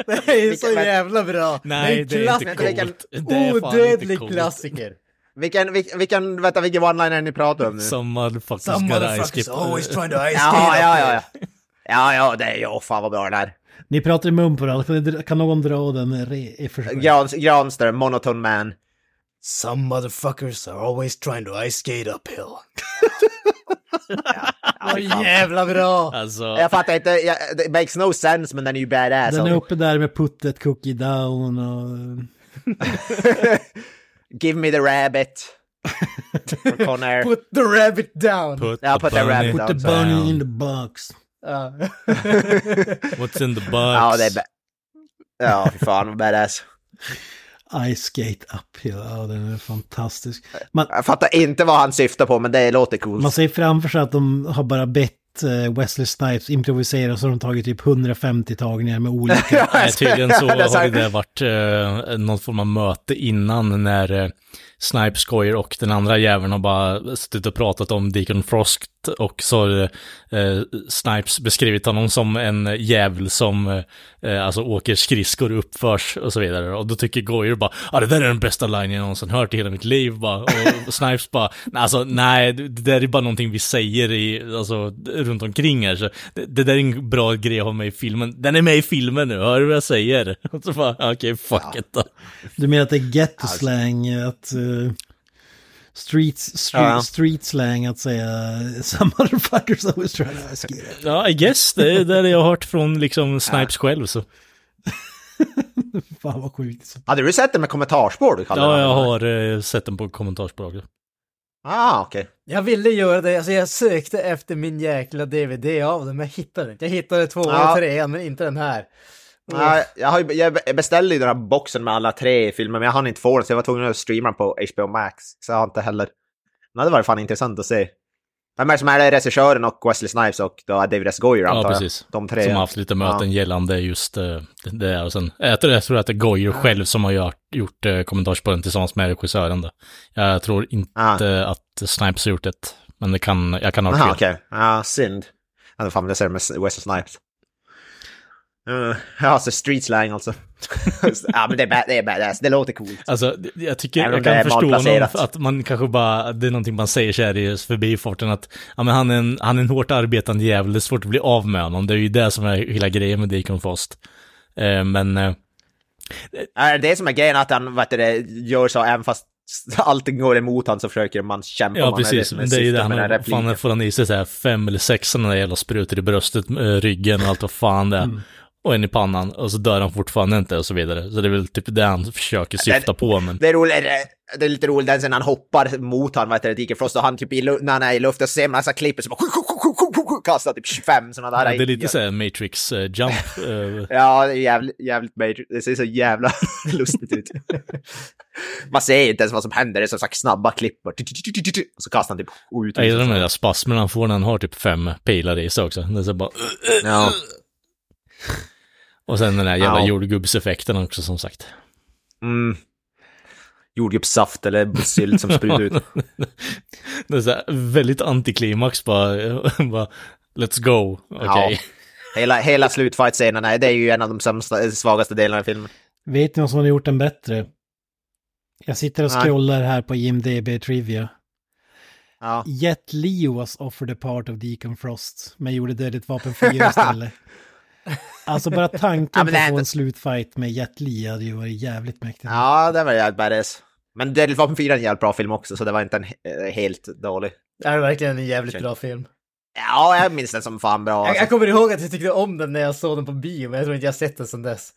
Det är så jävla bra. Nej, det är inte klassiker. coolt. Det Odödlig klassiker. Vilken, vilken, vilken, vänta, vilken one-liner ni pratar om nu? Some motherfuckers Some got ice motherfuckers always trying to ice Ja, ja, ja, ja. Ja, ja, det är ja, fan vad bra den är. Ni pratar i mun på det, kan, någon dra den Granström, Monotone Man. Some motherfuckers are always trying to ice skate uphill. Vad jävla bra! Alltså, Jag fattar inte, jag, det makes no sense men den är ju badass. Den är alltså. uppe där med puttet, cookie down och... Give me the rabbit. Från Conair. Put the rabbit down! put, Ja, the put the bunny rabbit Put the down. bunny in the box. Ja. What's in the box? Ja, det är ba- Ja, fy fan vad badass. Ice skate uphill, ja den är fantastisk. Man, Jag fattar inte vad han syftar på men det låter coolt. man ser framför sig att de har bara bett eh, Wesley Snipes improvisera så har de tagit typ 150 tagningar med olika... Nej, tydligen så har det varit eh, någon form av möte innan när eh, Snipe Squire och den andra jäveln har bara suttit och pratat om Deacon Frost och så har eh, Snipes beskrivit honom som en jävel som eh, alltså åker skridskor uppförs och så vidare. Och då tycker Goyer bara, ja ah, det där är den bästa linjen jag någonsin hört i hela mitt liv bara. Och Snipes bara, "Nej, alltså nej, det där är bara någonting vi säger i, alltså runt omkring här. Så det, det där är en bra grej att ha med i filmen. Den är med i filmen nu, hör du vad jag säger? Och så bara, okej, fuck it då. Du menar att det är ghetto slang, att... Uh, street, street, Ja. street slang att säga some motherfuckers always trying to ice skate. Ja, I guess, det är det jag har hört från liksom Snipes själv så. Fan vad sjukt. Hade du sett det med kommentarsspår du kallar Ja, det? jag har eh, sett den på kommentarsspråk. Ah, okej. Jag ville göra det, alltså jag sökte efter min jäkla DVD av den, men jag hittade inte. Jag hittade två Ja. och trean, men inte den här. Ja, jag, har, ju- jag beställde ju den här boxen med alla tre filmer, men jag hann inte få den, så jag var tvungen att streama den på HBO Max. Så jag har inte heller... Men det var fan intressant att se. Vem är det som är det? Regissören och Wesley Snipes och då David S. Goyer antar Ja, jag. precis. De tre. Som har haft lite möten gällande just eh, det där. Och sen, jag, tror, jag tror att det är Goyer själv som har gjort, gjort eh, kommentarsspåren tillsammans med regissören. Då. Jag tror inte Ah. att Snipes har gjort det. Men det kan, jag kan ha fel. okej. Ja, synd. Jag hade fan velat se det med Wesley Snipes. Uh, ja, så street slang alltså. ja, men det är, bad, det är badass. Det låter coolt. Alltså, det- jag tycker, Även jag det kan är förstå för att man kanske bara, det är någonting man säger så här i förbifarten att, ja men han är en, han är en hårt arbetande jävel, det är svårt att bli av med honom, det är ju det som är hela grejen med Deacon Frost. Eh, men, eh, Är det det som är grejen, att han vet du, det, gör så även fast allting går emot honom så försöker man kämpa ja med precis, som men det är ju det, han fan får han i sig så här fem eller sex sådana jävla sprutor i bröstet, eh, ryggen och allt vad fan det är. Mm. Och en i pannan, och så dör han fortfarande inte och så vidare. Så det är väl typ det han försöker syfta på, men... Det är, roligt, det är lite roligt den sen han hoppar mot honom, vet du, Deacon Frost, och han typ i, när han är i luften så ser man så klipper som bara kastar typ 25 sådana där. Ja, det är lite såhär Matrix-jump. eh, Ja, det är jävligt, jävligt major. Det ser så jävla lustigt ut. Man ser inte ens vad som händer, det är som sagt snabba klipp. Och så kastar han typ ut. Jag gillar de där spasmerna han får när han har typ fem pilar i sig också. Det är så bara... Ja. Och sen den där jävla Ja. jordgubbseffekten också som sagt. Mm. Jordgubbssaft eller sylt som sprutar ut. Det är så här, väldigt antiklimax bara, bara let's go, okej. Hela, hela slutfight-scenen, det är ju en av de sämsta, svagaste delarna i filmen. Vet ni vad som har gjort den bättre? Jag sitter och scrollar här på IMDB Trivia. Ja. Jet Li was offered a part of Deacon Frost, men gjorde Dödligt Vapen 4 istället. Alltså bara tanken på att få en slutfight med Jet Li hade ju varit jävligt mäktigt. ja, det var jävligt badass. Men Deadly Vapen 4 är en jävligt bra film också, så det var inte en he- helt dålig. Det är verkligen en jävligt bra film. Ja, jag minns den som fan bra. Jag, Alltså. jag kommer ihåg att jag tyckte om den när jag såg den på bio, men jag tror inte jag sett den sedan dess.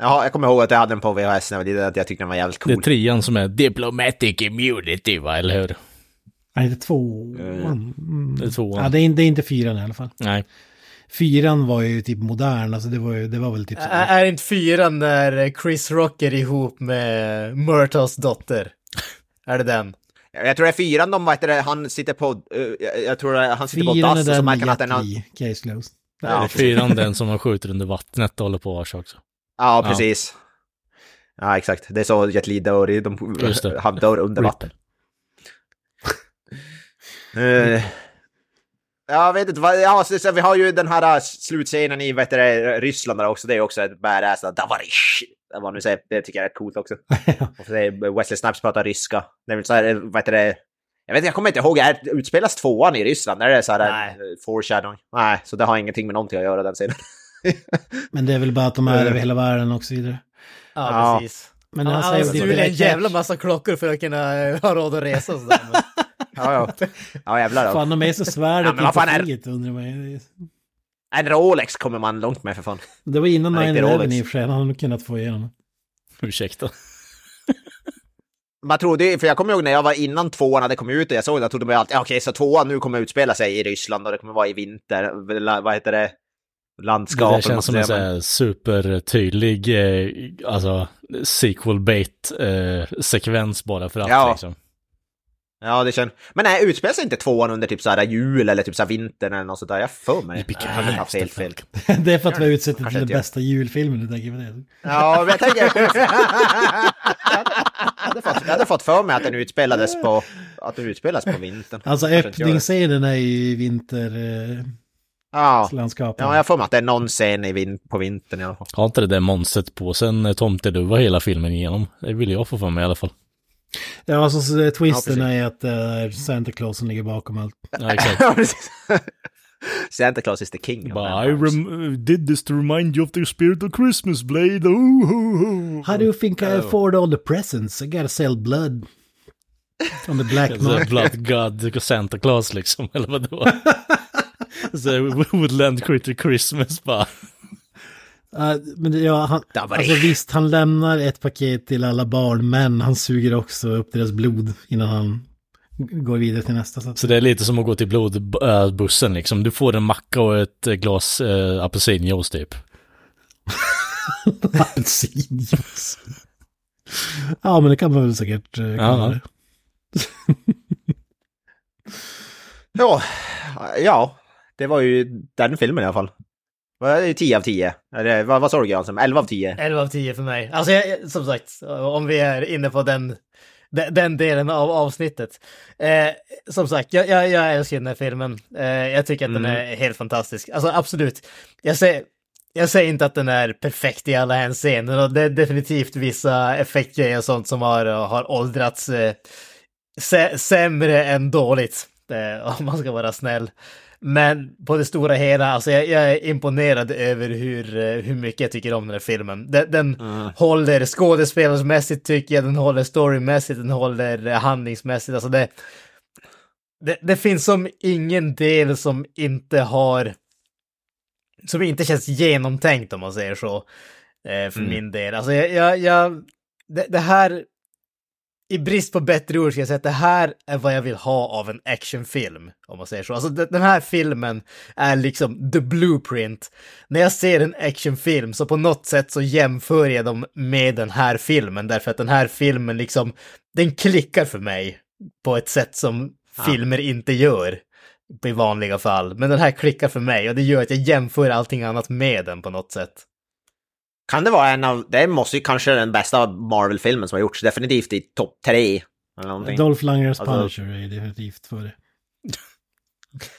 Ja, jag kommer ihåg att jag hade den på VHS när jag var liten, att jag tyckte den var jävligt Det är cool. trean som är diplomatic immunity va, eller hur? Nej, det är tvåan. Mm. Det är tvåan. Ja, det är, inte- det är inte fyran i alla fall. Nej. Fyran var ju typ modern, alltså det var, ju, det var väl typ så. Ä- Är inte fyran när Chris Rock är ihop med Murtaughs dotter? Är det den? Jag tror det är fyran de, vet du, han sitter på, eh, jag- tror det- han sitter på Fyran är dass och så märker han att den har... Case closed. Ja, Ja, fyran den som man skjuter under vattnet och håller på vars också. Ja, precis. Ja, exakt. Det är så Jet Li dör, de, det. han dör under vatten. Eh, jag vet inte, vad, ja, så, så, vi har ju den här äh, slutscenen i vet du, det, Ryssland där också, det är också ett badass, Davarish. Det, var nu säger, det tycker jag är coolt också. Wesley Snipes pratar ryska. Det är väl så här, vet du, det, jag vet jag kommer inte ihåg, är, utspelas tvåan i Ryssland? Är det så här Nej. Nej. foreshadowing? Nej, så det har ingenting med någonting att göra den scenen. Men det är väl bara att de är över hela världen och så vidare. Ja, Ja. precis. Men Han han det är en jävla massa klockor för att kunna eh, ha råd att resa och sådär. men- Ja, ja. Ja, jävlar. då. Fan, de är så svärdet Ja, men vad fan är- kriget undrar man. En Rolex kommer man långt med för fan. Det var innan Nej, inte 9-11 Rolex. i och för sig, han hade nog kunnat få igenom det. Ursäkta. Man trodde för jag kommer ihåg när jag var innan tvåan hade kommit ut och jag såg det, jag trodde man alltid, "Ja, okej så tvåan nu kommer utspela sig i Ryssland och det kommer vara i vinter, vad heter det, Det landskap. eller känns som en här supertydlig, eh, alltså, sequel bait eh, sekvens bara för att Ja. liksom. Ja, det känns... Men nej, utspelar sig inte tvåan under typ såhär jul eller typ såhär vintern eller något sånt där? Jag för mig. Jag kanske haft helt fel. det är för att vi har utsett Kanske till den bästa julfilmen, du tänker på det. Ja, men jag tänker... jag hade fått, jag hade fått för mig att den utspelades på... Att den utspelas på vintern. Alltså öppningsscenen är ju i vinterlandskapet. Ja. ja, jag får mig att det är någon scen i vin på vintern i alla fall. Har inte det där monstret på sen eh, tomteduva hela filmen igenom? Det vill jag få för mig i alla fall. Ja, alltså twisten Ja, är att är Santa Claus som ligger bakom allt. Ja, exakt. Santa Claus is the king. Bara, I did this to remind you of the spirit of Christmas, Blade. Oh, ho, ho. How do you think I afford all the presents? I gotta sell blood. On the black market. Blood God Santa Claus liksom, eller vad det var. Så Woodland Critter Christmas bara. Men det, ja, han, alltså visst, han lämnar ett paket till alla barn, men han suger också upp deras blod innan han går vidare till nästa. Så. Så det är lite som att gå till blodbussen liksom. Du får en macka och ett eh, glas äh, apelsinjuice typ. Apelsinjuice. ja, men det kan man väl säkert eh, kalla Ja. det. Ja, ja, det var ju den filmen i alla fall. Vad är det 10 av 10? Eller vad, vad sa du Granström? 11 av 10? 11 av 10 för mig. Alltså jag, som sagt, om vi är inne på den, den, delen av avsnittet. Eh, som sagt, jag, jag, jag älskar den här filmen. Eh, jag tycker att den är helt fantastisk. Alltså absolut. Jag säger, jag säger inte att den är perfekt i alla hänseenden och det är definitivt vissa effektgrejer och sånt som har, har åldrats eh, sä, sämre än dåligt. Eh, om man ska vara snäll. Men på det stora hela, alltså jag, jag är imponerad över hur, eh, hur mycket jag tycker om den här filmen. Den, den håller skådespelarsmässigt tycker jag, den håller storymässigt, den håller eh, handlingsmässigt. Alltså det, det, det finns som ingen del som inte har, som inte känns genomtänkt om man säger så. Eh, för min del. Alltså jag, jag, jag det, det här, i brist på bättre ord ska jag säga att det här är vad jag vill ha av en actionfilm, om man säger så. Alltså de- den här filmen är liksom the blueprint. När jag ser en actionfilm så på något sätt så jämför jag dem med den här filmen, därför att den här filmen liksom, den klickar för mig på ett sätt som filmer inte gör i vanliga fall. Men den här klickar för mig och det gör att jag jämför allting annat med den på något sätt. Kan det vara en av, det måste ju kanske den bästa Marvel-filmen som har gjorts, definitivt i topp tre. Dolph Lundgrens Alltså- Punisher är definitivt före.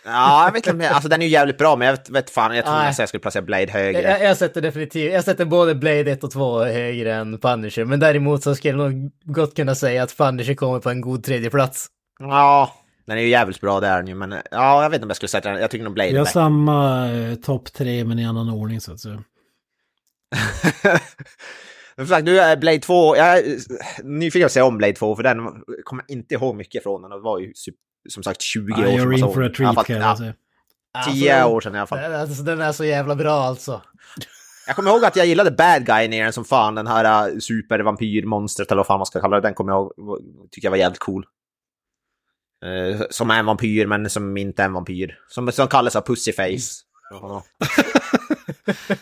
Ja, jag vet inte, alltså den är ju jävligt bra, men jag vet, vet fan, jag tror nästan jag skulle placera Blade högre. Jag, jag sätter definitivt, jag sätter både Blade 1 och 2 högre än Punisher, men däremot så skulle jag nog gott kunna säga att Punisher kommer på en god tredje plats. Ja, den är ju jävligt bra där nu, men ja, jag vet inte om jag skulle sätta den, jag tycker nog Blade Vi är har samma eh, topp tre men i annan ordning så att säga. Men sagt, nu är Blade 2, jag är nyfiken att se om Blade 2, för den kommer jag inte ihåg mycket från den, det var ju som sagt 20 år Ja, sedan man såg den. Treat fall, ja, jag säga. 10 Alltså, år sedan i alla fall. Alltså, den är så jävla bra alltså. Jag kommer ihåg att jag gillade Bad Guy i den som fan, den här uh, supervampyrmonstret eller vad fan man ska kalla det, den kommer jag ihåg, tycker jag var jävligt cool. Eh, som är en vampyr men som inte är en vampyr. Som, som kallas av Pussyface. Ja,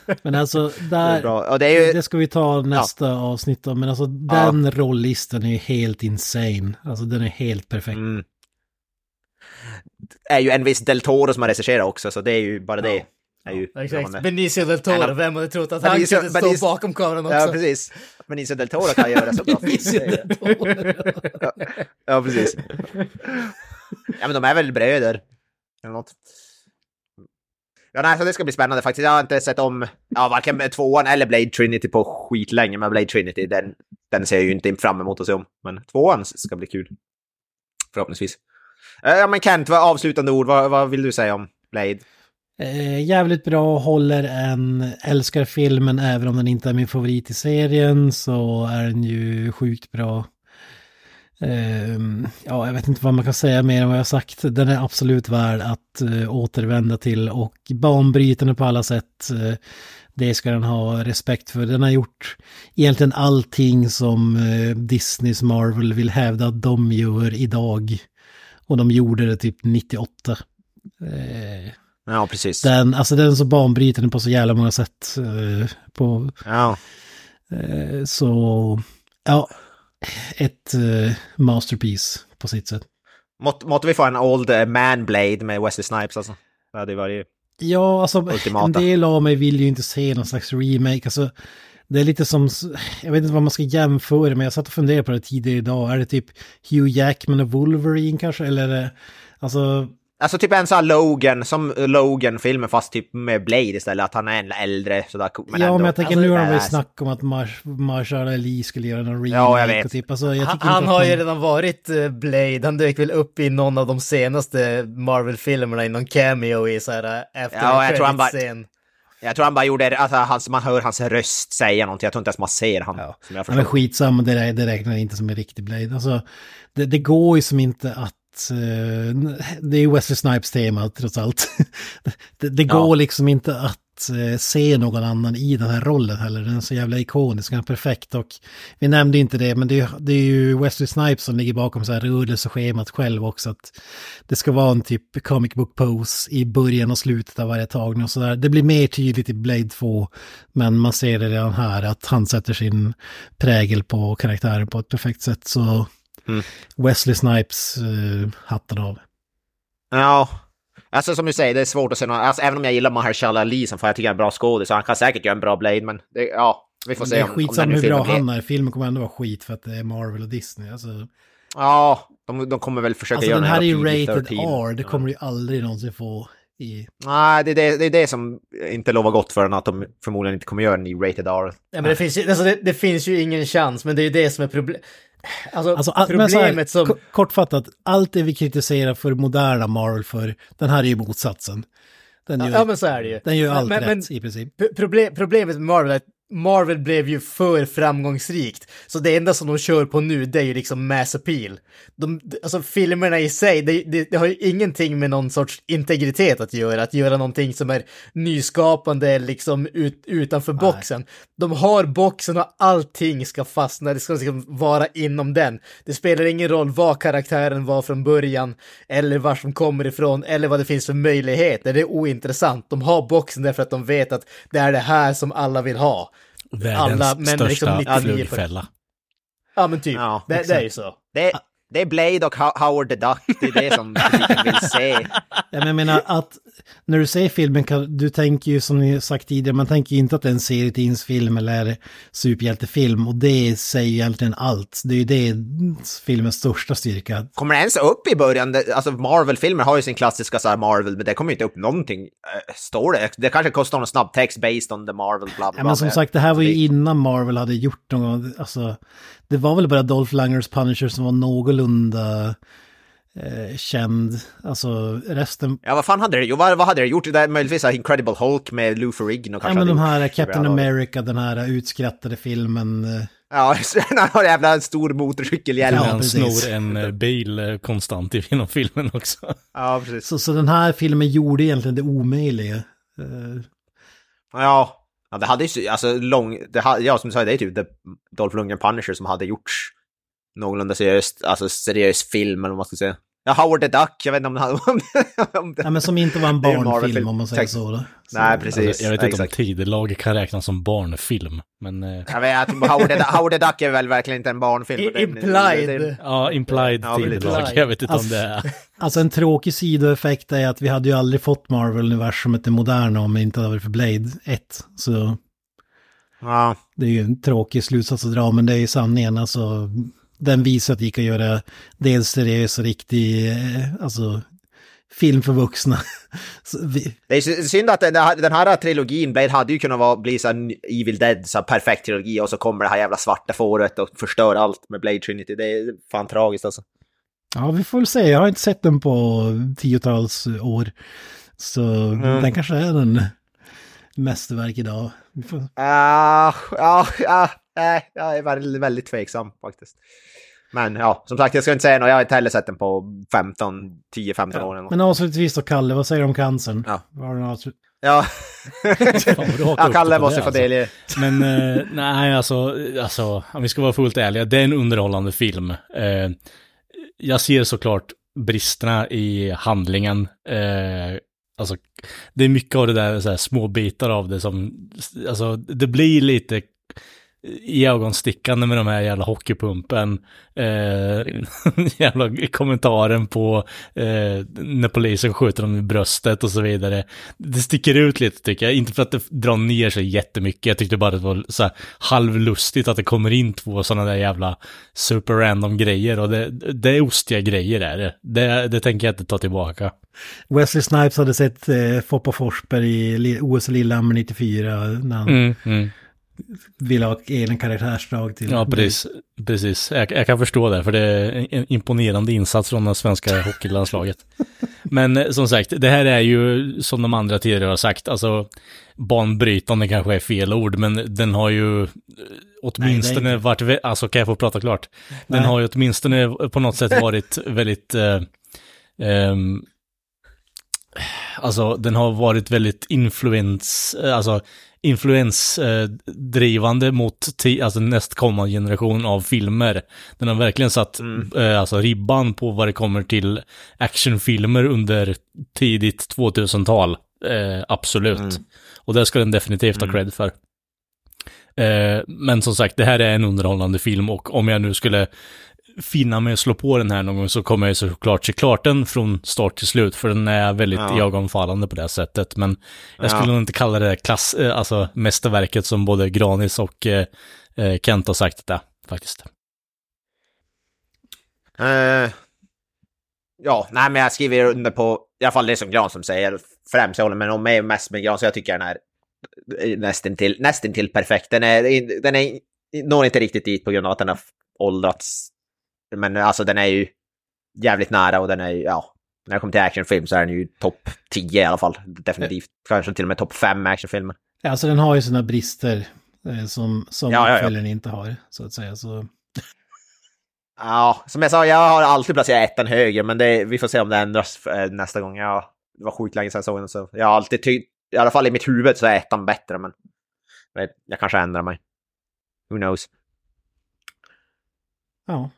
Men alltså, det är där, det är ju... det ska vi ta nästa avsnitt om. Men alltså den rolllistan är ju helt insane. Alltså den är helt perfekt. Mm. är ju en viss Del Toro som har regisserat också, så det är ju bara det. Är ju Exakt. Benicio del Toro, av- vem hade trott att han Benicio- kunde stå Benicio- bakom kameran också? Ja, precis. Benicio Del Toro kan göra så bra. Benicio del Toro. ja, precis. Ja, men de är väl bröder. Eller något. Ja, nej, så det ska bli spännande faktiskt. Jag har inte sett om ja, varken tvåan eller Blade Trinity på skitlänge, men Blade Trinity, den, den ser jag ju inte fram emot att se om. Men tvåan ska bli kul. Förhoppningsvis. Eh, ja, men Kent, vad avslutande ord, vad, vad vill du säga om Blade? Eh, jävligt bra, håller en, älskar filmen även om den inte är min favorit i serien så är den ju sjukt bra. Ehm, ja, jag vet inte vad man kan säga mer än vad jag har sagt. Den är absolut värd att eh, återvända till och banbrytande på alla sätt. Eh, det ska den ha respekt för. Den har gjort egentligen allting som eh, Disneys Marvel vill hävda att de gör idag. Och de gjorde det typ 98. Eh, Ja, precis. den, alltså den är så banbrytande på så jävla många sätt. På, Ja. så, ja, ett eh, masterpiece på sitt sätt. Måtte, måtte vi få en Old eh, Man Blade med Wesley Snipes alltså. Det hade ju varit... Ja, alltså Ultimata. en del av mig vill ju inte se någon slags remake. Alltså, det är lite som, jag vet inte vad man ska jämföra med. Jag satt och funderade på det tidigare idag. Är det typ Hugh Jackman och Wolverine kanske? Eller är det, alltså, Alltså typ en sån här Logan, som Logan-filmen fast typ med Blade istället, att han är en äldre sådär. Men ja, ändå. men jag tänker Alltså, nu har de väl snackat om att Mars, Marshall Ali skulle göra någon remake. Ja, jag vet. Och typ, alltså, jag Han, han har att ju man- redan varit eh, Blade, han dök väl upp i någon av de senaste Marvel-filmerna i någon cameo i så här eh, Ja, jag tror han bara- scen Jag tror han bara gjorde alltså hans, man hör hans röst säga någonting, jag tror inte ens man ser han. Som jag Ja, men skitsamma, det, det räknar inte som en riktig Blade. Alltså, det, det går ju som inte att... eh, det är Wesley Snipes tema trots allt. det det Ja. går liksom inte att att eh, se någon annan i den här rollen heller. Den är så jävla ikonisk, den är perfekt. Och vi nämnde inte det, men det är, det är ju Wesley Snipes som ligger bakom så här rörelseschemat själv också. Att det ska vara en typ comic book pose i början och slutet av varje tagning och sådär. Det blir mer tydligt i Blade 2, men man ser det redan här att han sätter sin prägel på karaktären på ett perfekt sätt. Så Mm. Wesley Snipes uh, hatten av. Ja, alltså som du säger, det är svårt att se något. Alltså, även om jag gillar Mahershala Ali som får jag tycker är en bra skådis, så han kan säkert göra en bra Blade, men det, ja, vi får Men se det är om, om skitsamma den hur filmen bra han är. Filmen kommer ändå vara skit för att det är Marvel och Disney. Alltså, Ja, de, de kommer väl försöka alltså göra den här är ju rated PG-13. R. Det kommer du ju aldrig någonsin få i... Nej, det är det, det är det som inte lovar gott för den, att de förmodligen inte kommer göra den i rated R. Ja, men det, finns ju, alltså det, det finns ju ingen chans, men det är ju det som är problemet. Alltså, Alltså, all- men så här, problemet som... ko- Kortfattat, allt det vi kritiserar för moderna Marvel för, den här är ju motsatsen. Den gör, Ja, men så är det ju. den gör allt men- rätt men- i princip. Problem, problemet med Marvel är att Marvel blev ju för framgångsrikt. Så det enda som de kör på nu, det är ju liksom mass appeal. De, alltså filmerna i sig, det, det, det har ju ingenting med någon sorts integritet att göra. Att göra någonting som är nyskapande, liksom ut, utanför boxen. De har boxen och allting ska fastna, det ska liksom vara inom den. Det spelar ingen roll vad karaktären var från början, eller var som kommer ifrån, eller vad det finns för möjligheter. Det är ointressant. De har boxen därför att de vet att det är det här som alla vill ha. Världens Alla, men största liksom 99 flugfälla. Ja men typ, Ja, det, det är ju så. Det, det är Blade och Ho- Howard the Duck, det är det som publiken vill se. Ja, men jag menar att när du ser filmen, kan, du tänker ju som ni sagt tidigare, man tänker ju inte att det är en serietidningsfilm eller superhjältefilm och det säger egentligen allt. Det är ju det filmens största styrka. Kommer det ens upp i början? Alltså Marvel-filmer har ju sin klassiska så här Marvel, men det kommer ju inte upp någonting. Eh, Står det? Det kanske kostar någon snabb text based on the Marvel, bla bla. Ja, men som sagt, det här var ju innan Marvel hade gjort något, alltså, det var väl bara Dolph Lundgrens Punisher som var någorlunda eh, känd, alltså resten, Ja, vad fan hade det, jo, vad, vad hade det gjort? Det är möjligtvis Incredible Hulk med Lou Ferrigno ja kanske men de här gjort. Captain Ja, America, den här utskrattade filmen, eh, Ja, han har en jävla stor motorcykelhjälm. Ja, Ja, han snor en eh, bil eh, konstant i genom filmen också. ja precis. så, så den här filmen gjorde egentligen det omöjliga. Ja. Ja, det hade ju, alltså lång, det, hade, ja som du sa, det är typ The Dolph Lundgren Punisher som hade gjorts någorlunda seriöst, alltså seriös film eller vad man ska säga. Ja, Howard the Duck, jag vet inte om det hade... om det- Ja, men som inte var en barnfilm om man säger Text. så. Då. så Nej, precis. Alltså, jag vet inte exakt. om tidelag kan räknas som barnfilm, men... eh, Jag vet att Howard, the, Howard the Duck är väl verkligen inte en barnfilm. Implied. det- Ja, implied Ja, tidelag. Jag vet inte om Alltså- det är... Alltså en tråkig sidoeffekt är att vi hade ju aldrig fått Marvel-universumet det moderna om det inte hade varit för Blade 1. Så Ja, det är ju en tråkig slutsats att dra, men det är ju sanningen. Alltså, den visar att det gick att göra dels seriös och riktig, eh, alltså film för vuxna. Vi, det är sy- synd att den här, den här trilogin, Blade, hade ju kunnat vara, bli så här Evil Dead, så här perfekt trilogi, och så kommer det här jävla svarta fåret och förstör allt med Blade Trinity. Det är fan tragiskt alltså. ja, vi får väl se. Jag har inte sett den på tiotals år. Så den kanske är en mästerverk idag. Får, Ja, ja, ja, nej, jag är väldigt, väldigt tveksam faktiskt. Men ja, som sagt, jag ska inte säga något. Jag har inte heller sett den på 15, 10-15 år. eller något. Men avslutningsvis då, Kalle, vad säger du om cancern? Ja. Har du något Ja, ja Kalle måste det, få alltså. del i Men eh, nej, alltså, alltså, om vi ska vara fullt ärliga, det är en underhållande film. Eh, jag ser såklart bristerna i handlingen. Eh, alltså, det är mycket av det där, så här, små bitar av det som, alltså, det blir lite ögonstickande med de här jävla hockeypumpen. Eh, jävla kommentaren på eh, när polisen skjuter dem i bröstet och så vidare. Det sticker ut lite tycker jag, inte för att det drar ner sig jättemycket. Jag tyckte bara det var så här halvlustigt att det kommer in två sådana där jävla super random grejer och det, det är ostiga grejer är det. det. Det tänker jag inte ta tillbaka. Wesley Snipes hade sett eh, Foppa Forsberg i OS Lillehammer 94 när han Mm, mm. Ville ha egen karaktärsdrag till. Ja, precis. precis. Jag, jag kan förstå det, för det är en imponerande insats från det svenska hockeylandslaget. Men eh, som sagt, det här är ju, som de andra tidigare har sagt, alltså banbrytande kanske är fel ord, men den har ju eh, åtminstone Nej, är varit, alltså kan jag få prata klart? Den Nej. har ju åtminstone på något sätt varit väldigt, eh, ehm, alltså den har varit väldigt influens, eh, alltså influensdrivande mot alltså nästkommande generation av filmer. Den har verkligen satt eh, alltså ribban på vad det kommer till actionfilmer under tidigt 2000-tal. Eh, absolut. Och det ska den definitivt ha cred för. Eh, men som sagt, det här är en underhållande film och om jag nu skulle finna mig att slå på den här någon gång så kommer jag såklart se klart den från start till slut, för den är väldigt Ja. iögonfallande på det sättet. Men jag Ja. skulle nog inte kalla det klass, eh, alltså mästerverket som både Granis och eh, eh, Kent har sagt det, faktiskt. Eh, ja, nej men jag skriver under på i alla fall det som Granström säger. Främst jag håller med om mig mest med Granström. Jag tycker den är nästan till, nästan till perfekt. Den, är, den är, når inte riktigt dit på grund av att den har åldrats. Men alltså den är ju jävligt nära och den är ju, ja. När det kommer till actionfilm så är den ju topp 10 i alla fall. Definitivt. Kanske till och med topp 5 actionfilmer. Alltså den har ju sina brister eh, som, som Ja, ja, ja. uppföljaren inte har, så att säga. Så, Ja, som jag sa, jag har alltid placerat ettan högre, men det, vi får se om det ändras eh, nästa gång. Ja, det var sjukt länge sedan jag såg den, så jag har alltid tyckt, i alla fall i mitt huvud så är ettan bättre, men jag, jag kanske ändrar mig. Who knows? ja.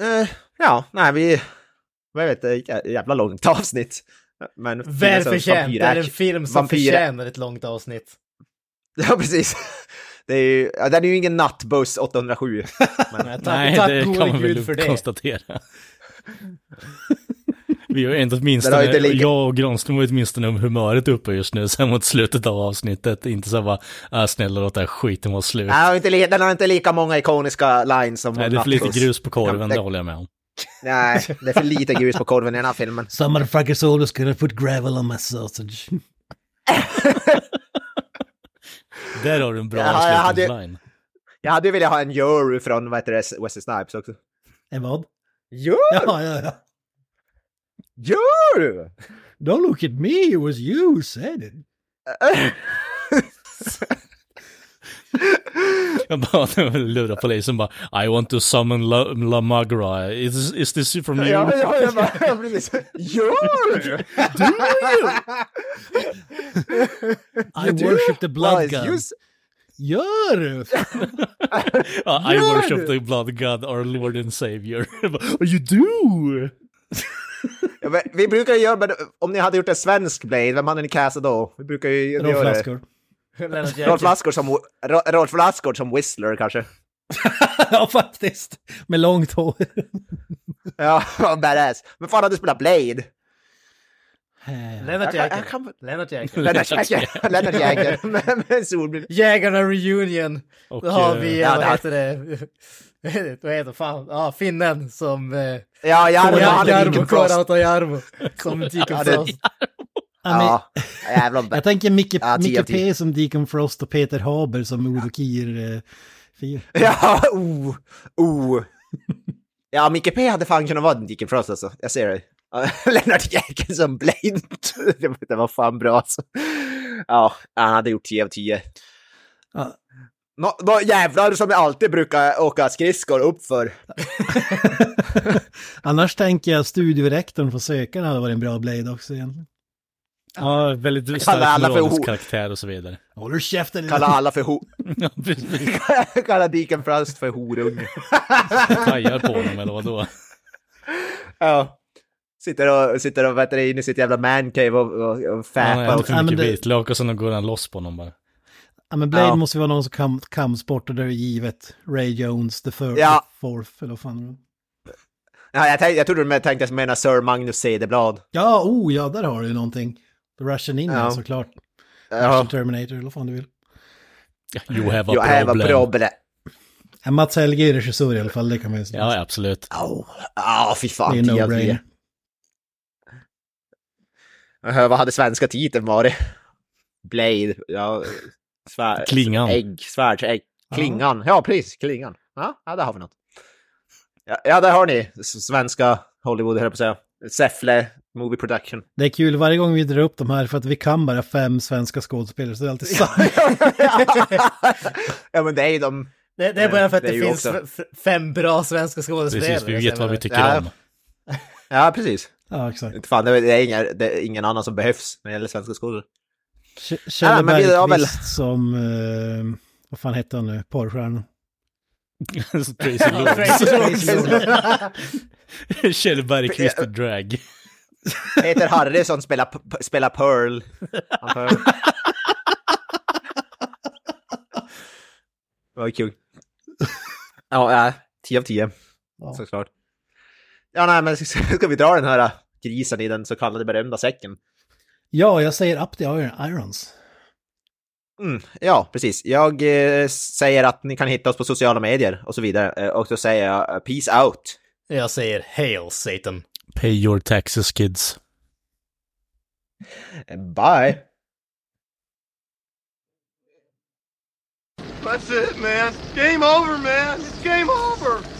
Eh, ja, nej, vi... Jag vet, det är ett jävla långt avsnitt. Men Välförtjänt. Det är en film som vampyr- förtjänar ett långt avsnitt. Ja, precis. Det är ju, ja, den är ju ingen nattbuss 807. Men, Nej, tack, Nej, tack det kan man gud väl för det. konstatera. Vi har Den åtminstone, har inte lika- jag och Granström har åtminstone humöret uppe just nu, sen mot slutet av avsnittet. Inte så bara, äh, snälla låt det här skiten vara slut. den, har inte, li- den har inte lika många ikoniska lines som Nej, det är för lite grus på korven, Ja, det det- håller jag med om. Nej, det är för lite grus på korven i den här filmen. Some motherfuckers always gonna put gravel on my sausage. Där har du en bra Ja, jag hade- avslutningsline. Jag hade ju velat ha en jury från vad heter det, Wesley Snipes också. En vad? Jury! Ja, ja, ja. Jury! Don't look at me, it was you who said it. Jag bara lurar polisen bara, I want to summon La, La Magra. Is, is this from you? Ja, ja, jag bara, ja, precis. Jury! I worship the blood Well, god. just- Gör det! I worship the blood god, our lord and savior. you do! Ja, men vi brukar ju göra, men om ni hade gjort en svensk Blade, vem hade ni castat då? Vi brukar ju Rolf göra det. Lassgård. Rolf. Lassgård som, Ro- Rolf Lassgård som Whistler kanske. ja, faktiskt. Med långt hår. Ja, badass. Men fan hade du spelat Blade? Lennart kan- kan- Lennart Jäkel. Lennart Jäger. Lennart Jäger med, med. Jägarna reunion. Och, Då har eh, vi, ja, vad det- heter det? vad heter fan? Ja, finnen som... Eh, Ja, Jarmo, Jarmo, han är Jarmo. Kårauta Jarmo. Som Deacon Frost. Ja, jävlar. jag tänker Micke, Ja, Micke P som Deacon Frost och Peter Haber som Udo Kier. Eh. Ja, oh, oh. Ja, Micke P hade fan kunnat vara Deacon Frost alltså. Jag ser det. Lennart Jäkel som Blade. Det var fan bra alltså. Ja, han hade gjort 10 av 10. Ja. Nå, nå jävlar som jag alltid brukar åka skridskor uppför. Annars tänker jag studiorektorn för sökarna hade varit en bra Blade också egentligen. Ja, väldigt stark alla för moralisk karaktär och så vidare. Håller käften! Kalla alla för ho... Ja, precis. Kalla Deacon Frost för horunge. Pajar på honom eller vadå? Ja. Sitter och, sitter och vet du, inne i sitt jävla mancave och, och, och Han fäpar. äter och- för Ja, men mycket vitlök och sen går han loss på honom bara. Ja, men Blade Ja. måste ju vara någon som kam, kampsportar där det är givet. Ray Jones, the third, Ja. fourth, eller vad fan. Ja, jag, tänkte, jag trodde du tänkte mena Sir Magnus Cederblad. Ja, oh ja, där har du någonting. The Russian Ninja Ja. såklart. Ja. Russian Terminator, eller vad fan du vill. You have a You have a problem. problem. Ja, Mats Helge är regissör i alla fall, det kan man ju säga. Ja, absolut. Ja, oh, fy det fan. är 10 av 10. no-brainer. Uh, vad hade svenska titeln varit? Blade, ja. Svär, Klingan. Ägg, svärdsägg. Klingan, ja precis, klingan. Ja, ja, där har vi något. Ja, ja där har ni svenska Hollywood, höll på att säga. Säffle Movie Production. Det är kul varje gång vi drar upp de här för att vi kan bara fem svenska skådespelare så det är alltid samma. ja men det är ju de... Det, det är bara för att Det det, finns också- fem bra svenska skådespelare. Precis, vi vet vad vi tycker Ja. om. Ja, precis. Ja, exakt. Inte fan, det är, det är, inga, det är ingen annan som behövs när det gäller svenska skådespelare. K- Ja, Kjell men vi väl- Bergqvist som, eh, vad fan hette han nu, porrstjärnan? Tracy Lords. Kjell Bergqvist i drag. Peter Harrison spelar, spelar Pearl. Det var kul. Ja, ja, 10 av 10. Såklart. Ja, nej, men ska vi dra den här grisen i den så kallade berömda säcken? Ja, jag säger Up the Iron- Irons. Mm, ja, precis. Jag eh, säger att ni kan hitta oss på sociala medier och så vidare. Eh, och då säger jag eh, peace out. Jag säger Hail Satan. Pay your taxes kids. Bye! That's it, man. Game over, man. It's game over.